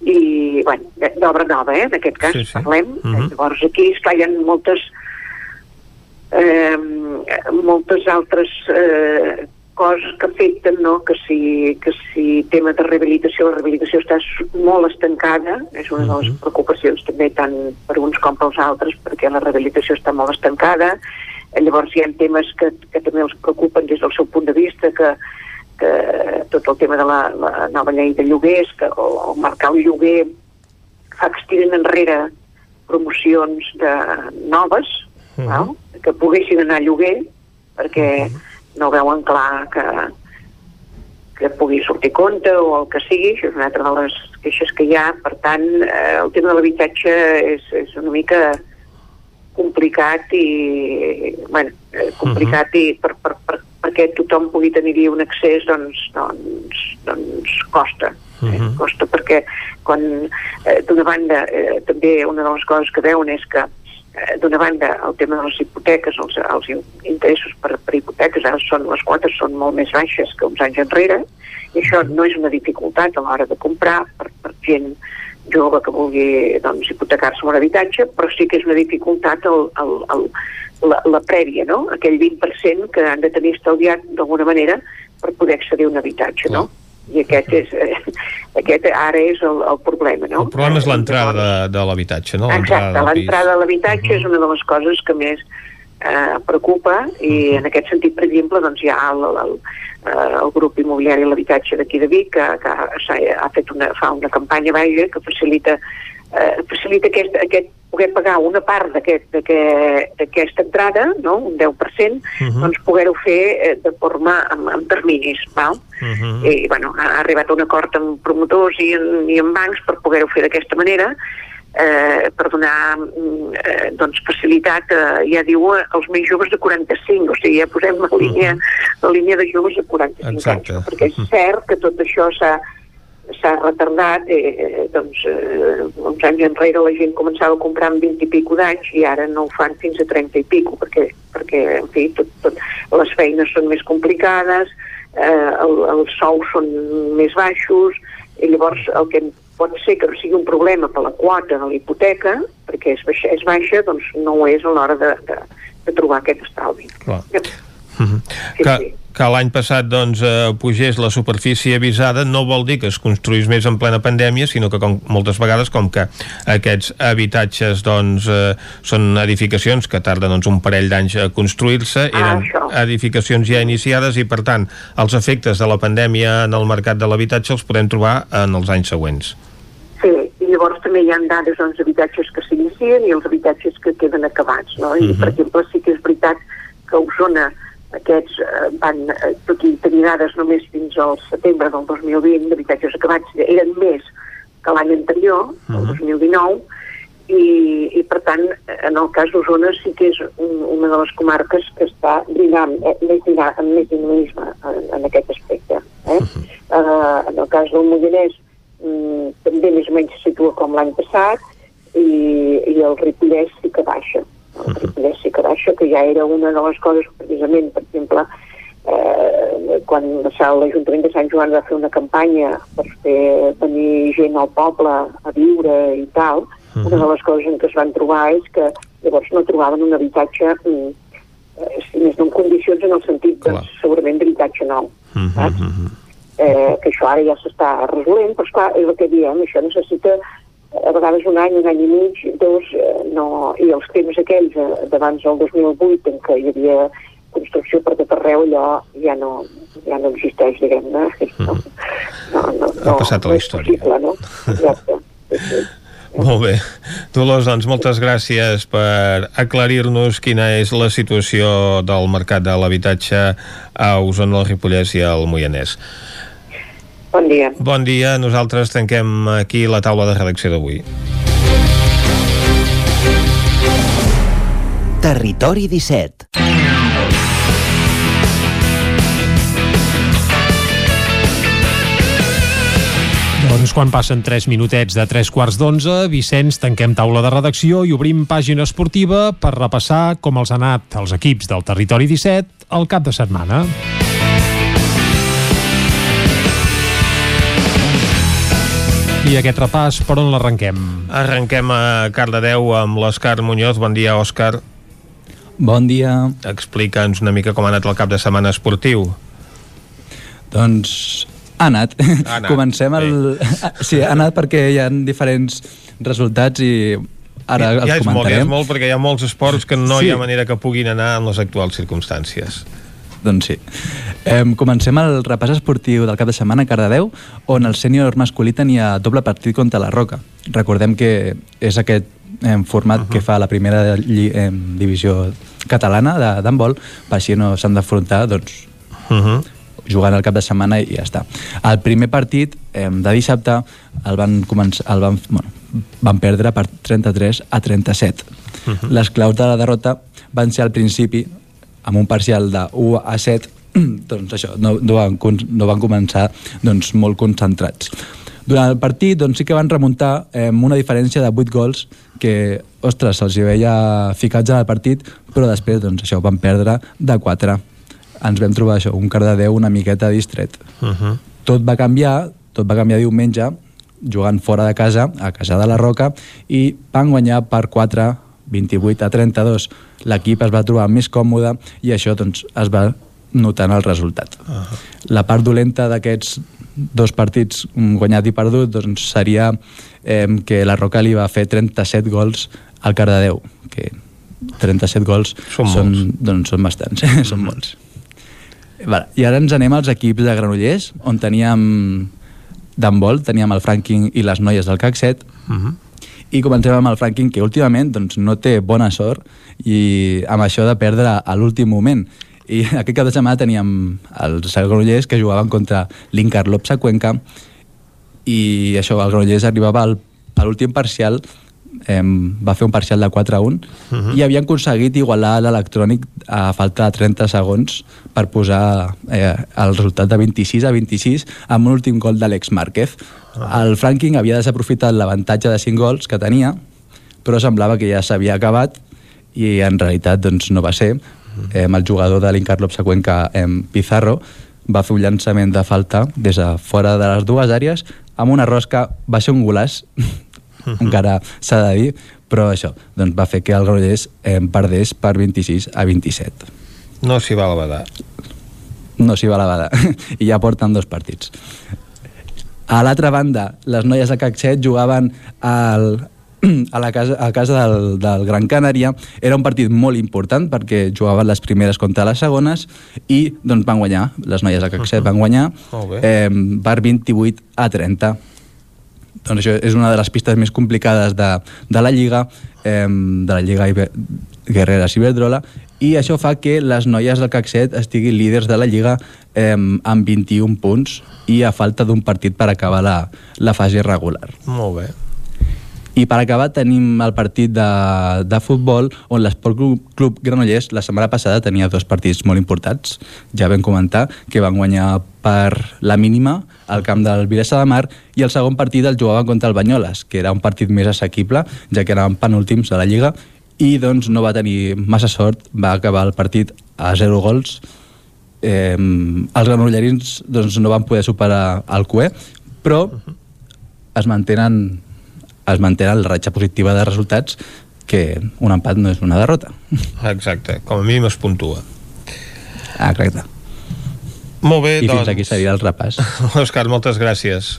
i, bueno, d'obra nova, eh, en aquest cas sí, sí. parlem. Uh -huh. Llavors aquí, esclar, hi ha moltes eh, moltes altres eh, coses que afecten, no? que, si, que si tema de rehabilitació, la rehabilitació està molt estancada, és una de les preocupacions també tant per uns com pels altres, perquè la rehabilitació està molt estancada, Eh, llavors hi ha temes que, que també els preocupen des del seu punt de vista, que, que tot el tema de la, la nova llei de lloguers, que, o, o marcar el lloguer fa que es tiren enrere promocions de noves, uh -huh. no? que poguessin anar a lloguer, perquè uh -huh. No veuen clar que, que pugui sortir compte o el que sigui, això és una altra de les queixes que hi ha, per tant, eh, el tema de l'habitatge és, és una mica complicat i bueno, eh, complicat uh -huh. i per, per, per, perquè tothom pugui tenir un accés doncs, doncs, doncs costa uh -huh. eh? costa perquè quan eh, d'una banda eh, també una de les coses que veuen és que eh, d'una banda el tema de les hipoteques els, els interessos per, per hipoteques ara són, les quotes són molt més baixes que uns anys enrere i això no és una dificultat a l'hora de comprar per, per gent jove que vulgui doncs, hipotecar-se un habitatge, però sí que és una dificultat el, el, el, la, la prèvia, no? aquell 20% que han de tenir estalviat d'alguna manera per poder accedir a un habitatge. No? I aquest, és, eh, aquest ara és el, el problema. No? El problema és l'entrada de, de l'habitatge, no? Exacte, l'entrada a l'habitatge uh -huh. és una de les coses que més eh, preocupa i uh -huh. en aquest sentit, per exemple, doncs hi ha el, el, el, eh, el grup immobiliari i l'habitatge d'aquí de Vic que, que ha, ha fet una, fa una campanya vaja que facilita eh, facilita aquest, aquest poder pagar una part d'aquesta aquest, entrada, no? un 10%, uh -huh. doncs poder-ho fer eh, de forma amb, amb terminis. Val? Uh -huh. I bueno, ha arribat a un acord amb promotors i, en, i amb bancs per poder-ho fer d'aquesta manera eh, per donar mm, eh, doncs facilitat, eh, ja diu, als més joves de 45, o sigui, ja posem la línia, uh -huh. la línia de joves de 45 Exacte. anys, perquè és cert que tot això s'ha s'ha retardat, eh, eh, doncs eh, uns anys enrere la gent començava a comprar amb 20 i pico d'anys i ara no ho fan fins a 30 i pico perquè, perquè en fi, tot, tot, les feines són més complicades, eh, el, els sous són més baixos i llavors el que pot ser que no sigui un problema per la quota de la hipoteca, perquè és baixa, és baixa doncs no ho és a l'hora de, de, de trobar aquest estalvi. Clar. Uh -huh. sí, que, sí. Que l'any passat doncs, eh, pugés la superfície avisada no vol dir que es construís més en plena pandèmia, sinó que com, moltes vegades com que aquests habitatges doncs, eh, són edificacions que tarden doncs, un parell d'anys a construir-se, eren ah, edificacions ja iniciades i per tant els efectes de la pandèmia en el mercat de l'habitatge els podem trobar en els anys següents. Sí, i llavors també hi ha dades dels habitatges que s'inicien i els habitatges que queden acabats, no? I, uh -huh. per exemple, sí que és veritat que Osona aquests eh, van, eh, tenir dades només fins al setembre del 2020 d'habitatges acabats, eren més que l'any anterior, uh -huh. el 2019, i, i per tant, en el cas d'Osona sí que és un, una de les comarques que està dinam, eh, més, dinam, amb més dinamisme en, en aquest aspecte. Eh? Uh -huh. uh, en el cas del Moianès mm, també més o menys se situa com l'any passat i, i el Ripollès sí que baixa el Ripollès sí que baixa, que ja era una de les coses precisament, per exemple eh, quan l'Ajuntament de Sant Joan va fer una campanya per fer venir gent al poble a viure i tal, uh -huh. una de les coses en què es van trobar és que llavors no trobaven un habitatge mm, eh, si més no en condicions en el sentit de, segurament d'habitatge nou uh -huh. saps? eh, que això ara ja s'està resolent, però esclar, és el que diem, això necessita a vegades un any, un any i mig, dos, eh, no, i els temps aquells eh, d'abans del 2008 en què hi havia construcció per tot arreu, allò ja no, ja no existeix, diguem-ne. No, no, no, no, ha passat a la història. Possible, no? Exacte. Molt bé. Dolors, doncs moltes gràcies per aclarir-nos quina és la situació del mercat de l'habitatge a Osona, el Ripollès i al Moianès. Bon dia. Bon dia. Nosaltres tanquem aquí la taula de redacció d'avui. Territori 17 Doncs quan passen 3 minutets de 3 quarts d'11, Vicenç, tanquem taula de redacció i obrim pàgina esportiva per repassar com els han anat els equips del Territori 17 al cap de setmana. I aquest repàs, per on l'arrenquem? Arrenquem a Cardedeu amb l'Òscar Muñoz. Bon dia, Òscar. Bon dia. Explica'ns una mica com ha anat el cap de setmana esportiu. Doncs ha anat. Ha anat, Comencem el... Sí, ha anat perquè hi ha diferents resultats i ara ja, ja els és molt, ja comentarem. és molt, perquè hi ha molts esports que no Sí. hi ha manera que puguin anar en les actuals circumstàncies. Doncs sí. Eh, comencem el repàs esportiu del cap de setmana a Cardedeu, on el sènior masculí tenia doble partit contra la Roca. Recordem que és aquest eh, format uh -huh. que fa la primera lli- eh, divisió catalana de- d'handbol, per així no s'han d'afrontar doncs, Uh -huh. jugant el cap de setmana i ja està. El primer partit eh, de dissabte el van, començar, el van, bueno, van perdre per 33 a 37. Uh -huh. Les claus de la derrota van ser al principi amb un parcial de 1 a 7 doncs això, no, no, van, no van començar doncs, molt concentrats. Durant el partit doncs, sí que van remuntar eh, amb una diferència de 8 gols que, ostres, se'ls hi veia ficats en el partit, però després doncs, això van perdre de 4. Ens vam trobar això, un Cardedeu una miqueta distret. Uh -huh. Tot va canviar, tot va canviar diumenge, jugant fora de casa, a casa de la Roca, i van guanyar per 4, 28 a 32. L'equip es va trobar més còmode i això doncs, es va notant el resultat. Uh -huh. La part dolenta d'aquests dos partits guanyat i perdut doncs, seria eh, que la Roca li va fer 37 gols al Cardedeu, que 37 gols Són són, doncs, són bastants, són molts. Vale. I ara ens anem als equips de Granollers, on teníem d'handbol, teníem el Franking i les noies del CAC 7, Uh -huh. I comencem amb el Franking, que últimament doncs, no té bona sort i amb això de perdre a l'últim moment. I aquest cap de setmana teníem els Granollers que jugaven contra l'Incar Lopsa Cuenca i això, el Granollers arribava al, a l'últim parcial eh, va fer un parcial de 4 a 1 Mhm. i havien aconseguit igualar l'electrònic a falta de 30 segons per posar eh, el resultat de 26 a 26 amb un últim gol d'Àlex Márquez. El Franking havia desaprofitat l'avantatge de 5 gols que tenia, però semblava que ja s'havia acabat i en realitat doncs, no va ser. Eh, el jugador de l'Incarlop Secuenca, eh, Pizarro, va fer un llançament de falta des de fora de les dues àrees amb una rosca, va ser un golaç encara s'ha de dir, però això doncs va fer que el Granollers eh, perdés per 26 a 27. No s'hi va la badar. No s'hi va la bada. I ja porten dos partits. A l'altra banda, les noies de 7 jugaven al, a la casa, a casa del, del Gran Canària. Era un partit molt important perquè jugaven les primeres contra les segones i doncs van guanyar. Les noies de CAC 7 van guanyar eh, per 28 a 30 doncs això és una de les pistes més complicades de, de la Lliga, eh, de la Lliga Iber Guerreres Iberdrola, i això fa que les noies del CAC 7 estiguin líders de la Lliga eh, amb 21 punts i a falta d'un partit per acabar la, la fase regular. Molt bé. I per acabar tenim el partit de, de futbol on l'Esport Club, Club Granollers la setmana passada tenia dos partits molt importants. Ja vam comentar que van guanyar per la mínima al camp del Vilesa de Mar i el segon partit el jugaven contra el Banyoles, que era un partit més assequible, ja que eren penúltims de la Lliga i doncs no va tenir massa sort, va acabar el partit a 0 gols. Eh, els granollerins doncs, no van poder superar el CUE, però es mantenen es mantenen la ratxa positiva de resultats que un empat no és una derrota. Exacte, com a mínim es puntua. Ah, correcte. Molt bé, I doncs... fins aquí seria el repàs. Òscar, moltes gràcies.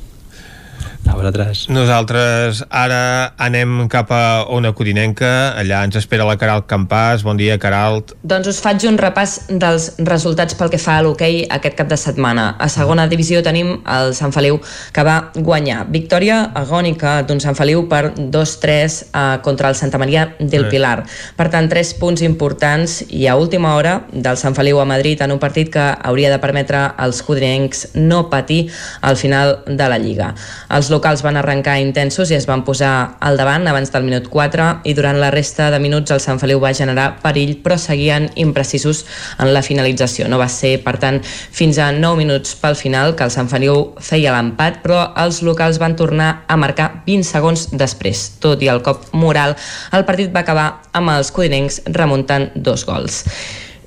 A vosaltres. Nosaltres ara anem cap a Ona Codinenca, allà ens espera la Caral Campàs. Bon dia, Caralt. Doncs us faig un repàs dels resultats pel que fa a l'hoquei aquest cap de setmana. A segona divisió tenim el Sant Feliu que va guanyar. Victòria agònica d'un Sant Feliu per 2-3 eh, contra el Santa Maria del Eh. Pilar. Per tant, tres punts importants i a última hora del Sant Feliu a Madrid en un partit que hauria de permetre als codinencs no patir al final de la Lliga. Els locals van arrencar intensos i es van posar al davant abans del minut 4 i durant la resta de minuts el Sant Feliu va generar perill però seguien imprecisos en la finalització. No va ser, per tant, fins a 9 minuts pel final que el Sant Feliu feia l'empat però els locals van tornar a marcar 20 segons després. Tot i el cop moral, el partit va acabar amb els codinencs remuntant dos gols.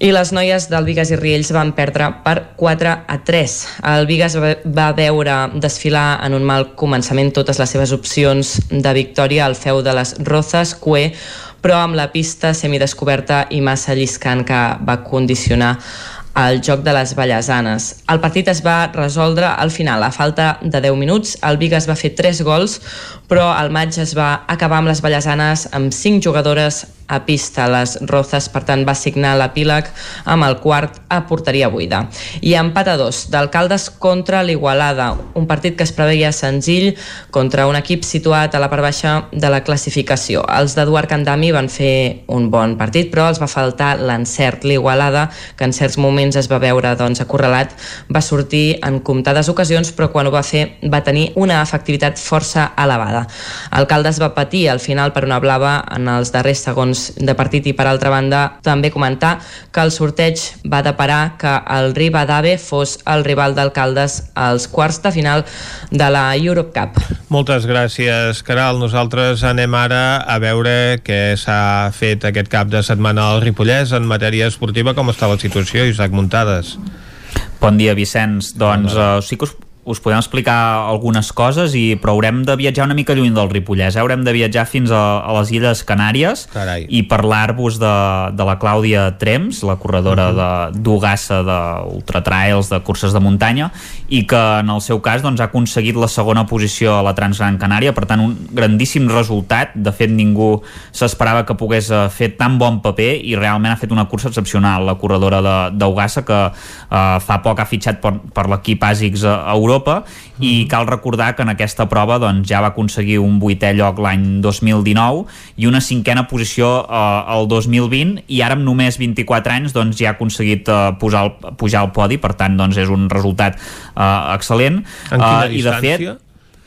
I les noies del Vigas i Riells van perdre per 4 a 3. El Vigas va- veure desfilar en un mal començament totes les seves opcions de victòria al feu de les Rozas, Cue, però amb la pista semidescoberta i massa lliscant que va condicionar el joc de les Ballasanes. El partit es va resoldre al final, a falta de 10 minuts. El Vigas va fer 3 gols, però el maig es va acabar amb les Ballasanes amb 5 jugadores a pista. Les Rozas, per tant, va signar l'epíleg amb el quart a porteria buida. I empat a dos, d'Alcaldes contra l'Igualada, un partit que es preveia senzill contra un equip situat a la part baixa de la classificació. Els d'Eduard Candami van fer un bon partit, però els va faltar l'encert. L'Igualada, que en certs moments es va veure doncs, acorralat, va sortir en comptades ocasions, però quan ho va fer va tenir una efectivitat força elevada. Alcaldes va patir al final per una blava en els darrers segons de partit i per altra banda també comentar que el sorteig va deparar que el Rivadave fos el rival d'alcaldes als quarts de final de la Europe Cup. Moltes gràcies, Caral. Nosaltres anem ara a veure què s'ha fet aquest cap de setmana al Ripollès en matèria esportiva. Com està la situació, Isaac Muntades? Bon dia, Vicenç. Doncs uh, sí que us us podem explicar algunes coses i però haurem de viatjar una mica lluny del Ripollès eh? haurem de viatjar fins a, a les Illes Canàries Carai. i parlar-vos de, de la Clàudia Trems la corredora uh -huh. d'Ugassa d'ultratrails, de curses de muntanya i que en el seu cas doncs, ha aconseguit la segona posició a la Transgran Canària per tant un grandíssim resultat de fet ningú s'esperava que pogués eh, fer tan bon paper i realment ha fet una cursa excepcional la corredora d'Ugassa que eh, fa poc ha fitxat per, per l'equip ASICS a Europa Europa mm. i cal recordar que en aquesta prova doncs, ja va aconseguir un vuitè lloc l'any 2019 i una cinquena posició eh, el 2020 i ara amb només 24 anys doncs, ja ha aconseguit eh, posar el, pujar al podi, per tant doncs, és un resultat eh, excel·lent. En quina uh, i de fet,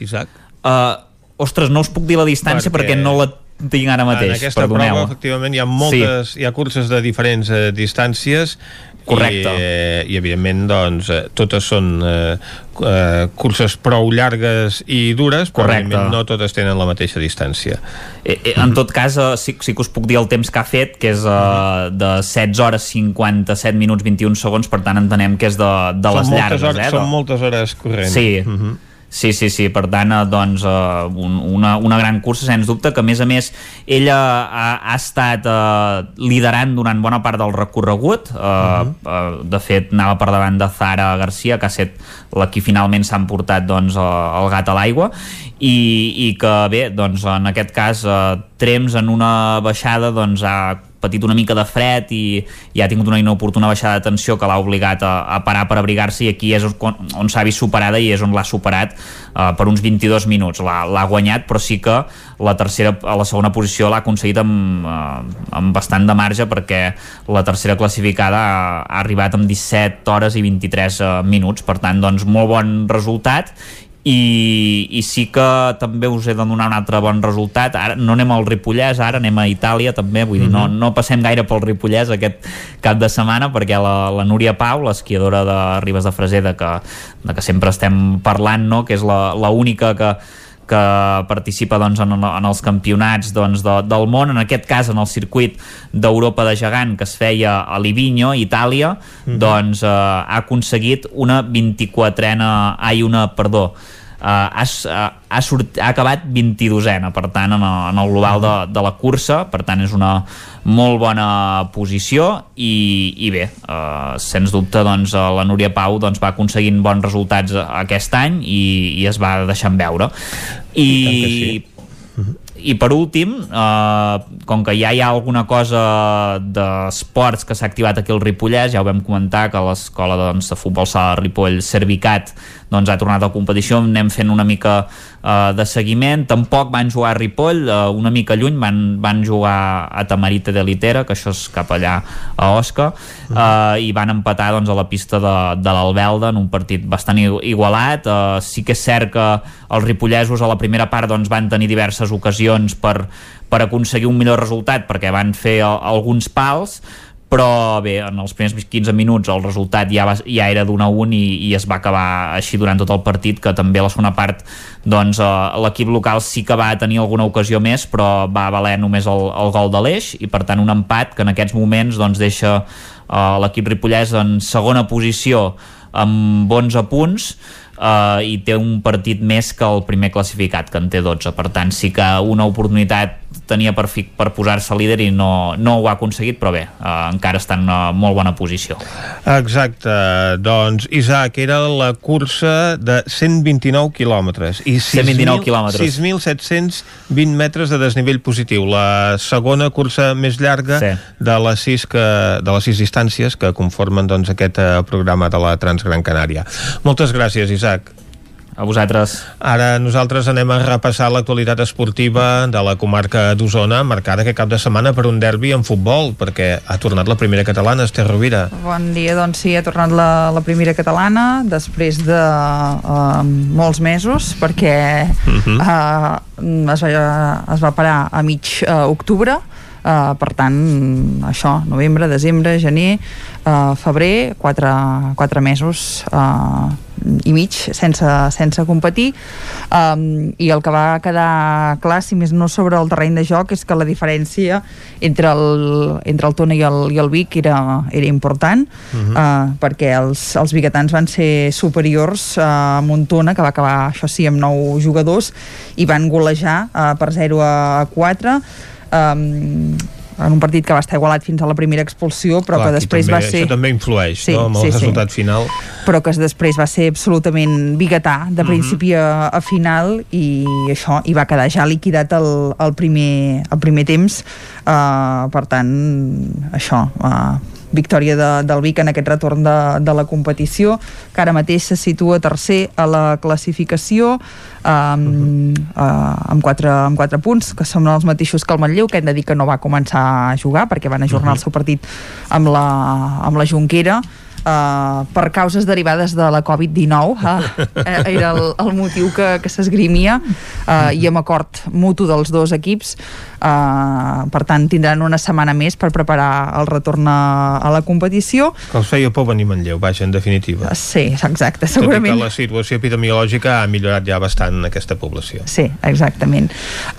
Isaac? Uh, ostres, no us puc dir la distància perquè, perquè no la tinc ara mateix, en aquesta perdoneu. prova efectivament hi ha moltes, sí. hi ha curses de diferents eh, distàncies Correcte. I, i evidentment doncs, eh, totes són eh, eh, curses prou llargues i dures però Correcte. no totes tenen la mateixa distància eh, eh, en tot cas eh, sí, sí que us puc dir el temps que ha fet que és eh, de 16 hores 57 minuts 21 segons per tant entenem que és de, de són les llargues hores, eh, són moltes hores corrent Sí, uh -huh. Sí, sí, sí, per tant, eh, doncs, eh, un, una, una gran cursa, sens dubte, que a més a més ella ha, ha estat eh, liderant durant bona part del recorregut, eh, uh -huh. eh, de fet anava per davant de Zara Garcia, que ha estat la qui finalment s'ha emportat doncs, el gat a l'aigua, i, i que bé, doncs, en aquest cas, eh, Trems en una baixada doncs, ha patit una mica de fred i, i ha tingut una inoportuna baixada de tensió que l'ha obligat a, a parar per abrigar-se i aquí és on, on s'ha vist superada i és on l'ha superat uh, per uns 22 minuts. L'ha guanyat però sí que la tercera a la segona posició l'ha aconseguit amb, uh, amb bastant de marge perquè la tercera classificada ha, ha arribat amb 17 hores i 23 uh, minuts. Per tant doncs molt bon resultat i, i sí que també us he de donar un altre bon resultat ara no anem al Ripollès, ara anem a Itàlia també, vull dir, mm -hmm. no, Mhm. no passem gaire pel Ripollès aquest cap de setmana perquè la, la Núria Pau, l'esquiadora de Ribes de Freser de que, de que sempre estem parlant, no? que és la, la única que que participa doncs, en, en els campionats doncs, de, del món, en aquest cas en el circuit d'Europa de gegant que es feia a Livigno, Itàlia, mm -hmm. doncs eh, ha aconseguit una 24ena, ai, una, perdó, Uh, ha, ha, sort, ha acabat 22ena per tant en el, en el global de, de la cursa. Per tant és una molt bona posició. I, i bé uh, sens dubte doncs, la Núria Pau doncs, va aconseguint bons resultats aquest any i, i es va deixant veure. I, I i per últim, eh, com que ja hi ha alguna cosa d'esports que s'ha activat aquí al Ripollès, ja ho vam comentar que l'escola doncs, de futbol sala Ripoll Servicat doncs, ha tornat a competició, anem fent una mica eh, de seguiment, tampoc van jugar a Ripoll, eh, una mica lluny van, van jugar a Tamarita de Litera que això és cap allà a Osca eh, i van empatar doncs, a la pista de, de l'Albelda en un partit bastant igualat. Eh, sí que és cert que els ripollesos a la primera part doncs, van tenir diverses ocasions per, per aconseguir un millor resultat perquè van fer a, alguns pals però bé, en els primers 15 minuts el resultat ja, va, ja era d'un a un i, i es va acabar així durant tot el partit que també a la segona part doncs, eh, l'equip local sí que va tenir alguna ocasió més però va valer només el, el gol de l'Eix i per tant un empat que en aquests moments doncs, deixa eh, l'equip ripollès en segona posició amb 11 punts eh, i té un partit més que el primer classificat que en té 12, per tant sí que una oportunitat tenia per, fi, per posar-se líder i no, no ho ha aconseguit, però bé, eh, encara està en una molt bona posició. Exacte, doncs Isaac, era la cursa de 129 quilòmetres i 129 quilòmetres. 6.720 metres de desnivell positiu, la segona cursa més llarga Sí. de les sis, que, de les sis distàncies que conformen doncs, aquest eh, programa de la Transgran Canària. Moltes gràcies, Isaac. A vosaltres. Ara nosaltres anem a repassar l'actualitat esportiva de la comarca d'Osona, marcada aquest cap de setmana per un derbi en futbol, perquè ha tornat la primera catalana, Esther Rovira. Bon dia, doncs sí, ha tornat la, la primera catalana després de uh, molts mesos perquè Mhm. uh, es, va, es va parar a mig uh, octubre Uh, per tant, això, novembre, desembre, gener, uh, febrer, quatre, quatre mesos uh, i mig sense, sense competir um, i el que va quedar clar, si més no sobre el terreny de joc, és que la diferència entre el, entre el Tona i el, i el Vic era, era important Mhm. uh, perquè els, els biguetans van ser superiors a Montona, que va acabar, això sí, amb nou jugadors i van golejar uh, per 0 a 4 um, en un partit que va estar igualat fins a la primera expulsió però Clar, que després també, va ser Això també influeix, Sí, no?, amb el sí, sí. resultat final. però que després va ser absolutament biguetà Mhm. de principi a, a final i això, i va quedar ja liquidat el, el, primer, el primer temps uh, per tant això uh, victòria de, del Vic en aquest retorn de, de la competició que ara mateix se situa tercer a la classificació um, uh, amb, quatre, amb quatre punts que són els mateixos que el Manlleu que hem de dir que no va començar a jugar perquè van ajornar el seu partit amb la, amb la Junquera Uh, per causes derivades de la Covid-19 uh, era el, el motiu que, que s'esgrimia uh, i amb acord mutu dels dos equips uh, per tant tindran una setmana més per preparar el retorn a, a la competició Que els feia por venir a Manlleu, vaja, en definitiva. sí, exacte, Tot i segurament que la situació epidemiològica ha millorat ja bastant en aquesta població. Sí, exactament.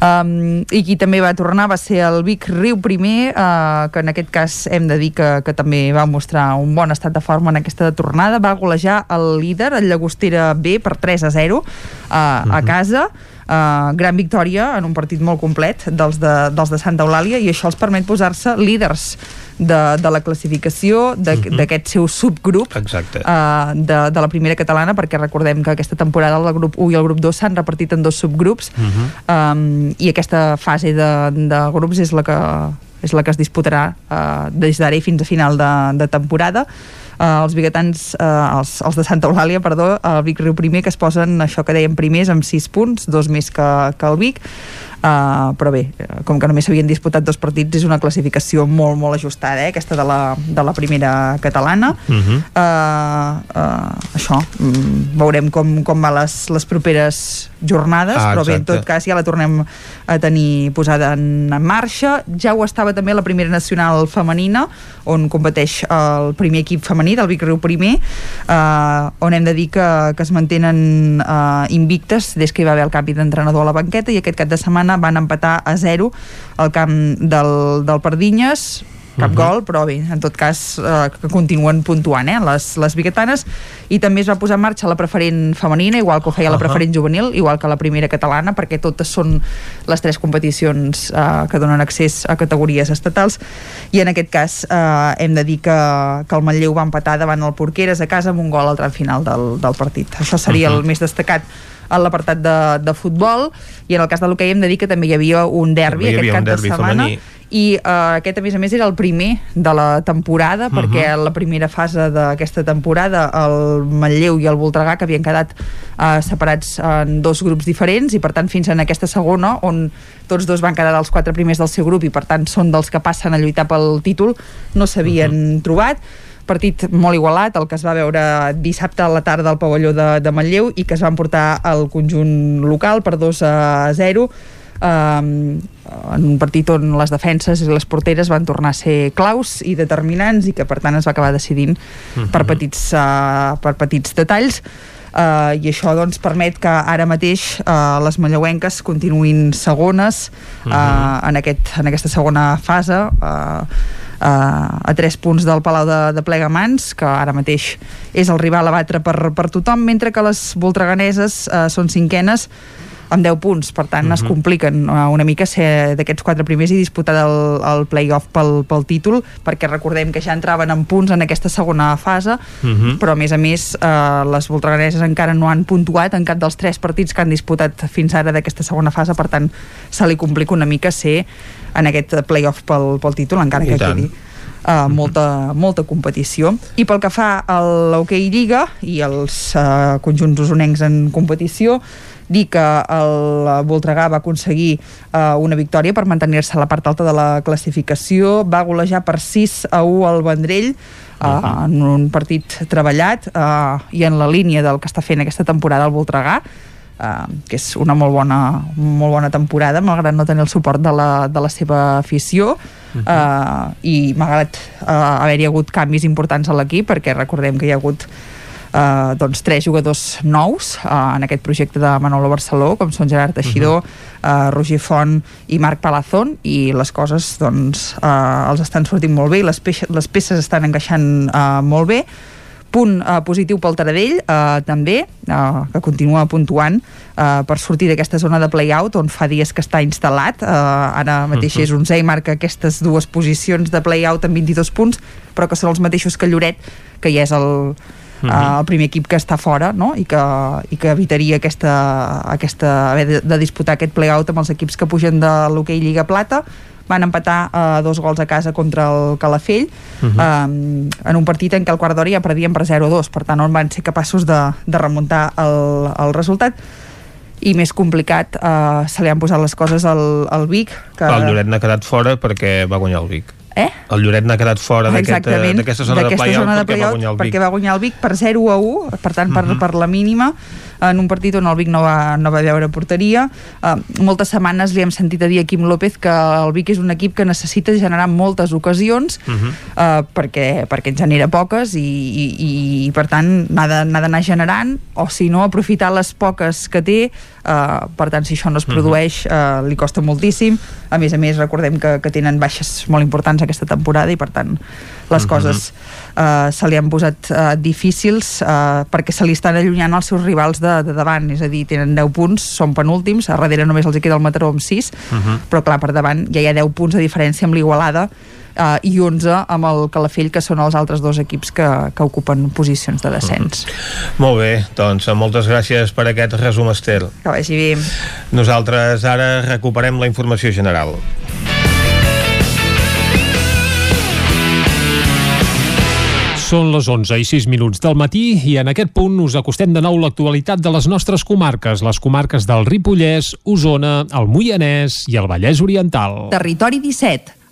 Um, I qui també va tornar va ser el Vic Riu primer, uh, que en aquest cas hem de dir que, que també va mostrar un bon estat de forma en aquesta tornada. Va golejar el líder, el Llagostera B, per 3 a 0 uh, a casa. Uh, gran victòria en un partit molt complet dels de, dels de Santa Eulàlia i això els permet posar-se líders de, de la classificació de- d'aquest seu subgrup Exacte. uh, de, de la primera catalana perquè recordem que aquesta temporada el grup 1 i el grup 2 s'han repartit en dos subgrups um, i aquesta fase de, de grups és la que és la que es disputarà uh, des d'ara i fins a final de, de temporada uh, els biguetans, uh, els, els de Santa Eulàlia, perdó, el Vic Riu primer que es posen, això que dèiem primers amb 6 punts, dos més que, que el Vic Uh, però bé, eh, com que només s'havien disputat dos partits és una classificació molt molt ajustada, eh, aquesta de la, de la primera catalana. Mhm. uh, uh, això mm, veurem com, com va les, les properes jornades Ah, però bé, en tot cas ja la tornem a tenir posada en, en marxa. Ja ho estava també la primera nacional femenina on competeix el primer equip femení del Vic Riu primer uh, on hem de dir que, que es mantenen uh, invictes des que hi va haver el canvi d'entrenador a la banqueta i aquest cap de setmana van empatar a 0 al camp del, del Pardinyes cap Mhm. gol, però bé, en tot cas eh, que continuen puntuant, eh, les, les biguetanes i també es va posar en marxa la preferent femenina, igual que ho feia la Ahà. preferent juvenil igual que la primera catalana, perquè totes són les tres competicions eh, que donen accés a categories estatals i en aquest cas eh, hem de dir que, que el Manlleu va empatar davant el Porqueres a casa amb un gol al tram final del, del partit això seria Mhm. el més destacat en l'apartat de, de futbol i en el cas de l'hoquei hem de dir que també hi havia un derbi hi aquest havia cap de setmana femení. i uh, aquest a més a més era el primer de la temporada Mhm. perquè la primera fase d'aquesta temporada el Manlleu i el Voltregà que havien quedat uh, separats en dos grups diferents i per tant fins en aquesta segona on tots dos van quedar dels quatre primers del seu grup i per tant són dels que passen a lluitar pel títol no s'havien trobat partit molt igualat, el que es va veure dissabte a la tarda al pavelló de, de Manlleu i que es van portar al conjunt local per 2 a 0 um, en un partit on les defenses i les porteres van tornar a ser claus i determinants i que per tant es va acabar decidint Mhm. per, petits, uh, per petits detalls Uh, i això doncs, permet que ara mateix uh, les manlleuenques continuïn segones uh, Mhm. en, aquest, en aquesta segona fase uh, a tres punts del Palau de, de Plegamans que ara mateix és el rival a batre per, per tothom mentre que les voltreganeses uh, són cinquenes amb 10 punts, per tant uh -huh. es Mhm. compliquen uh, una mica ser d'aquests quatre primers i disputar el, el play-off pel, pel títol, perquè recordem que ja entraven en punts en aquesta segona fase, Mhm. Uh -huh. però a més a més uh, les voltreganeses encara no han puntuat en cap dels tres partits que han disputat fins ara d'aquesta segona fase, per tant se li complica una mica ser en aquest play-off pel, pel títol, encara I que tant. quedi uh, molta, molta competició. I pel que fa a l'Hockey Lliga i els uh, conjunts usonencs en competició, dir que el Voltregà va aconseguir uh, una victòria per mantenir-se a la part alta de la classificació, va golejar per 6 a 1 al Vendrell, uh, en un partit treballat uh, i en la línia del que està fent aquesta temporada el Voltregà, uh, que és una molt bona, molt bona temporada, malgrat no tenir el suport de la, de la seva afició, uh, i malgrat uh, haver-hi hagut canvis importants a l'equip, perquè recordem que hi ha hagut Uh, doncs tres jugadors nous uh, en aquest projecte de Manolo Barceló com són Gerard Teixidor, uh, Roger Font i Marc Palazón i les coses doncs uh, els estan sortint molt bé i les, peixes, les peces estan encaixant uh, molt bé. Punt uh, positiu pel Taradell uh, també, uh, que continua puntuant uh, per sortir d'aquesta zona de play-out on fa dies que està instal·lat. Uh, ara mateix Mhm. és 11 i marca aquestes dues posicions de play-out amb 22 punts però que són els mateixos que Lloret que ja és el, Uh, el primer equip que està fora no? I, que, i que evitaria aquesta, aquesta, haver de, de disputar aquest play-out amb els equips que pugen de l'hoquei Lliga Plata van empatar uh, dos gols a casa contra el Calafell uh. -huh. um, en un partit en què el quart d'hora ja perdien per 0-2 per tant on van ser capaços de, de remuntar el, el resultat i més complicat uh, se li han posat les coses al, al Vic que... El Lloret n'ha quedat fora perquè va guanyar el Vic. Eh? El Lloret n'ha quedat fora eh, d'aquesta zona de play-out zona de perquè va play-out, guanyar el Vic. perquè va guanyar el Vic per 0 a 1, per tant per, Mhm. per la mínima en un partit on el Vic no va, no va veure porteria uh, moltes setmanes li hem sentit a dir a Quim López que el Vic és un equip que necessita generar moltes ocasions Mhm. uh, perquè, perquè en genera poques i, i, i per tant n'ha d'anar generant o si no aprofitar les poques que té uh, per tant si això no es produeix uh, li costa moltíssim. A més a més recordem que, que tenen baixes molt importants aquesta temporada i per tant les Mhm. coses uh, se li han posat uh, difícils uh, perquè se li estan allunyant els seus rivals de, de davant, és a dir, tenen 10 punts són penúltims, a darrere només els queda el Mataró amb 6, Mhm. però clar, per davant ja hi ha 10 punts de diferència amb l'Igualada uh, i 11 amb el Calafell que són els altres dos equips que, que ocupen posicions de descens Molt bé, doncs moltes gràcies per aquest resum, Esther. que vagi bé Nosaltres ara recuperem la informació general. Són les 11 i 6 minuts del matí i en aquest punt us acostem de nou l'actualitat de les nostres comarques, les comarques del Ripollès, Osona, el Moianès i el Vallès Oriental. Territori 17,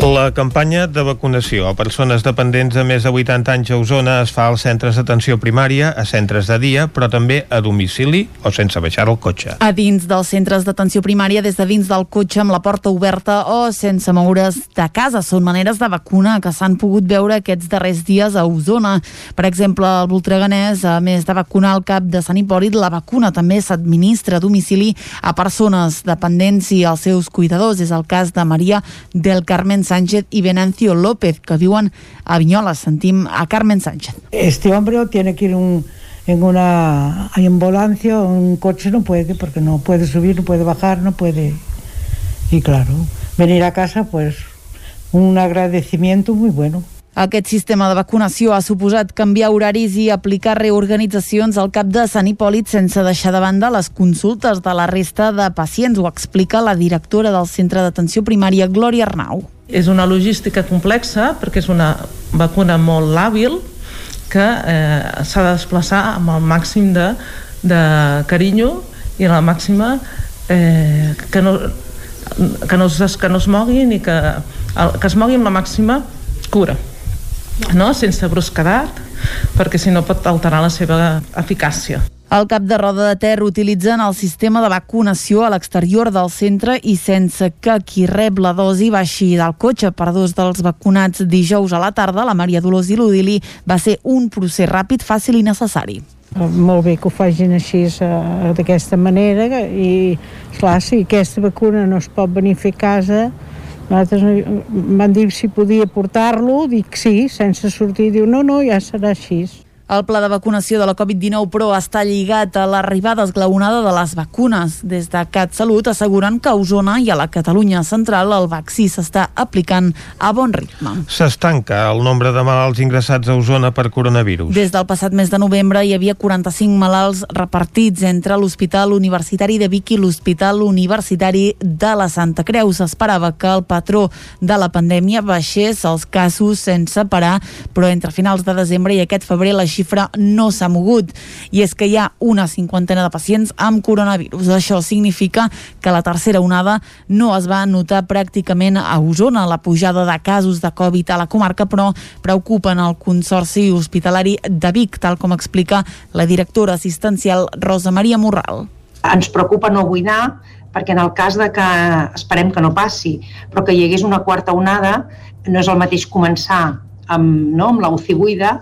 La campanya de vacunació a persones dependents de més de 80 anys a Osona es fa als centres d'atenció primària, a centres de dia, però també a domicili o sense baixar el cotxe. A dins dels centres d'atenció primària, des de dins del cotxe amb la porta oberta o sense moure's de casa. Són maneres de vacuna que s'han pogut veure aquests darrers dies a Osona. Per exemple, el Voltreganès, a més de vacunar el cap de Sant Hipòlit, la vacuna també s'administra a domicili a persones dependents i als seus cuidadors. És el cas de Maria del Carmen Sánchez i Venancio López, que viuen a Vinyola. Sentim a Carmen Sánchez. Este hombre tiene que ir un, en una ambulancia un coche, no puede, porque no puede subir, no puede bajar, no puede. Y claro, venir a casa, pues un agradecimiento muy bueno. Aquest sistema de vacunació ha suposat canviar horaris i aplicar reorganitzacions al cap de Sant Hipòlit sense deixar de banda les consultes de la resta de pacients, ho explica la directora del Centre d'Atenció Primària, Glòria Arnau. És una logística complexa perquè és una vacuna molt hàbil que eh, s'ha de desplaçar amb el màxim de, de carinyo i la màxima eh, que, no, que, no es, que no es moguin i que, que es mogui amb la màxima cura no? sense brusquedat perquè si no pot alterar la seva eficàcia El cap de roda de Ter utilitzen el sistema de vacunació a l'exterior del centre i sense que qui rep la dosi baixi del cotxe. Per dos dels vacunats dijous a la tarda, la Maria Dolors i l'Udili va ser un procés ràpid, fàcil i necessari. Eh, Molt bé que ho facin així eh, d'aquesta manera i, clar, si aquesta vacuna no es pot venir a fer a casa, Nosaltres no- van dir si podia portar-lo, dic sí, sense sortir, diu no, no, ja serà així. El pla de vacunació de la Covid-19, però, està lligat a l'arribada esglaonada de les vacunes. Des de CatSalut asseguren que a Osona i a la Catalunya central el vaccí s'està aplicant a bon ritme. S'estanca el nombre de malalts ingressats a Osona per coronavirus. Des del passat mes de novembre hi havia 45 malalts repartits entre l'Hospital Universitari de Vic i l'Hospital Universitari de la Santa Creu. S'esperava que el patró de la pandèmia baixés els casos sense parar, però entre finals de desembre i aquest febrer la xifra no s'ha mogut. I és que hi ha una cinquantena de pacients amb coronavirus. Això significa que la tercera onada no es va notar pràcticament a Osona. La pujada de casos de Covid a la comarca, però preocupen el Consorci Hospitalari de Vic, tal com explica la directora assistencial Rosa Maria Morral. ens preocupa no buidar perquè en el cas de que esperem que no passi, però que hi hagués una quarta onada, no és el mateix començar amb, no, amb la UCI buida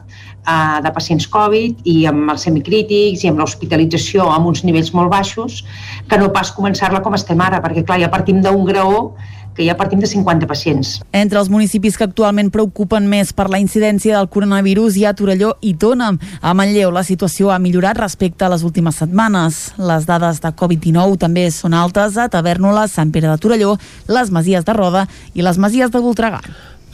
eh, de pacients Covid i amb els semicrítics i amb l'hospitalització amb uns nivells molt baixos, que no pas començar-la com estem ara, perquè clar, ja partim d'un graó que ja partim de 50 pacients. Entre els municipis que actualment preocupen més per la incidència del coronavirus hi ha Torelló i Tona. A Manlleu la situació ha millorat respecte a les últimes setmanes. Les dades de Covid-19 també són altes a Tavernola, Sant Pere de Torelló, les Masies de Roda i les Masies de Voltregà.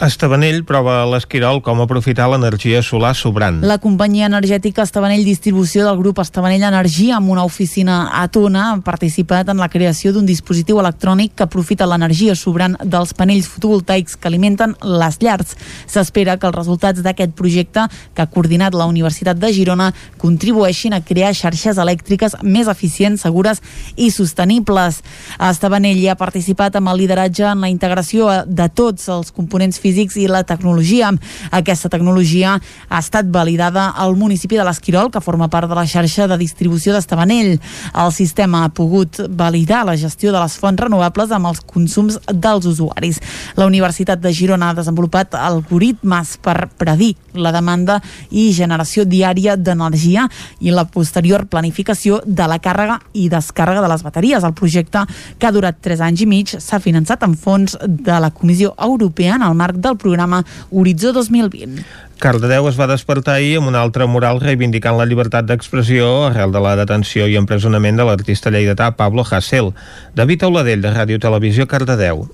Estavanell prova a l'Esquirol com aprofitar l'energia solar sobrant. La companyia energètica Estavanell Distribució del grup Estavanell Energia amb una oficina a Tona ha participat en la creació d'un dispositiu electrònic que aprofita l'energia sobrant dels panells fotovoltaics que alimenten les llars. S'espera que els resultats d'aquest projecte que ha coordinat la Universitat de Girona contribueixin a crear xarxes elèctriques més eficients, segures i sostenibles. Estavanell ha participat amb el lideratge en la integració de tots els components físics i la tecnologia. Aquesta tecnologia ha estat validada al municipi de l'Esquirol, que forma part de la xarxa de distribució d'Estavanell. El sistema ha pogut validar la gestió de les fonts renovables amb els consums dels usuaris. La Universitat de Girona ha desenvolupat algoritmes per predir la demanda i generació diària d'energia i la posterior planificació de la càrrega i descàrrega de les bateries. El projecte, que ha durat 3 anys i mig, s'ha finançat amb fons de la Comissió Europea en el marc del programa Horitzó 2020. Cardedeu es va despertar ahir amb un altre mural reivindicant la llibertat d'expressió arrel de la detenció i empresonament de l'artista lleidatà Pablo Hasél. David Auladell, de Ràdio Televisió, Cardedeu.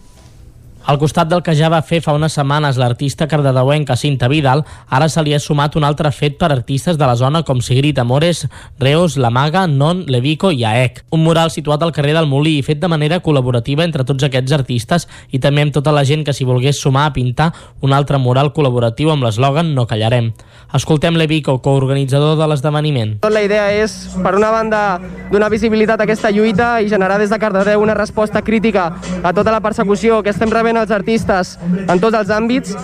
Al costat del que ja va fer fa unes setmanes l'artista cardedeuenca Cinta Vidal, ara se li ha sumat un altre fet per artistes de la zona com Sigrid Amores, Reos, La Maga, Non, Levico i Aec. Un mural situat al carrer del Molí i fet de manera col·laborativa entre tots aquests artistes i també amb tota la gent que s'hi volgués sumar a pintar un altre mural col·laboratiu amb l'eslògan No callarem. Escoltem Levico, coorganitzador de l'esdeveniment. La idea és, per una banda, donar visibilitat a aquesta lluita i generar des de Cardedeu una resposta crítica a tota la persecució que estem rebent els artistes en tots els àmbits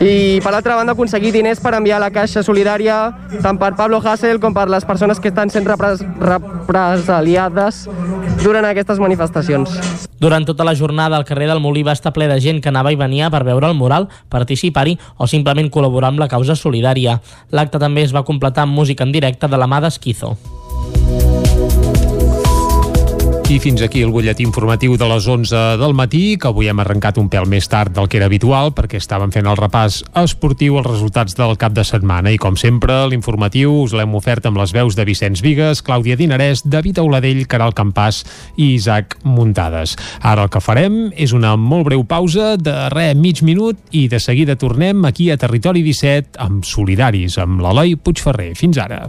i, per l'altra banda, aconseguir diners per enviar a la Caixa Solidària tant per Pablo Hassel com per les persones que estan sent repres represaliades durant aquestes manifestacions. Durant tota la jornada, el carrer del Molí va estar ple de gent que anava i venia per veure el mural, participar-hi o simplement col·laborar amb la causa solidària. L'acte també es va completar amb música en directe de la mà d'Esquizo. I fins aquí el butlletí informatiu de les 11 del matí, que avui hem arrencat un pèl més tard del que era habitual, perquè estàvem fent el repàs esportiu als resultats del cap de setmana. I com sempre, l'informatiu us l'hem ofert amb les veus de Vicenç Vigues, Clàudia Dinarès, David Auladell, Caral Campàs i Isaac Muntades. Ara el que farem és una molt breu pausa de re, mig minut, i de seguida tornem aquí a Territori 17 amb Solidaris, amb l'Eloi Puigferrer. Fins ara.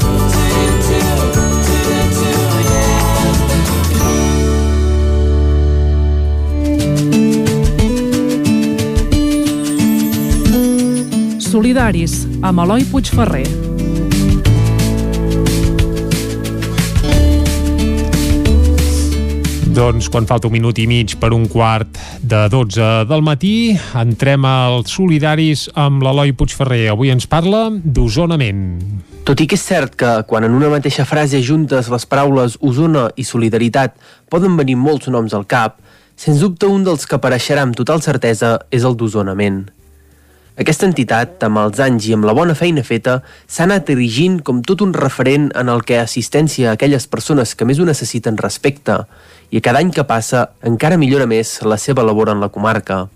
Solidaris, amb Eloi Puigferrer. Doncs quan falta un minut i mig per un quart de 12 del matí, entrem als solidaris amb l'Eloi Puigferrer. Avui ens parla d'osonament. Tot i que és cert que quan en una mateixa frase juntes les paraules Osona i solidaritat poden venir molts noms al cap, sens dubte un dels que apareixerà amb total certesa és el d'osonament. Aquesta entitat, amb els anys i amb la bona feina feta, s'ha anat erigint com tot un referent en el que assistència a aquelles persones que més ho necessiten respecte i cada any que passa encara millora més la seva labor en la comarca.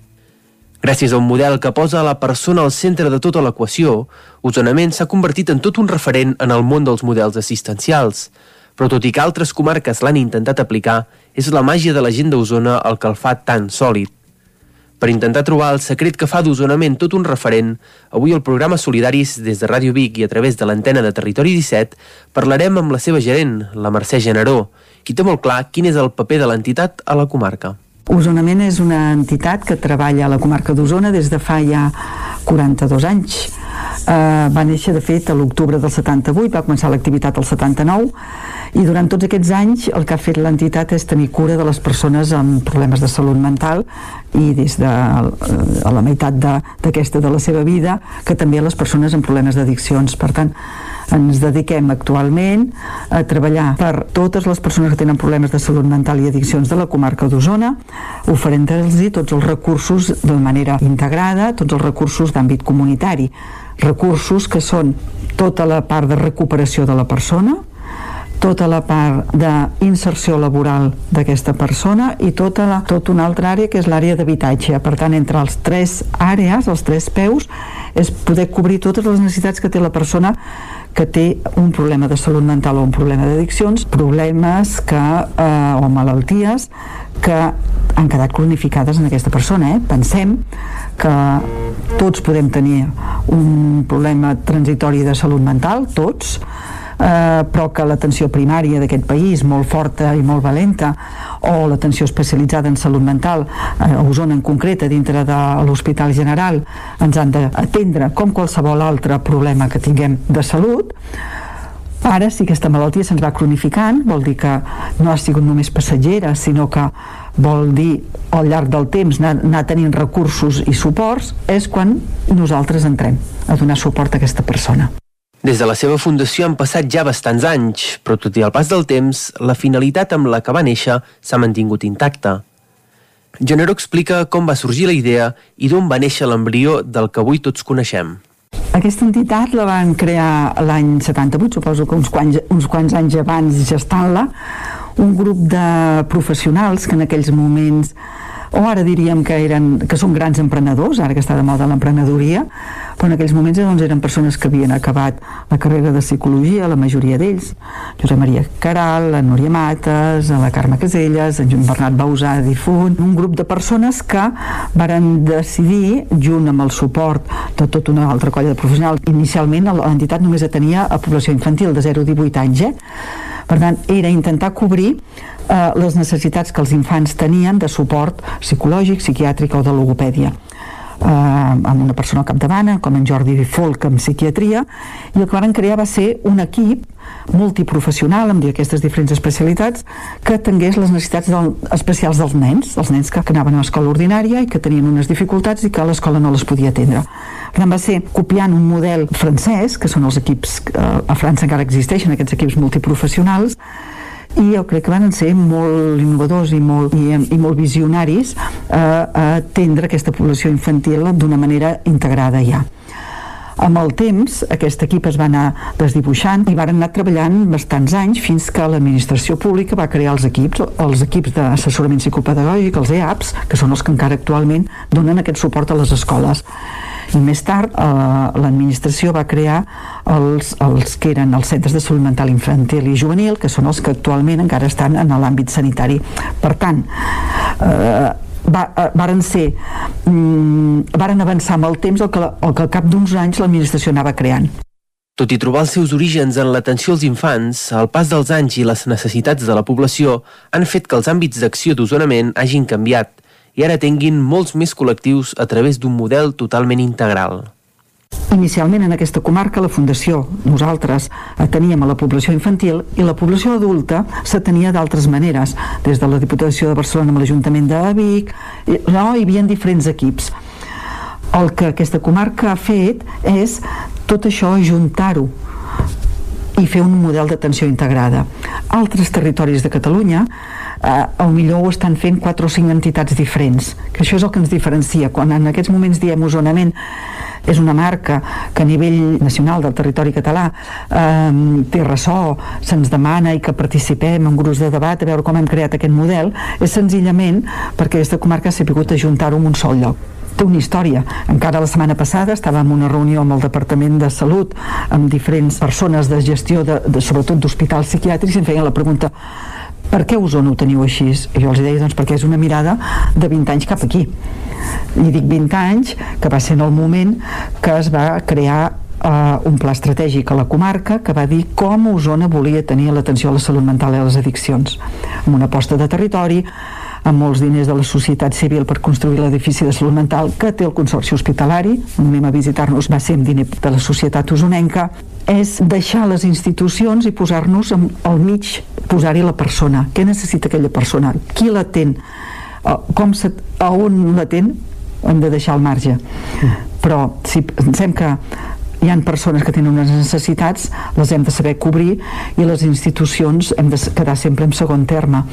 Gràcies a un model que posa a la persona al centre de tota l'equació, Osonament s'ha convertit en tot un referent en el món dels models assistencials. Però tot i que altres comarques l'han intentat aplicar, és la màgia de la gent d'Osona el que el fa tan sòlid. Per intentar trobar el secret que fa d'Osonament tot un referent, avui al programa Solidaris des de Ràdio Vic i a través de l'antena de Territori 17 parlarem amb la seva gerent, la Mercè Generó, qui té molt clar quin és el paper de l'entitat a la comarca. Osonament és una entitat que treballa a la comarca d'Osona des de fa ja 42 anys. Uh, va néixer, de fet, a l'octubre del 78, va començar l'activitat al 79, i durant tots aquests anys el que ha fet l'entitat és tenir cura de les persones amb problemes de salut mental i des de uh, a la meitat d'aquesta de, de la seva vida que també a les persones amb problemes d'addiccions. Per tant, ens dediquem actualment a treballar per totes les persones que tenen problemes de salut mental i addiccions de la comarca d'Osona, oferint-los tots els recursos de manera integrada, tots els recursos d'àmbit comunitari, recursos que són tota la part de recuperació de la persona, tota la part d'inserció laboral d'aquesta persona i tota, la, tota una altra àrea que és l'àrea d'habitatge. Per tant, entre els tres àrees, els tres peus, és poder cobrir totes les necessitats que té la persona que té un problema de salut mental o un problema d'addiccions, problemes que, eh, o malalties que han quedat cronificades en aquesta persona. Eh? Pensem que tots podem tenir un problema transitori de salut mental, tots, eh, però que l'atenció primària d'aquest país, molt forta i molt valenta, o l'atenció especialitzada en salut mental, eh, a Osona en concret, dintre de l'Hospital General, ens han d'atendre com qualsevol altre problema que tinguem de salut, Ara, si aquesta malaltia se'ns va cronificant, vol dir que no ha sigut només passatgera, sinó que vol dir al llarg del temps anar, anar tenint recursos i suports, és quan nosaltres entrem a donar suport a aquesta persona. Des de la seva fundació han passat ja bastants anys, però tot i el pas del temps, la finalitat amb la que va néixer s'ha mantingut intacta. Genero explica com va sorgir la idea i d'on va néixer l'embrió del que avui tots coneixem. Aquesta entitat la van crear l'any 78, suposo que uns quants, uns quants anys abans gestant-la, un grup de professionals que en aquells moments o ara diríem que, eren, que són grans emprenedors, ara que està de moda l'emprenedoria, però en aquells moments doncs, eren persones que havien acabat la carrera de psicologia, la majoria d'ells, Josep Maria Caral, la Núria Mates, la Carme Caselles, en Bernat Bausà, difunt, un grup de persones que varen decidir, junt amb el suport de tota una altra colla de professionals, inicialment l'entitat només tenia a població infantil de 0 a 18 anys, eh? per tant, era intentar cobrir eh, les necessitats que els infants tenien de suport psicològic, psiquiàtric o de logopèdia eh, amb una persona al capdavant, com en Jordi Folk amb psiquiatria, i el que van crear va ser un equip multiprofessional amb aquestes diferents especialitats que tingués les necessitats del, especials dels nens, els nens que, que anaven a l'escola ordinària i que tenien unes dificultats i que l'escola no les podia atendre. Per va ser copiant un model francès, que són els equips, eh, a França encara existeixen aquests equips multiprofessionals, i jo crec que van ser molt innovadors i molt, i, i molt visionaris eh, a atendre aquesta població infantil d'una manera integrada ja. Amb el temps, aquest equip es va anar desdibuixant i van anar treballant bastants anys fins que l'administració pública va crear els equips, els equips d'assessorament psicopedagògic, els EAPs, que són els que encara actualment donen aquest suport a les escoles. I més tard eh, l'administració va crear els, els que eren els centres de salut mental infantil i juvenil que són els que actualment encara estan en l'àmbit sanitari. Per tant eh, va, eh, varen ser mm, varen avançar amb el temps el que, el que al cap d'uns anys l'administració anava creant tot i trobar els seus orígens en l'atenció als infants, el pas dels anys i les necessitats de la població han fet que els àmbits d'acció d'osonament hagin canviat i ara tinguin molts més col·lectius a través d'un model totalment integral. Inicialment en aquesta comarca la Fundació, nosaltres ateníem a la població infantil i la població adulta s'atenia d'altres maneres, des de la Diputació de Barcelona amb l'Ajuntament de Vic, no, hi havia diferents equips. El que aquesta comarca ha fet és tot això ajuntar-ho i fer un model d'atenció integrada. Altres territoris de Catalunya eh, el millor ho estan fent quatre o cinc entitats diferents, que això és el que ens diferencia. Quan en aquests moments diem osonament és una marca que a nivell nacional del territori català eh, té ressò, se'ns demana i que participem en grups de debat a veure com hem creat aquest model, és senzillament perquè aquesta comarca s'ha pogut ajuntar-ho en un sol lloc té una història. Encara la setmana passada estàvem en una reunió amb el Departament de Salut amb diferents persones de gestió, de, de sobretot d'hospitals psiquiàtrics i em feien la pregunta per què Osona ho teniu així? Jo els deia, doncs perquè és una mirada de 20 anys cap aquí. I dic 20 anys, que va ser en el moment que es va crear uh, un pla estratègic a la comarca que va dir com Osona volia tenir l'atenció a la salut mental i a les addiccions amb una aposta de territori amb molts diners de la societat civil per construir l'edifici de salut mental que té el Consorci Hospitalari, anem a visitar-nos, va ser amb diner de la societat usonenca, és deixar les institucions i posar-nos al mig, posar-hi la persona. Què necessita aquella persona? Qui l'atén? Com se, a on l'atén? Hem de deixar al marge. Però si pensem que hi han persones que tenen unes necessitats, les hem de saber cobrir i les institucions hem de quedar sempre en segon terme.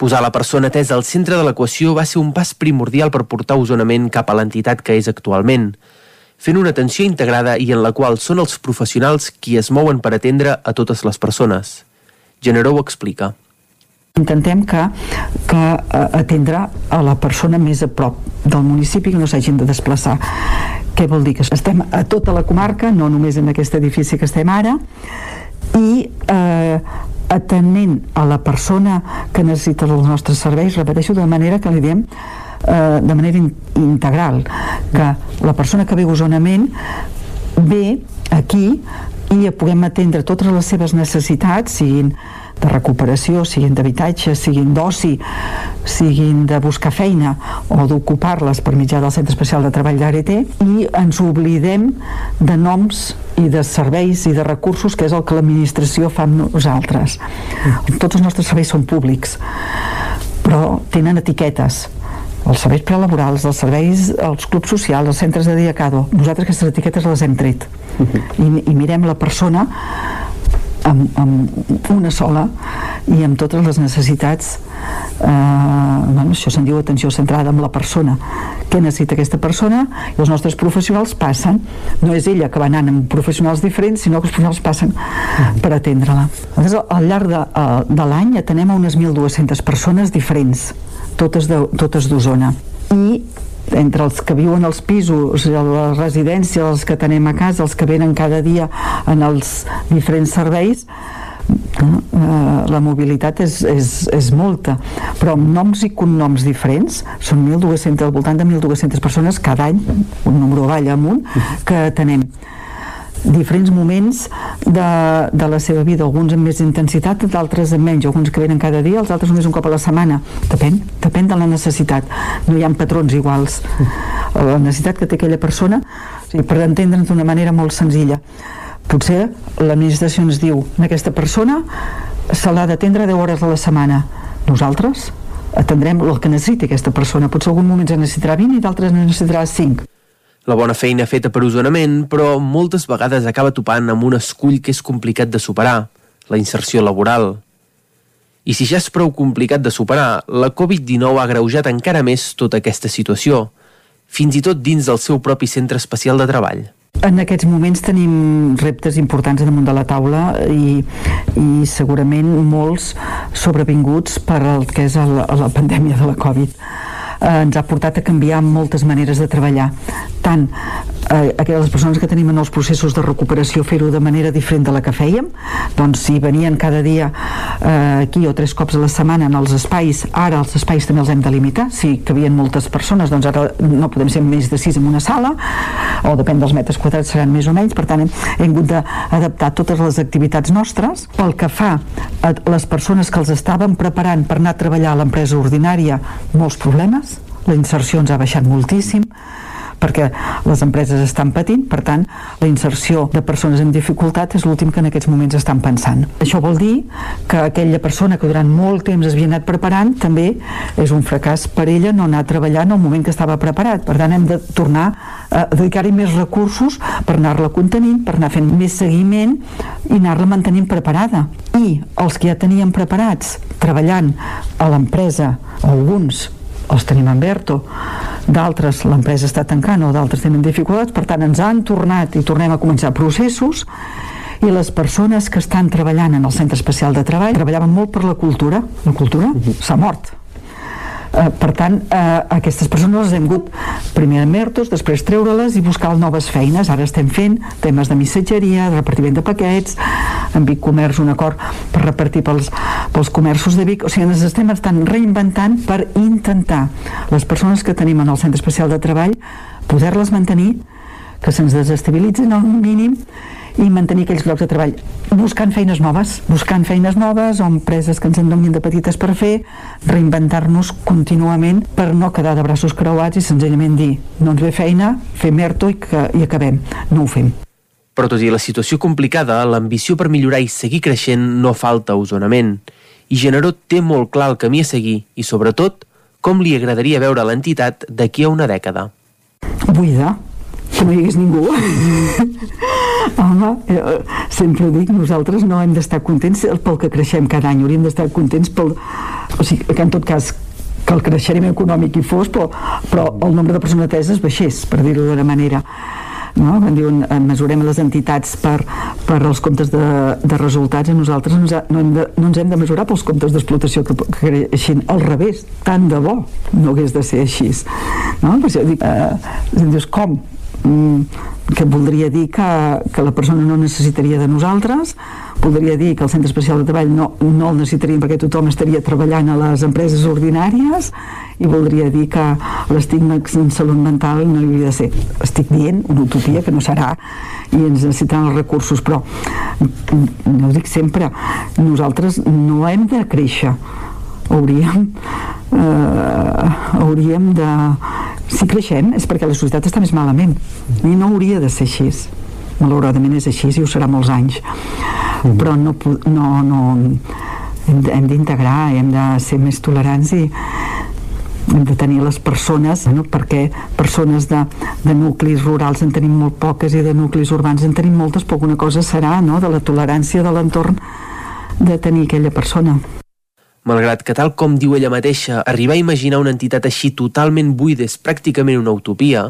Posar la persona atesa al centre de l'equació va ser un pas primordial per portar Osonament cap a l'entitat que és actualment, fent una atenció integrada i en la qual són els professionals qui es mouen per atendre a totes les persones. Generó ho explica. Intentem que, que eh, atendre a la persona més a prop del municipi que no s'hagin de desplaçar. Què vol dir? Que estem a tota la comarca, no només en aquest edifici que estem ara, i eh, atenent a la persona que necessita els nostres serveis, repeteixo, de manera que li diem eh, de manera in integral, que la persona que viu zonament ve aquí i puguem atendre totes les seves necessitats, siguin de recuperació, siguin d'habitatge, siguin d'oci, siguin de buscar feina o d'ocupar-les per mitjà del Centre Especial de Treball d'ART i ens oblidem de noms i de serveis i de recursos que és el que l'administració fa amb nosaltres. Tots els nostres serveis són públics, però tenen etiquetes els serveis prelaborals, els serveis, els clubs socials, els centres de dia cada nosaltres aquestes etiquetes les hem tret. I, i mirem la persona amb, amb una sola i amb totes les necessitats eh, bueno, això se'n diu atenció centrada amb la persona. Què necessita aquesta persona? I els nostres professionals passen. No és ella que va anant amb professionals diferents sinó que els professionals passen per atendre-la. Al llarg de, eh, de l'any atenem a unes 1.200 persones diferents totes d'Osona. I entre els que viuen als pisos, a la residència, els que tenem a casa, els que venen cada dia en els diferents serveis, eh, la mobilitat és, és, és molta. Però amb noms i cognoms diferents són 1.200, al voltant de 1.200 persones cada any, un número avall amunt que tenem diferents moments de, de la seva vida, alguns amb més intensitat, d'altres amb menys, alguns que venen cada dia, els altres només un cop a la setmana. Depèn, depèn de la necessitat. No hi ha patrons iguals. La necessitat que té aquella persona, sigui, per entendre'ns d'una manera molt senzilla. Potser l'administració ens diu en aquesta persona se l'ha d'atendre 10 hores a la setmana. Nosaltres atendrem el que necessiti aquesta persona. Potser algun moment en necessitarà 20 i d'altres necessitarà 5 la bona feina feta per usonament, però moltes vegades acaba topant amb un escull que és complicat de superar, la inserció laboral. I si ja és prou complicat de superar, la Covid-19 ha greujat encara més tota aquesta situació, fins i tot dins del seu propi centre especial de treball. En aquests moments tenim reptes importants damunt de la taula i, i segurament molts sobrevinguts per el que és la, la pandèmia de la Covid eh, ens ha portat a canviar moltes maneres de treballar. Tant eh, aquelles persones que tenim en els processos de recuperació fer-ho de manera diferent de la que fèiem doncs si venien cada dia eh, aquí o tres cops a la setmana en els espais ara els espais també els hem de limitar si cabien moltes persones doncs ara no podem ser més de sis en una sala o depèn dels metres quadrats seran més o menys per tant hem, hem hagut d'adaptar totes les activitats nostres. Pel que fa a les persones que els estaven preparant per anar a treballar a l'empresa ordinària molts problemes la inserció ens ha baixat moltíssim perquè les empreses estan patint, per tant, la inserció de persones amb dificultat és l'últim que en aquests moments estan pensant. Això vol dir que aquella persona que durant molt temps es havia anat preparant també és un fracàs per ella no anar a treballar en el moment que estava preparat. Per tant, hem de tornar a dedicar-hi més recursos per anar-la contenint, per anar fent més seguiment i anar-la mantenint preparada. I els que ja teníem preparats treballant a l'empresa, alguns els tenim en Berto, d'altres l'empresa està tancant o d'altres tenen dificultats, per tant ens han tornat i tornem a començar processos i les persones que estan treballant en el centre especial de treball treballaven molt per la cultura. La cultura s'ha mort Eh, per tant, eh, aquestes persones les hem hagut primer en Mertos, després treure-les i buscar noves feines. Ara estem fent temes de missatgeria, de repartiment de paquets, en Vic Comerç un acord per repartir pels, pels comerços de Vic. O sigui, ens estem estan reinventant per intentar les persones que tenim en el centre especial de treball poder-les mantenir, que se'ns desestabilitzin al mínim i mantenir aquells llocs de treball buscant feines noves, buscant feines noves o empreses que ens en donin de petites per fer reinventar-nos contínuament per no quedar de braços creuats i senzillament dir no ens ve feina, fem ERTO i, que, i acabem, no ho fem Però tot i la situació complicada, l'ambició per millorar i seguir creixent no falta a Osonament. I Generó té molt clar el camí a seguir i, sobretot, com li agradaria veure l'entitat d'aquí a una dècada. buida, que no hi hagués ningú home, eh, sempre ho dic nosaltres no hem d'estar contents pel que creixem cada any, hauríem d'estar contents pel, o sigui, que en tot cas que el creixement econòmic hi fos però, però el nombre de persones ateses baixés per dir-ho d'una manera no? quan diuen eh, mesurem les entitats per, per els comptes de, de resultats i nosaltres no ens, ha, no, hem de, no ens hem de mesurar pels comptes d'explotació que, que creixin al revés, tant de bo no hagués de ser així no? per això dic, eh, dius com? Mm, que voldria dir que, que la persona no necessitaria de nosaltres voldria dir que el centre especial de treball no, no el necessitaria perquè tothom estaria treballant a les empreses ordinàries i voldria dir que l'estigma en salut mental no hi hauria de ser. Estic dient una utopia que no serà i ens necessitaran els recursos però no ho dic sempre nosaltres no hem de créixer hauríem eh, hauríem de si creixem és perquè la societat està més malament i no hauria de ser així malauradament és així i ho serà molts anys però no, no, no hem d'integrar hem de ser més tolerants i hem de tenir les persones no? perquè persones de, de nuclis rurals en tenim molt poques i de nuclis urbans en tenim moltes però alguna cosa serà no? de la tolerància de l'entorn de tenir aquella persona Malgrat que, tal com diu ella mateixa, arribar a imaginar una entitat així totalment buida és pràcticament una utopia,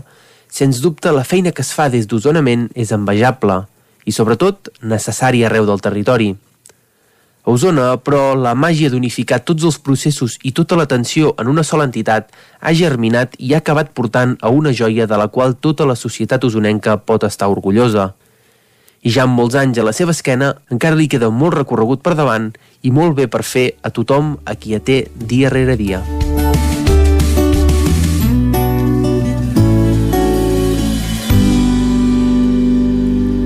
sens dubte la feina que es fa des d'Osonament és envejable i, sobretot, necessària arreu del territori. A Osona, però, la màgia d'unificar tots els processos i tota l'atenció en una sola entitat ha germinat i ha acabat portant a una joia de la qual tota la societat osonenca pot estar orgullosa i ja amb molts anys a la seva esquena encara li queda molt recorregut per davant i molt bé per fer a tothom a qui ja té dia rere dia.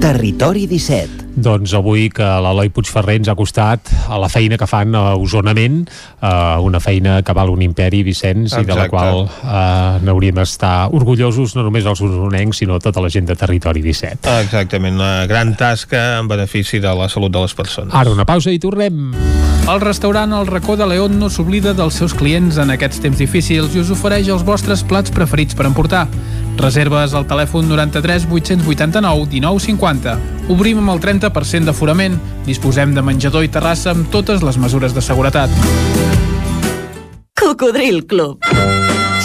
Territori 17 doncs avui que l'Eloi Puigferrer ens ha costat a la feina que fan a Osonament, eh, una feina que val un imperi, Vicenç, Exacte. i de la qual eh, n'hauríem d'estar orgullosos no només els osonencs, sinó tota la gent de Territori 17. Exactament, una gran tasca en benefici de la salut de les persones. Ara una pausa i tornem. El restaurant El Racó de León no s'oblida dels seus clients en aquests temps difícils i us ofereix els vostres plats preferits per emportar. Reserves al telèfon 93 889 1950. Obrim amb el 30% d'aforament. Disposem de menjador i terrassa amb totes les mesures de seguretat. Cocodril Club.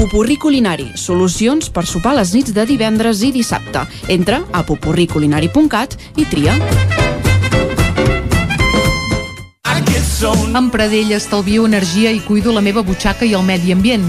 Pupurri Culinari, solucions per sopar les nits de divendres i dissabte. Entra a pupurriculinari.cat i tria. Amb Pradell estalvio energia i cuido la meva butxaca i el medi ambient.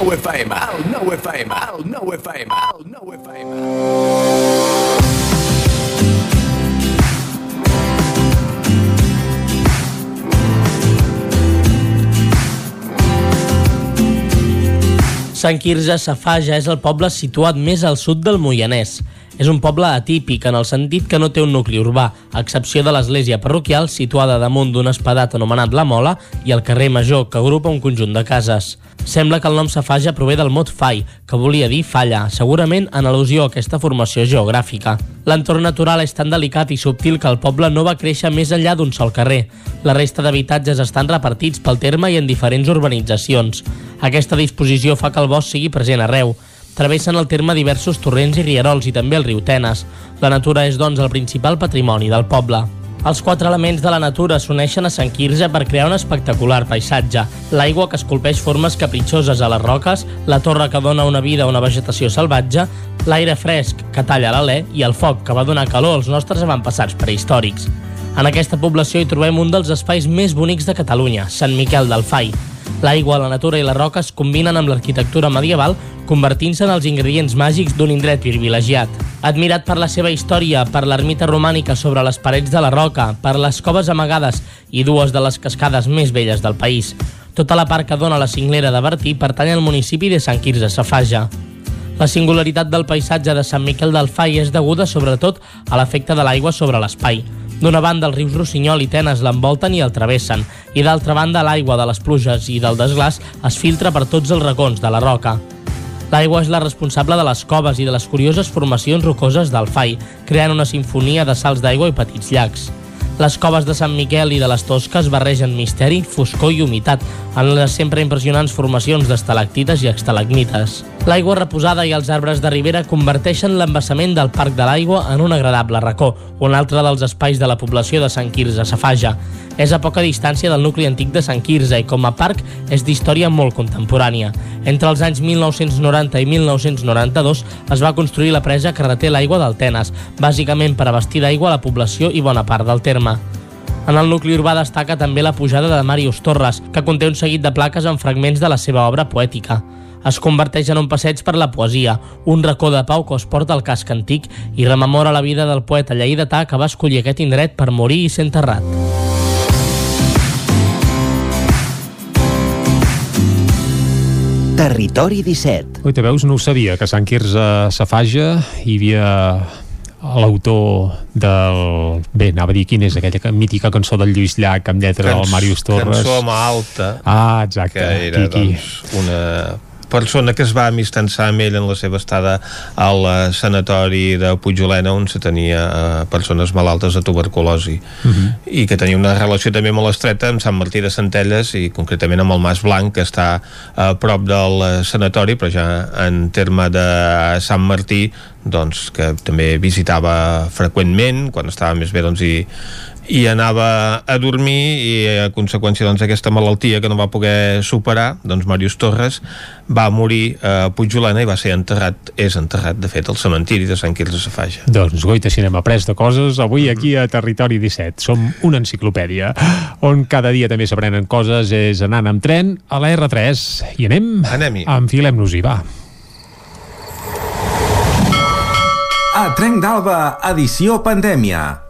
Nou FM, el nou FM, el nou FM, el nou FM. Sant Quirze Safaja és el poble situat més al sud del Moianès. És un poble atípic en el sentit que no té un nucli urbà, a excepció de l'església parroquial situada damunt d'un espadat anomenat La Mola i el carrer Major, que agrupa un conjunt de cases. Sembla que el nom Safaja prové del mot fai, que volia dir falla, segurament en al·lusió a aquesta formació geogràfica. L'entorn natural és tan delicat i subtil que el poble no va créixer més enllà d'un sol carrer. La resta d'habitatges estan repartits pel terme i en diferents urbanitzacions. Aquesta disposició fa que el bosc sigui present arreu. Travessen el terme diversos torrents i rierols i també el riu Tenes. La natura és, doncs, el principal patrimoni del poble. Els quatre elements de la natura s'uneixen a Sant Quirze per crear un espectacular paisatge. L'aigua que esculpeix formes capritxoses a les roques, la torre que dona una vida a una vegetació salvatge, l'aire fresc que talla l'alè i el foc que va donar calor als nostres avantpassats prehistòrics. En aquesta població hi trobem un dels espais més bonics de Catalunya, Sant Miquel del Fai. L'aigua, la natura i la roca es combinen amb l'arquitectura medieval, convertint-se en els ingredients màgics d'un indret privilegiat. Admirat per la seva història, per l'ermita romànica sobre les parets de la roca, per les coves amagades i dues de les cascades més velles del país. Tota la part que dona la cinglera de Bertí pertany al municipi de Sant Quirze Safaja. La singularitat del paisatge de Sant Miquel del Fai és deguda sobretot a l'efecte de l'aigua sobre l'espai. D'una banda, els rius Rossinyol i Tenes l'envolten i el travessen, i d'altra banda, l'aigua de les pluges i del desglàs es filtra per tots els racons de la roca. L'aigua és la responsable de les coves i de les curioses formacions rocoses del Fai, creant una sinfonia de salts d'aigua i petits llacs. Les coves de Sant Miquel i de les Tosques barregen misteri, foscor i humitat en les sempre impressionants formacions d'estalactites i estalagmites. L'aigua reposada i els arbres de ribera converteixen l'embassament del Parc de l'Aigua en un agradable racó, un altre dels espais de la població de Sant Quirze Safaja. És a poca distància del nucli antic de Sant Quirze i com a parc és d'història molt contemporània. Entre els anys 1990 i 1992 es va construir la presa que reté l'aigua del Tenes, bàsicament per abastir d'aigua la població i bona part del terme. En el nucli urbà destaca també la pujada de Màrius Torres, que conté un seguit de plaques amb fragments de la seva obra poètica. Es converteix en un passeig per la poesia, un racó de pau que es porta al casc antic i rememora la vida del poeta lleidatà que va escollir aquest indret per morir i ser enterrat. Territori 17. Ui, te veus, no ho sabia, que Sant Quirze Safaja hi havia l'autor del... Bé, anava a dir quina és aquella mítica cançó del Lluís Llach amb lletra del Màrius Torres. Cançó home alta. Ah, exacte. Que era, Quiqui. doncs, una persona que es va amistançar amb ell en la seva estada al uh, sanatori de Puigolena on se tenia uh, persones malaltes de tuberculosi uh Mhm. -huh. i que tenia una relació també molt estreta amb Sant Martí de Centelles i concretament amb el Mas Blanc que està a prop del uh, sanatori però ja en terme de Sant Martí doncs que també visitava freqüentment quan estava més bé doncs i i anava a dormir i a conseqüència doncs, d'aquesta malaltia que no va poder superar, doncs Màrius Torres va morir a Puigolana i va ser enterrat, és enterrat de fet al cementiri de Sant Quirze Safaja. Doncs goita, si n'hem après de coses avui aquí a Territori 17. Som una enciclopèdia on cada dia també s'aprenen coses és anant amb tren a la R3 i anem? Anem-hi. Enfilem-nos-hi, va. A Trenc d'Alba, edició pandèmia.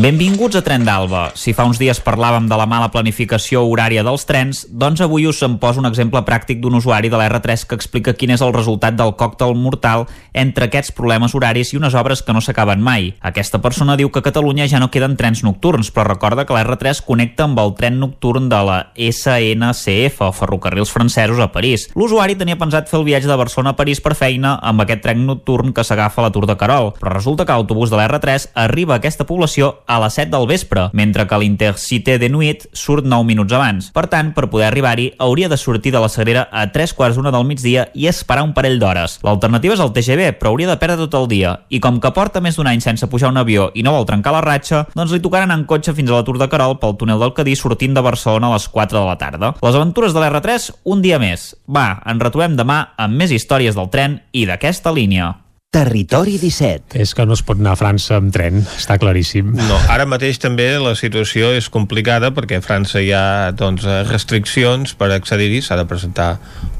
Benvinguts a Tren d'Alba. Si fa uns dies parlàvem de la mala planificació horària dels trens, doncs avui us en poso un exemple pràctic d'un usuari de la R3 que explica quin és el resultat del còctel mortal entre aquests problemes horaris i unes obres que no s'acaben mai. Aquesta persona diu que a Catalunya ja no queden trens nocturns, però recorda que la R3 connecta amb el tren nocturn de la SNCF, o Ferrocarrils Francesos, a París. L'usuari tenia pensat fer el viatge de Barcelona a París per feina amb aquest tren nocturn que s'agafa a la Tour de Carol, però resulta que l'autobús de la R3 arriba a aquesta població a les 7 del vespre, mentre que l'Intercité de Nuit surt 9 minuts abans. Per tant, per poder arribar-hi, hauria de sortir de la Sagrera a 3 quarts d'una del migdia i esperar un parell d'hores. L'alternativa és el TGV, però hauria de perdre tot el dia. I com que porta més d'un any sense pujar un avió i no vol trencar la ratxa, doncs li tocaran en cotxe fins a la Tour de Carol pel túnel del Cadí sortint de Barcelona a les 4 de la tarda. Les aventures de l'R3, un dia més. Va, ens retrobem demà amb més històries del tren i d'aquesta línia. Territori 17. És que no es pot anar a França amb tren, està claríssim. No, ara mateix també la situació és complicada perquè a França hi ha doncs, restriccions per accedir-hi, s'ha de presentar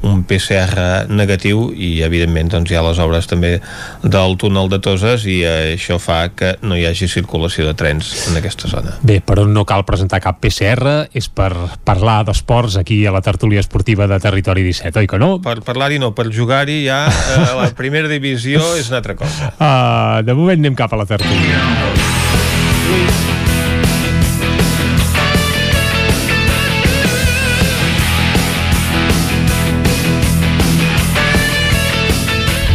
un PCR negatiu i evidentment doncs, hi ha les obres també del túnel de Toses i eh, això fa que no hi hagi circulació de trens en aquesta zona. Bé, per on no cal presentar cap PCR és per parlar d'esports aquí a la tertúlia esportiva de Territori 17, oi que no? Per parlar-hi no, per jugar-hi ja eh, la primera divisió és una altra cosa. Uh, de moment anem cap a la tertúlia.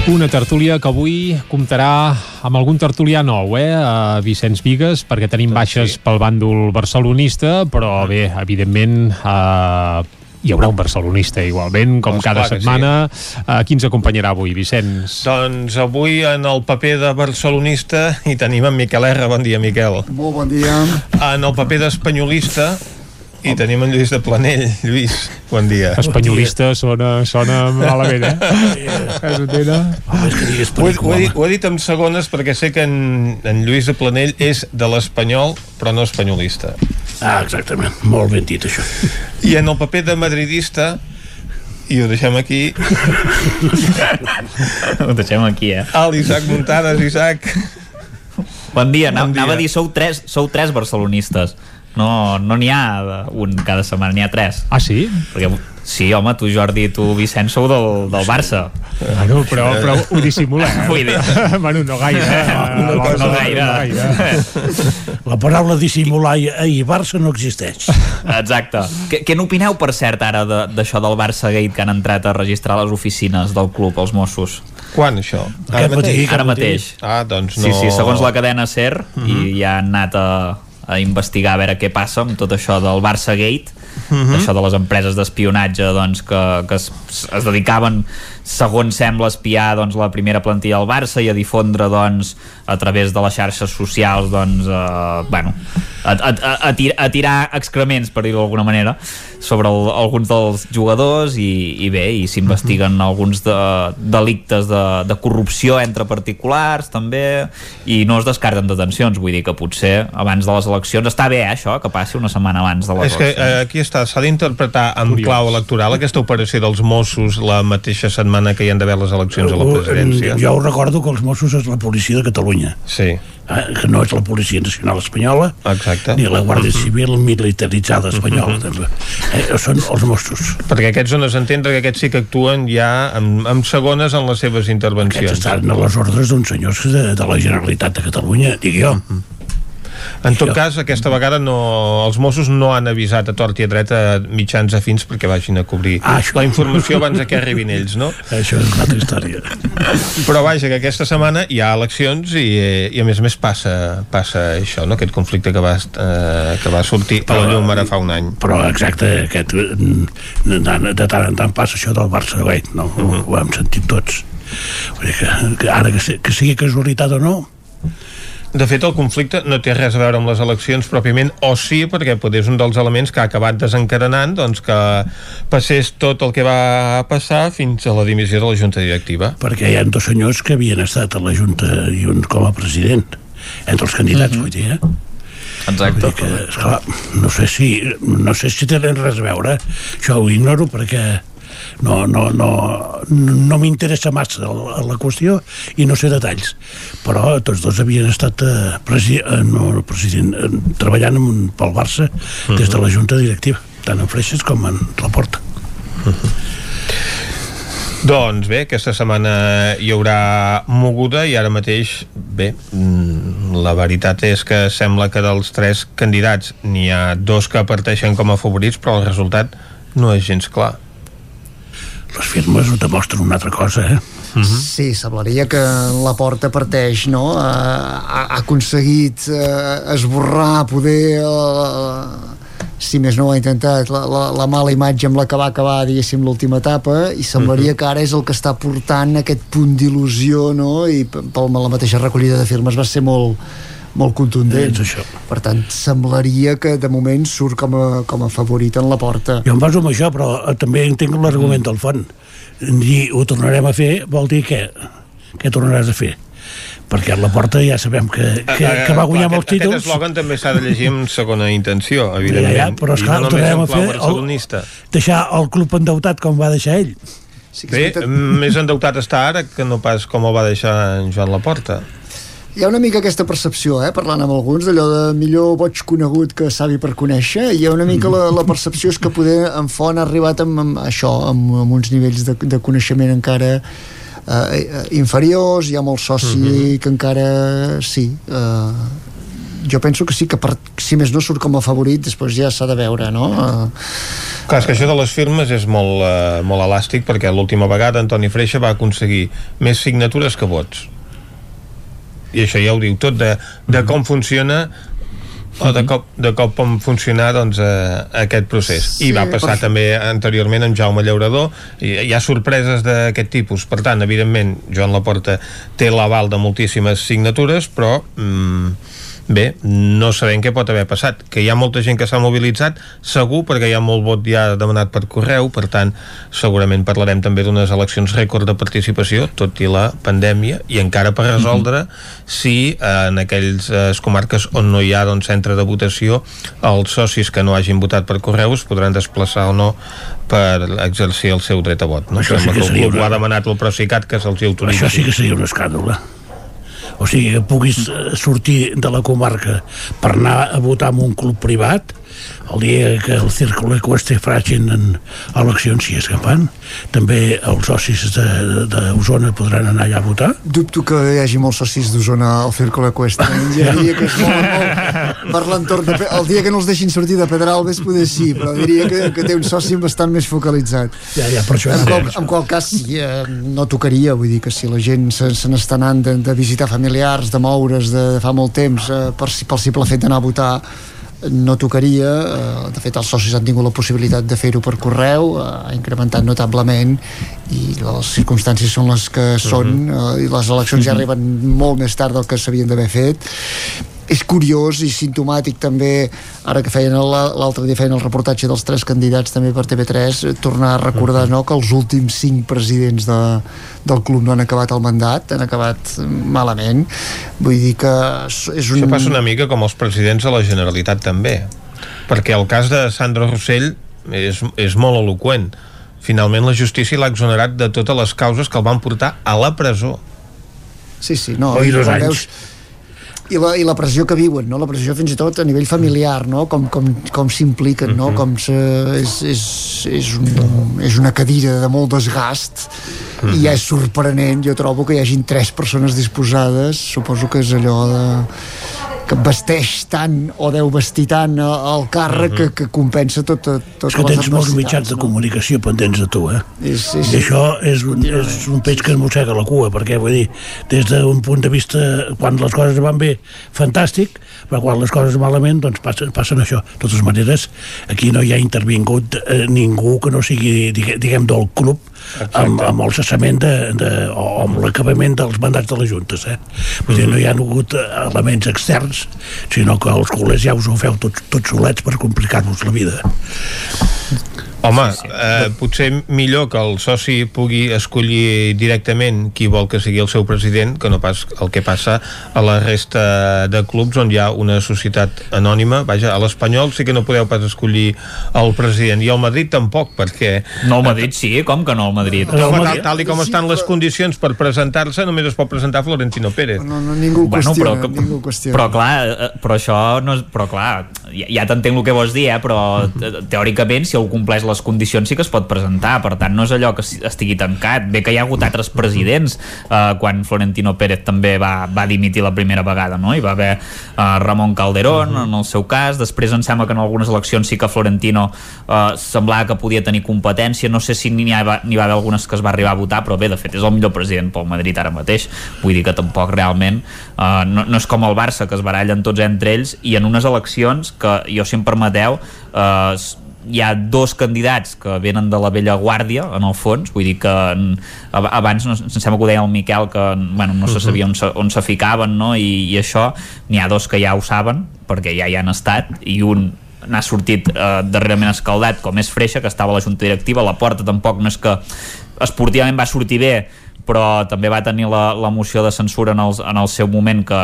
Una tertúlia que avui comptarà amb algun tertulià nou, eh? A Vicenç Vigues, perquè tenim baixes pel bàndol barcelonista, però bé, evidentment... Eh, hi haurà un barcelonista igualment, com Doncs cada setmana. Sí. Uh, qui ens acompanyarà avui, Vicenç? Doncs avui en el paper de barcelonista hi tenim en Miquel R. Bon dia, Miquel. Molt bon dia. En el paper d'espanyolista i tenim en Lluís de Planell. Lluís, bon dia. Espanyolista sona, sona malament, eh? Casa teva. Ho he, ho, he dit, ho he dit en segones perquè sé que en, en Lluís de Planell és de l'espanyol però no espanyolista. Ah, exactament. Molt ben dit, això. I en el paper de madridista i ho deixem aquí Ho deixem aquí, eh? a l'Isaac Muntades Isaac Bon dia, bon dia. anava a dir, sou tres, sou tres barcelonistes. No no n'hi ha un cada setmana, n'hi ha tres. Ah, sí? Perquè, sí, home, tu Jordi i tu Vicenç sou del, del Barça. Bueno, però, però ho dissimulem. Vull dir... bueno, no gaire. eh? No, No, no gaire. La paraula dissimular i, i Barça no existeix. Exacte. Què, què n'opineu, per cert, ara de- d'això del Barça Gate que han entrat a registrar les oficines del club, els Mossos? Quan, això? Ara mateix? Ara mateix. Ah, doncs no... Sí, sí, segons la cadena SER, Mhm. i ja han anat a, a investigar a veure què passa amb tot això del Barça Gate, Mhm. això de les empreses d'espionatge doncs, que, que es, es dedicaven segons sembla espiar doncs, la primera plantilla del Barça i a difondre doncs, a través de les xarxes socials doncs, eh, bueno, a, a, a, a, tir, a tirar excrements per dir-ho d'alguna manera sobre el, alguns dels jugadors i, i bé, i s'investiguen alguns de, delictes de, de corrupció entre particulars també i no es descarten detencions. Vull dir que potser abans de les eleccions està bé eh, això, que passi una setmana abans de les És que eleccions. eh, aquí està, s'ha d'interpretar amb clau electoral aquesta operació dels Mossos la mateixa setmana que hi han d'haver les eleccions a la presidència. Jo ho recordo que els Mossos és la policia de Catalunya. Sí. eh, que no és la Policia Nacional Espanyola Exacte. ni la Guàrdia Civil militaritzada espanyola també. Eh, són els Mossos Perquè aquests dones a entendre que aquests sí que actuen ja amb, amb segones en les seves intervencions. aquests estan a les ordres d'uns senyors de, de la Generalitat de Catalunya dic jo En tot cas, aquesta vegada no, els Mossos no han avisat a tort i a dret a mitjans afins perquè vagin a cobrir Ah, la informació abans que arribin ells, no? Això és una altra història. Però vaja, que aquesta setmana hi ha eleccions i, i a més a més passa, passa això, no? aquest conflicte que va, eh, que va sortir a la llum ara fa un any. però exacte, aquest, mm, de, de tant en tant passa això del Barça guai, no? Uh -huh. ho hem sentit tots que, que ara que, que sigui casualitat o no De fet, el conflicte no té res a veure amb les eleccions pròpiament, o sí, perquè potser és un dels elements que ha acabat desencadenant doncs, que passés tot el que va passar fins a la dimissió de la Junta Directiva. perquè hi ha dos senyors que havien estat a la Junta i un com a president entre els candidats, uh -huh. vull dir, eh? Exacte. Que, esclar, no sé si no sé si tenen res a veure això ho ignoro perquè no, no, no, no m'interessa massa la, la qüestió i no sé detalls però tots dos havien estat eh, presi, eh, no, president, eh, treballant amb un, pel Barça des de la Junta Directiva tant en Freixes com en Laporta Doncs bé, aquesta setmana hi haurà moguda i ara mateix, bé, mm, la veritat és que sembla que dels tres candidats n'hi ha dos que parteixen com a favorits, però el resultat no és gens clar. Les firmes ho demostren una altra cosa, eh? Sí, semblaria que la porta parteix, no? Ha, ha ha aconseguit eh, esborrar poder eh, si més no ho ha intentat la, la, la mala imatge amb la que va acabar diguéssim l'última etapa i semblaria que ara és el que està portant aquest punt d'il·lusió no? i p- per la mateixa recollida de firmes va ser molt, molt contundent És això. per tant semblaria que de moment surt com a, com a favorit en la porta Jo em baso en això, però eh, també entenc l'argument del font. Dir ho tornarem a fer vol dir que què tornaràs a fer? Perquè la porta ja sabem que, que, que va guanyar molts Aquest títols. eslògan també s'ha de llegir amb segona intenció, Ja, evidentment. ja, però I esclar, no ho només tornarem en a clau fer el, deixar el club endeutat com va deixar ell. Bé, més endeutat està ara que no pas com el va deixar en Joan Laporta. Hi ha una mica aquesta percepció, eh, parlant amb alguns, d'allò de millor boig conegut que savi per conèixer, hi ha una mica la, la percepció és que poder en Font ha arribat amb, amb això, amb, amb uns nivells de, de coneixement encara eh, eh, inferiors, hi ha molt soci Mhm. que encara sí, eh, jo penso que sí que per, si més no surt com a favorit després ja s'ha de veure no? Eh, Clar, és que això de les firmes és molt, uh, molt elàstic perquè l'última vegada Antoni Freixa va aconseguir més signatures que vots. I això ja ho diu tot de, de com funciona o de cop, de cop com funcionar doncs, eh, aquest procés. I Sí, va passar per- també anteriorment amb Jaume Llaurador i hi ha sorpreses d'aquest tipus. Per tant, evidentment, Joan Laporta té l'aval de moltíssimes signatures, però mm, bé, no sabem què pot haver passat. Que hi ha molta gent que s'ha mobilitzat, segur, perquè hi ha molt vot ja demanat per correu, per tant, segurament parlarem també d'unes eleccions rècord de participació, tot i la pandèmia, i encara per resoldre si eh, en aquells eh, comarques on no hi ha doncs, centre de votació, els socis que no hagin votat per correu es podran desplaçar o no per exercir el seu dret a vot. No? Això sí que que seria ho ha demanat el Procicat que se'ls hi autoritzi. Això sí que seria un escàndol, eh? O sigui, que puguis eh, sortir de la comarca per anar a votar en un club privat el dia que el Círculo Equestre facin en eleccions, si és que en fan, també els socis de- d'Osona podran anar allà a votar? dubto que hi hagi molts socis d'Osona al Círculo Cuesta jo diria que es mouen molt per l'entorn de... El dia que no els deixin sortir de Pedralbes poder sí, però diria que, que té un soci bastant més focalitzat. Ja, ja, per això en, qual, en qual cas sí, eh, no tocaria vull dir que si la gent se, se n'està anant de, de visitar familiars, de moure's de, de fa molt temps eh, per, pel simple fet d'anar a votar no tocaria, eh, de fet els socis han tingut la possibilitat de fer-ho per correu eh, ha incrementat notablement i les circumstàncies són les que són eh, i les eleccions ja arriben molt més tard del que s'havien d'haver fet és curiós i sintomàtic també ara que feien l'altre dia feien el reportatge dels tres candidats també per TV3 eh, tornar a recordar no, que els últims cinc presidents de, del club no han acabat el mandat han acabat malament. Vull dir que és un... Això passa una mica com els presidents de la Generalitat també perquè el cas de Sandro Rossell és, és molt eloqüent. Finalment la justícia l'ha exonerat de totes les causes que el van portar a la presó. Sí, sí, no, Oi, dos anys. veus, I la, I la pressió que viuen, no? la pressió fins i tot a nivell familiar, no? com, com, com s'impliquen, no? com se, és, és, és, un, és una cadira de molt desgast i ja és sorprenent, jo trobo que hi hagin tres persones disposades, suposo que és allò de que vesteix tant o deu vestir tant el càrrec que, que compensa tot, tot És que tens molts mitjans de comunicació pendents de tu, eh? És, és, I això és un, és un peix que es mossega la cua, perquè, vull dir, des d'un punt de vista, quan les coses van bé, fantàstic, però quan les coses malament, doncs passen, passen això. De totes maneres, aquí no hi ha intervingut eh, ningú que no sigui, digue- diguem, del club, amb, amb el cessament de, de, o amb l'acabament dels mandats de les juntes, eh? Vull dir, no hi ha hagut eh, elements externs, sinó que els culers ja us ho feu tots, tots solets per complicar-vos la vida. Home, eh, potser millor que el soci pugui escollir directament qui vol que sigui el seu president que no pas el que passa a la resta de clubs on hi ha una societat anònima. Vaja, a l'Espanyol sí que no podeu pas escollir el president i al Madrid tampoc, perquè... No, el Madrid sí, com que no el Madrid? Home, tal, tal i com estan les condicions per presentar-se, només es pot presentar Florentino Pérez. No, no, ningú Bueno, qüestiona, però, ningú qüestiona. però clar, eh, però això no és, però clar, ja, ja t'entenc el que vols dir, eh, però te- teòricament si algú compleix les condicions sí que es pot presentar, per tant no és allò que estigui tancat, bé que hi ha hagut altres presidents eh, quan Florentino Pérez també va, va dimitir la primera vegada no? hi va haver eh, Ramon Calderón en el seu cas, després em sembla que en algunes eleccions sí que Florentino eh, semblava que podia tenir competència, no sé si n'hi va, va haver algunes que es va arribar a votar, però bé, de fet és el millor president pel Madrid ara mateix, vull dir que tampoc realment eh, no, no és com el Barça que es barallen tots entre ells i en unes eleccions que jo si em permeteu eh, hi ha dos candidats que venen de la vella guàrdia en el fons, vull dir que abans no, em sembla que ho deia el Miquel que bueno, no se sabia on se, on se ficaven no? I, i això, n'hi ha dos que ja ho saben perquè ja hi han estat i un n'ha sortit eh, darrerament escaldat com és Freixa, que estava a la junta directiva. La porta tampoc no és que esportivament va sortir bé però també va tenir la, la moció de censura en el, en el seu moment que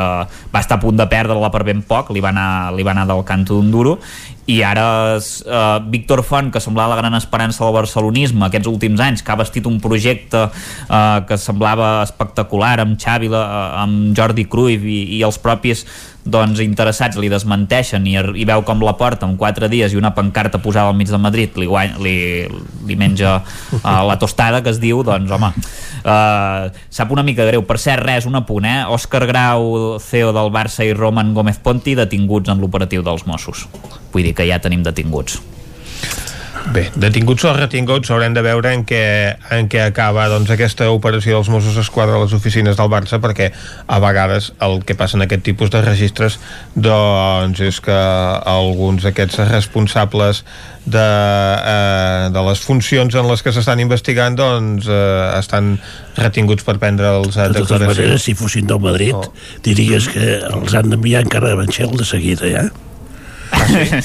va estar a punt de perdre-la per ben poc. Li va anar, li va anar del canto d'un duro i ara eh, Víctor Font que semblava la gran esperança del barcelonisme aquests últims anys, que ha vestit un projecte eh, que semblava espectacular amb Xavi, la, amb Jordi Cruyff i, i els propis doncs interessats li desmenteixen i, i veu com la porta en 4 dies i una pancarta posada al mig de Madrid li, guany, li, li menja uh, la tostada que es diu, doncs home uh, sap una mica greu. Per cert res, un apunt, eh? Òscar Grau CEO del Barça i Roman Gómez Ponti detinguts en l'operatiu dels Mossos. Vull dir que ja tenim detinguts Bé, detinguts o retinguts haurem de veure en què, en què acaba doncs, aquesta operació dels Mossos d'Esquadra a les oficines del Barça perquè a vegades el que passa en aquest tipus de registres doncs és que alguns d'aquests responsables de, eh, de les funcions en les que s'estan investigant doncs eh, estan retinguts per prendre els eh, De totes maneres, si fossin del Madrid, Oh. diries que els han d'enviar encara a Banxel de seguida, ja?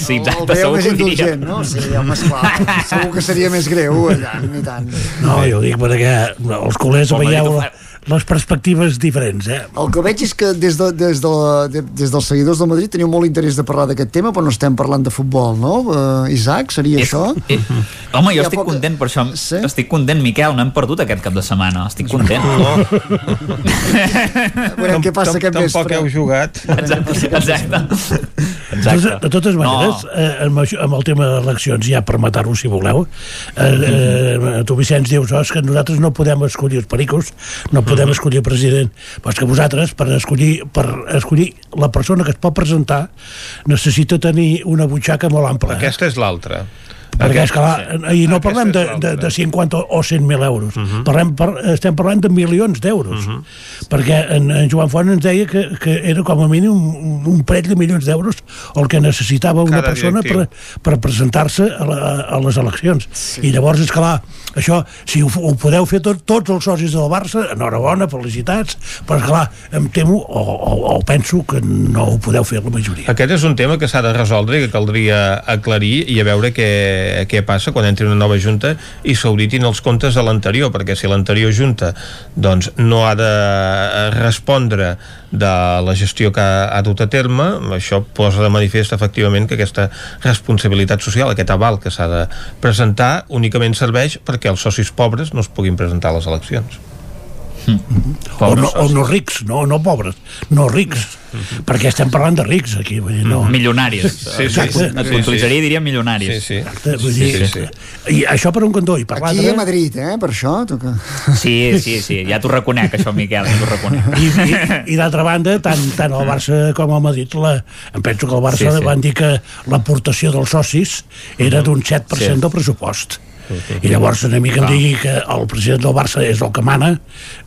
Sí, el veieu més indulgent, no? Sí, home, esclar, segur que seria més greu allà, ni tant. No, jo ho dic perquè els culers Madrid veieu ho la, les perspectives diferents, eh? El que veig és que des, de, des, de, de, des dels seguidors del Madrid teniu molt interès de parlar d'aquest tema, però no estem parlant de futbol, no? Uh, Isaac, seria És- això? Eh, home, jo ha estic poca- content per això. Sí? Estic content, Miquel, no hem perdut aquest cap de setmana. Estic content. Veurem què passa aquest Tampoc vespre. heu jugat. Exacte. Exacte. Exacte. De totes maneres, no. eh, amb, això, amb el tema d'eleccions, ja per matar-ho si voleu, eh, eh, tu Vicenç dius oh, és que nosaltres no podem escollir els pericos, no podem escollir el president, però és que vosaltres per escollir, per escollir la persona que es pot presentar necessita tenir una butxaca molt ampla. Eh? Aquesta és l'altra. Perquè, és clar, i no parlem de, de, de 50 o 100.000 euros, uh -huh. parlem, par, estem parlant de milions d'euros, uh -huh. perquè en, en Joan Font ens deia que, que era com a mínim un, un parell de milions d'euros el que necessitava una Cada persona per, directiu. per presentar-se a, la, a les eleccions. Sí. I llavors, és clar, això, si ho, ho podeu fer tot, tots els socis del Barça, enhorabona, felicitats, però, és clar, em temo, o, o, o penso que no ho podeu fer la majoria. Aquest és un tema que s'ha de resoldre i que caldria aclarir i a veure què, què passa quan entri una nova junta i s'auditin els comptes de l'anterior, perquè si l'anterior junta doncs, no ha de eh, respondre de la gestió que ha, ha dut a terme, això posa de manifest efectivament que aquesta responsabilitat social, aquest aval que s'ha de presentar, únicament serveix perquè els socis pobres no es puguin presentar a les eleccions. O, no, o no rics, no, no pobres, no rics, perquè estem parlant de rics aquí, vull dir, no. Milionaris. Sí, sí, Exacte. sí, Et sí, puntualitzaria i diria milionaris. Sí, sí. Vull dir, sí, I això per un cantó, i per Aquí l'altre... a Madrid, eh, per això. Tu que... Sí, sí, sí, ja t'ho reconec, això, Miquel, ja t'ho reconec. I, i, i d'altra banda, tant, tant el Barça com el Madrid, la, em penso que el Barça Sí, sí, sí. sí. van dir que l'aportació dels socis era d'un 7% Sí. sí. del pressupost. I llavors una mica em digui que el president del Barça és el que mana,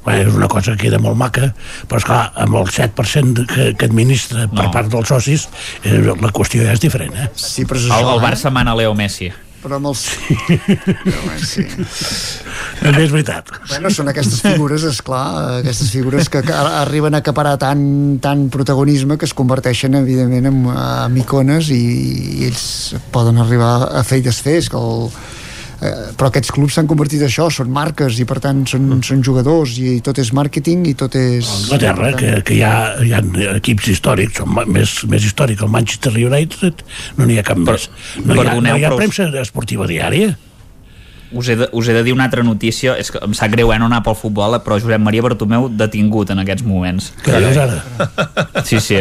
bé, és una cosa que queda molt maca, però esclar, amb el 7% que, que administra per No. part dels socis, eh, la qüestió ja és diferent, eh? Sí, però és El, això, el eh? Barça mana Leo Messi. Però amb els... Però, sí. També és veritat. Bueno, són aquestes figures, és clar, aquestes figures que, arriben a acaparar tant, tant protagonisme que es converteixen, evidentment, en, en icones i, i ells poden arribar a fer i desfer. És que el, eh, però aquests clubs s'han convertit en això, són marques i per tant són, són jugadors i tot és màrqueting i tot és... Anglaterra, que, que hi, ha, hi ha equips històrics, són més, més històric el Manchester United, no n'hi ha cap més. No hi ha, no hi ha però- premsa esportiva diària. Us he, de, us he de dir una altra notícia, és que em sap greu eh, no anar pel futbol, eh, però Josep Maria Bartomeu detingut en aquests moments. Que dius ara? Sí, sí.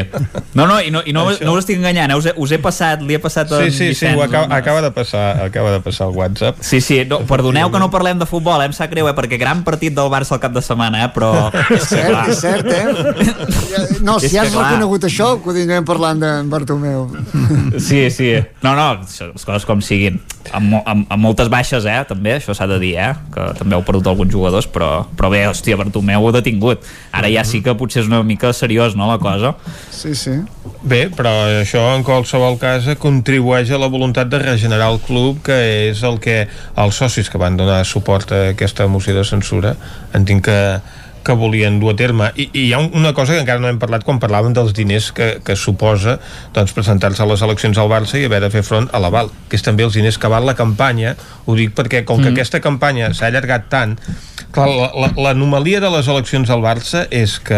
No, no, i no, i no, no us estic enganyant, eh? us, he, us he passat, li he passat Sí, sí, sí, Vicenç, ho acaba, acaba, de passar, acaba de passar el WhatsApp. Sí, sí, no, perdoneu que no parlem de futbol, eh? em sap greu, eh? perquè gran partit del Barça al cap de setmana, eh? però... És cert, és cert, eh? No, si has clar. reconegut això, continuem parlant d'en Bartomeu. Sí, sí. No, no, això, les coses com siguin. Amb, amb, amb moltes baixes, eh, també, això s'ha de dir, eh, que també heu perdut alguns jugadors, però, però bé, hòstia, Bartomeu ho ha detingut. Ara ja sí que potser és una mica seriós, no, la cosa? Sí, sí. Bé, però això en qualsevol cas contribueix a la voluntat de regenerar el club, que és el que els socis que van donar suport a aquesta moció de censura entenc que, que volien dur a terme. I, I hi ha un- una cosa que encara no hem parlat quan parlàvem dels diners que, que suposa doncs, presentar-se a les eleccions al Barça i haver de fer front a l'aval, que és també els diners que val la campanya. Ho dic perquè com que Mm. aquesta campanya s'ha allargat tant, clar, la- la- l'anomalia de les eleccions al Barça és que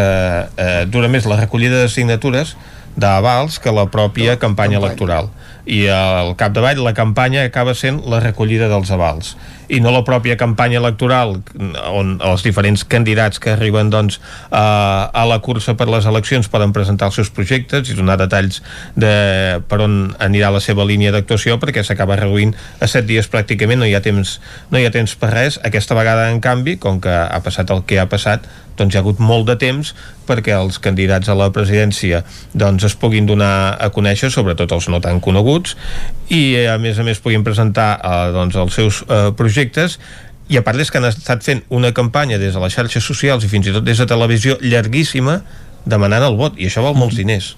eh, dura més la recollida de signatures d'avals que la pròpia campanya electoral i al capdavall la campanya acaba sent la recollida dels avals i no la pròpia campanya electoral on els diferents candidats que arriben doncs, a, a la cursa per les eleccions poden presentar els seus projectes i donar detalls de per on anirà la seva línia d'actuació perquè s'acaba reduint a set dies pràcticament no hi ha temps, no hi ha temps per res. Aquesta vegada en canvi, com que ha passat el que ha passat doncs hi ha hagut molt de temps perquè els candidats a la presidència doncs es puguin donar a conèixer, sobretot els no tan coneguts, i a més a més puguin presentar eh, doncs, els seus eh, projectes. I a part és que han estat fent una campanya des de les xarxes socials i fins i tot des de televisió llarguíssima demanant el vot i això val molts diners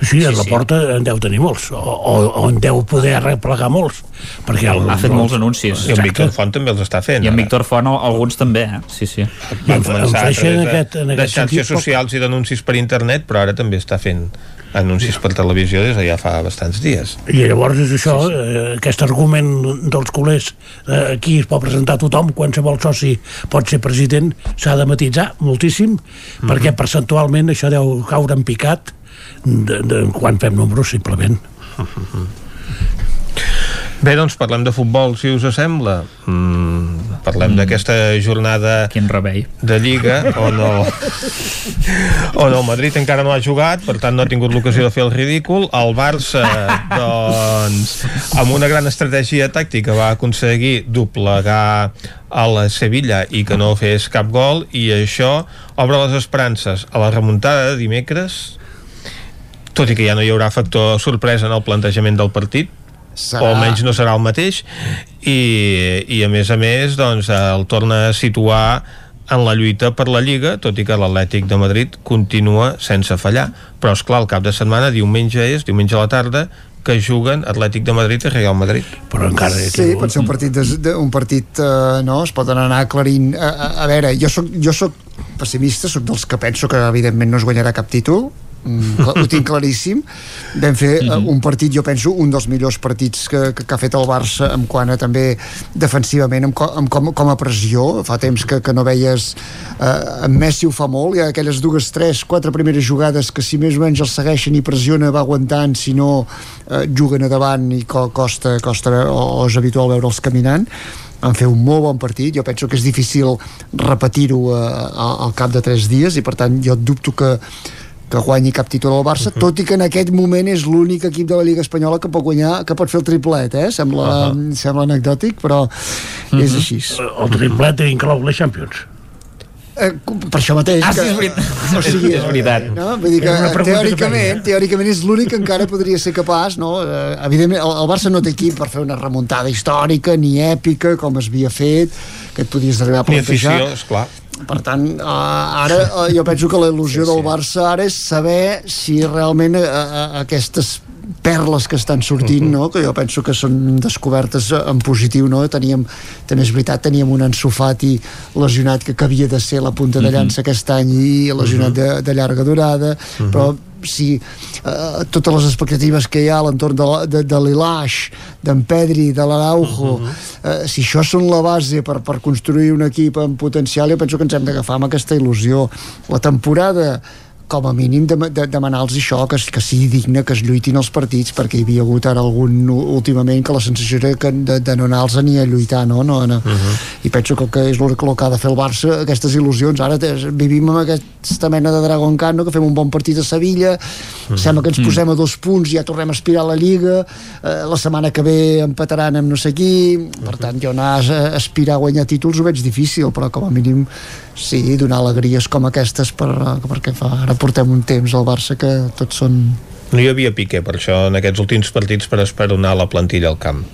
Sí, a la porta en deu tenir molts, o, o, o en deu poder arreplegar molts. Perquè el, Ha fet molts anuncis. i en Víctor Font també els està fent I en. Víctor Font alguns també, eh? Sí, sí. van començar a ofereixen través de, aquest- en de aquest xarxes sentit, socials i d'anuncis per internet però ara també està fent anuncis per televisió des de ja fa bastants dies I llavors és això, sí, sí. Eh, aquest argument dels culers, eh, aquí es pot presentar tothom, qualsevol soci pot ser president, s'ha de matitzar moltíssim, mm -hmm. perquè percentualment això deu caure en picat de, de, quan fem números, simplement. Bé, doncs parlem de futbol, si us sembla. Mm, parlem mm. d'aquesta jornada Quin rebell. de Lliga on el, on el Madrid encara no ha jugat, per tant no ha tingut l'ocasió de fer el ridícul. El Barça, doncs, amb una gran estratègia tàctica va aconseguir doblegar a la Sevilla i que no fes cap gol i això obre les esperances a la remuntada de dimecres tot i que ja no hi haurà factor sorpresa en el plantejament del partit Serà- o almenys no serà el mateix i, i a més a més doncs, el torna a situar en la lluita per la Lliga, tot i que l'Atlètic de Madrid continua sense fallar. Però, és clar el cap de setmana, diumenge és, diumenge a la tarda, que juguen Atlètic de Madrid i Real Madrid. Però encara... Sí, pot ser un partit, de, de, un partit eh, no, es poden anar aclarint a, a, a veure, jo soc, jo soc pessimista, sóc dels que penso que evidentment no es guanyarà cap títol ho tinc claríssim. Vam fer uh, un partit, jo penso, un dels millors partits que, que, que ha fet el Barça en quant a també defensivament amb, co, amb com, com a pressió, fa temps que, que no veies eh, en Messi ho fa molt, hi ha aquelles dues, tres, quatre primeres jugades que si més o menys els segueixen i pressiona va aguantant, si no eh, juguen a davant i co costa, costa o, o és habitual veure'ls caminant. Van fer un molt bon partit, jo penso que és difícil repetir-ho uh, al cap de tres dies i per tant jo dubto que que guanyi cap títol al Barça, uh -huh. tot i que en aquest moment és l'únic equip de la Lliga Espanyola que pot guanyar, que pot fer el triplet, eh? Sembla, uh -huh. sembla anecdòtic, però uh -huh. és així. El triplet inclou les Champions. Eh, per això mateix ah, que, sí, és veritat, o sigui, és veritat. no? Vull dir que teòricament, teòricament és l'únic que encara podria ser capaç no? Eh, evidentment el, el Barça no té equip per fer una remuntada històrica ni èpica com es havia fet que et podies arribar a plantejar ni afició, esclar per tant, uh, ara uh, jo penso que la il·lusió sí, sí. del Barça ara és saber si realment uh, uh, aquestes perles que estan sortint, -huh. no? que jo penso que són descobertes en positiu, no? teníem, també és veritat, teníem un ensofati lesionat que, que havia de ser la punta de llança uh -huh. aquest any i lesionat -huh. de, de llarga durada, uh -huh. però si uh, totes les expectatives que hi ha a l'entorn de, de, de l'Ilaix, d'en Pedri, de l'Araujo, uh -huh. uh, si això són la base per, per construir un equip amb potencial, jo penso que ens hem d'agafar amb aquesta il·lusió. La temporada com a mínim de, de, demanar-los això, que, que sigui digne, que es lluitin els partits, perquè hi havia hagut ara algun últimament que la sensació era que de, de no anar-los ni a lluitar, no? no, no. Uh -huh. I penso que, que és el que ha de fer el Barça, aquestes il·lusions. Ara vivim amb aquesta mena de Dragon Khan, no? que fem un bon partit a Sevilla, uh -huh. sembla que ens posem a dos punts i ja tornem a aspirar a la Lliga, eh, la setmana que ve empataran amb no sé qui, per tant, jo anar a aspirar a guanyar títols ho veig difícil, però com a mínim sí, donar alegries com aquestes per, perquè fa, ara portem un temps al Barça que tots són... No hi havia pique per això en aquests últims partits per esperonar la plantilla al camp.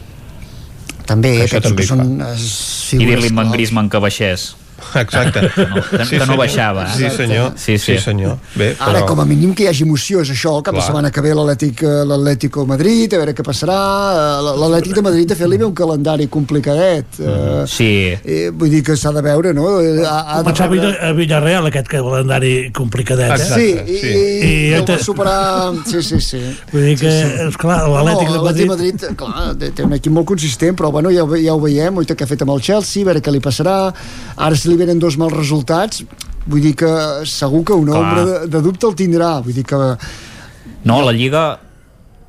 També, això penso també que són I dir-li a Griezmann que baixés. Exacte. No, que, sí, que no baixava. Eh? Sí, senyor. Sí, sí. sí senyor. Bé, però... Ara, com a mínim que hi hagi emoció, és això, el cap Clar. de setmana que ve l'Atlètic eh, l'Atlético Madrid, a veure què passarà. Eh, L'Atlètic de Madrid, de fet, li ve un calendari complicadet. Mm, sí. Eh, vull dir que s'ha de veure, no? Ha, ha de... Pensava a Villarreal aquest calendari complicadet, eh? Sí, i, sí. i, i, i el va superar... Sí, sí, sí. Vull dir que, sí, sí. esclar, l'Atlètic no, de Madrid... Madrid, clar, té un equip molt consistent, però bueno, ja, ja ho veiem, oi que ha fet amb el Chelsea, a veure què li passarà. Ara si li venen dos mals resultats vull dir que segur que una Clar. ombra de, de dubte el tindrà vull dir que no, la Lliga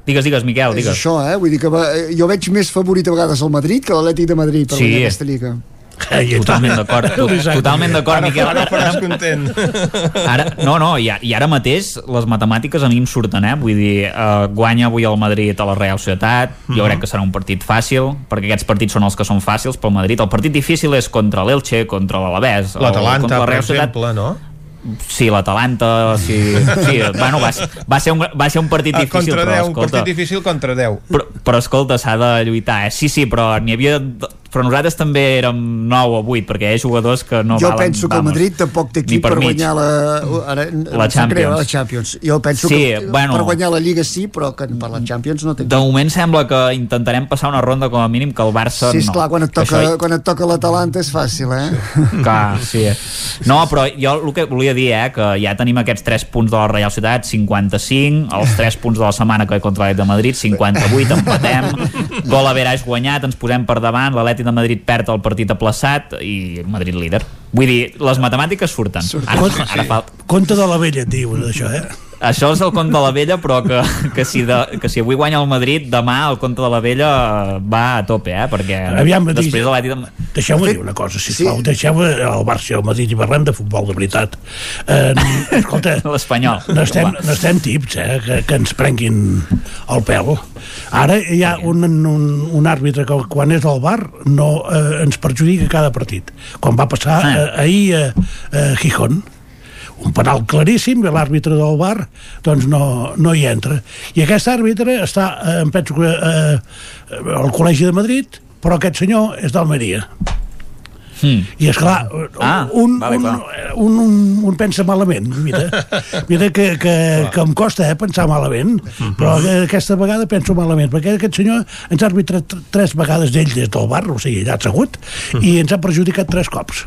Digues, digues, Miquel, digues. És això, eh? Vull dir que va, jo veig més favorit a vegades el Madrid que l'Atlètic de Madrid per sí. guanyar aquesta Lliga. Totalment d'acord, totalment d'acord, Miquel. Ara faràs content. Ara, no, no, i, i ara mateix les matemàtiques a mi em surten, eh? Vull dir, uh, guanya avui el Madrid a la Real Societat, jo mm -hmm. crec que serà un partit fàcil, perquè aquests partits són els que són fàcils pel Madrid. El partit difícil és contra l'Elche, contra l'Alavés. L'Atalanta, per exemple, no? Sí, l'Atalanta, sí, sí bueno, va, va, ser un, va ser un partit ah, difícil. Contra 10, però, escolta, un partit difícil contra 10. Però, però escolta, s'ha de lluitar, eh? Sí, sí, però n'hi havia però nosaltres també érem 9 o 8 perquè hi ha jugadors que no jo valen penso que el Madrid tampoc té equip per, per guanyar la, ara, la, Champions. la Champions. Jo penso sí, que bueno, per guanyar la Lliga sí però que per la Champions no té de moment sembla que intentarem passar una ronda com a mínim que el Barça sí, no. clar, quan et toca, això... quan et toca l'Atalanta és fàcil eh? clar, sí no, però jo el que volia dir eh, que ja tenim aquests 3 punts de la Real Ciutat 55, els 3 punts de la setmana que contra l'Atlètic de Madrid, 58 empatem, gol a Veràs guanyat ens posem per davant, l'Atlètic de Madrid perd el partit aplaçat i Madrid líder. Vull dir, les matemàtiques surten. surten. Ara, ara fa... Conte de la vella, tio, això, eh? Això és el conte de la vella, però que, que, si de, que si avui guanya el Madrid, demà el conte de la vella va a tope, eh? Perquè Aviam, després de l'Atlètic... De... Deixeu-me dir una cosa, sisplau. Sí. Deixeu-me el Barça i el Madrid i parlem de futbol de veritat. Eh, escolta... L'Espanyol. No estem, no estem tips, eh? Que, que ens prenguin el pèl. Ara hi ha un, un, un àrbitre que quan és al bar no eh, ens perjudica cada partit. Quan va passar ah. eh, ahir a, a Gijón, un penal claríssim i l'àrbitre del bar doncs no, no hi entra i aquest àrbitre està, eh, em penso que eh, al Col·legi de Madrid però aquest senyor és d'Almeria Mm. I és clar, ah, un, vale, un, un, un, un pensa malament. Mira, mira que, que, que em costa eh, pensar malament, mm -hmm. però aquesta vegada penso malament, perquè aquest senyor ens ha arbitrat tres vegades d'ell des del bar, o sigui, allà assegut, mm -hmm. i ens ha perjudicat tres cops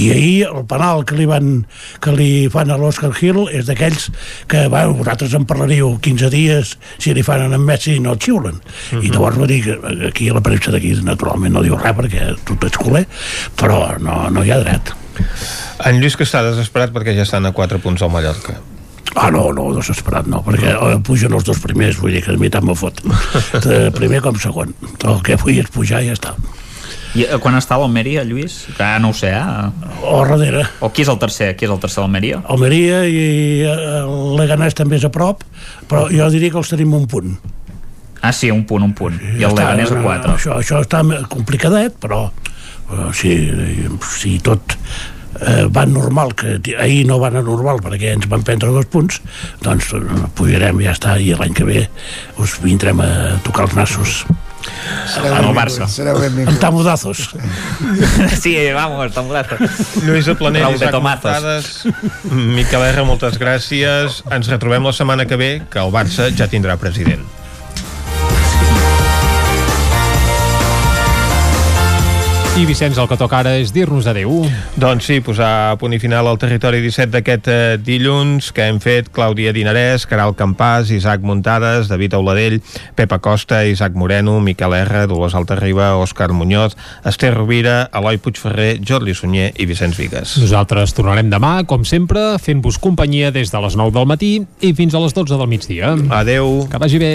i ahir el penal que li, van, que li fan a l'Oscar Hill és d'aquells que va, vosaltres en parlaríeu 15 dies si li fan en Messi no el xiulen uh -huh. i mhm. llavors va dir que aquí a la premsa d'aquí naturalment no diu res perquè tu ets culer però no, no hi ha dret en Lluís que està desesperat perquè ja estan a 4 punts al Mallorca Ah, no, no, desesperat no, perquè no. pugen els dos primers, vull dir que a mi tant me fot. Primer com segon. El que vull és pujar i ja està. I eh, quan està l'Almeria, Lluís? Que ah, no ho sé, eh? O darrere. O qui és el tercer? Qui és el tercer Almeria? Almeria i eh, el Leganés també és a prop, però jo diria que els tenim un punt. Ah, sí, un punt, un punt. I Ja el està, Leganés a no, 4. Això, això està complicadet, però eh, si, si tot eh, va normal, que ahir no va anar normal perquè ens van prendre dos punts, doncs eh, pujarem, ja està, i l'any que ve us vindrem a tocar els nassos. Sereu Amb el Barça. sereu benvinguts. Amb tamudazos. Sí, vamos, molt Lluïsa Planell, Isaac. Montades, Miquel R, moltes gràcies. Ens retrobem la setmana que ve, que el Barça ja tindrà president. I Vicenç, el que toca ara és dir-nos adeu. Doncs sí, posar a punt i final al territori 17 d'aquest eh, dilluns que hem fet Clàudia Dinarès, Caral Campàs, Isaac Muntades, David Auladell, Pepa Costa, Isaac Moreno, Miquel R, Dolors Altarriba, Òscar Muñoz, Esther Rovira, Eloi Puigferrer, Jordi Sunyer i Vicenç Vigues. Nosaltres tornarem demà, com sempre, fent-vos companyia des de les 9 del matí i fins a les 12 del migdia. Adeu. Que vagi bé.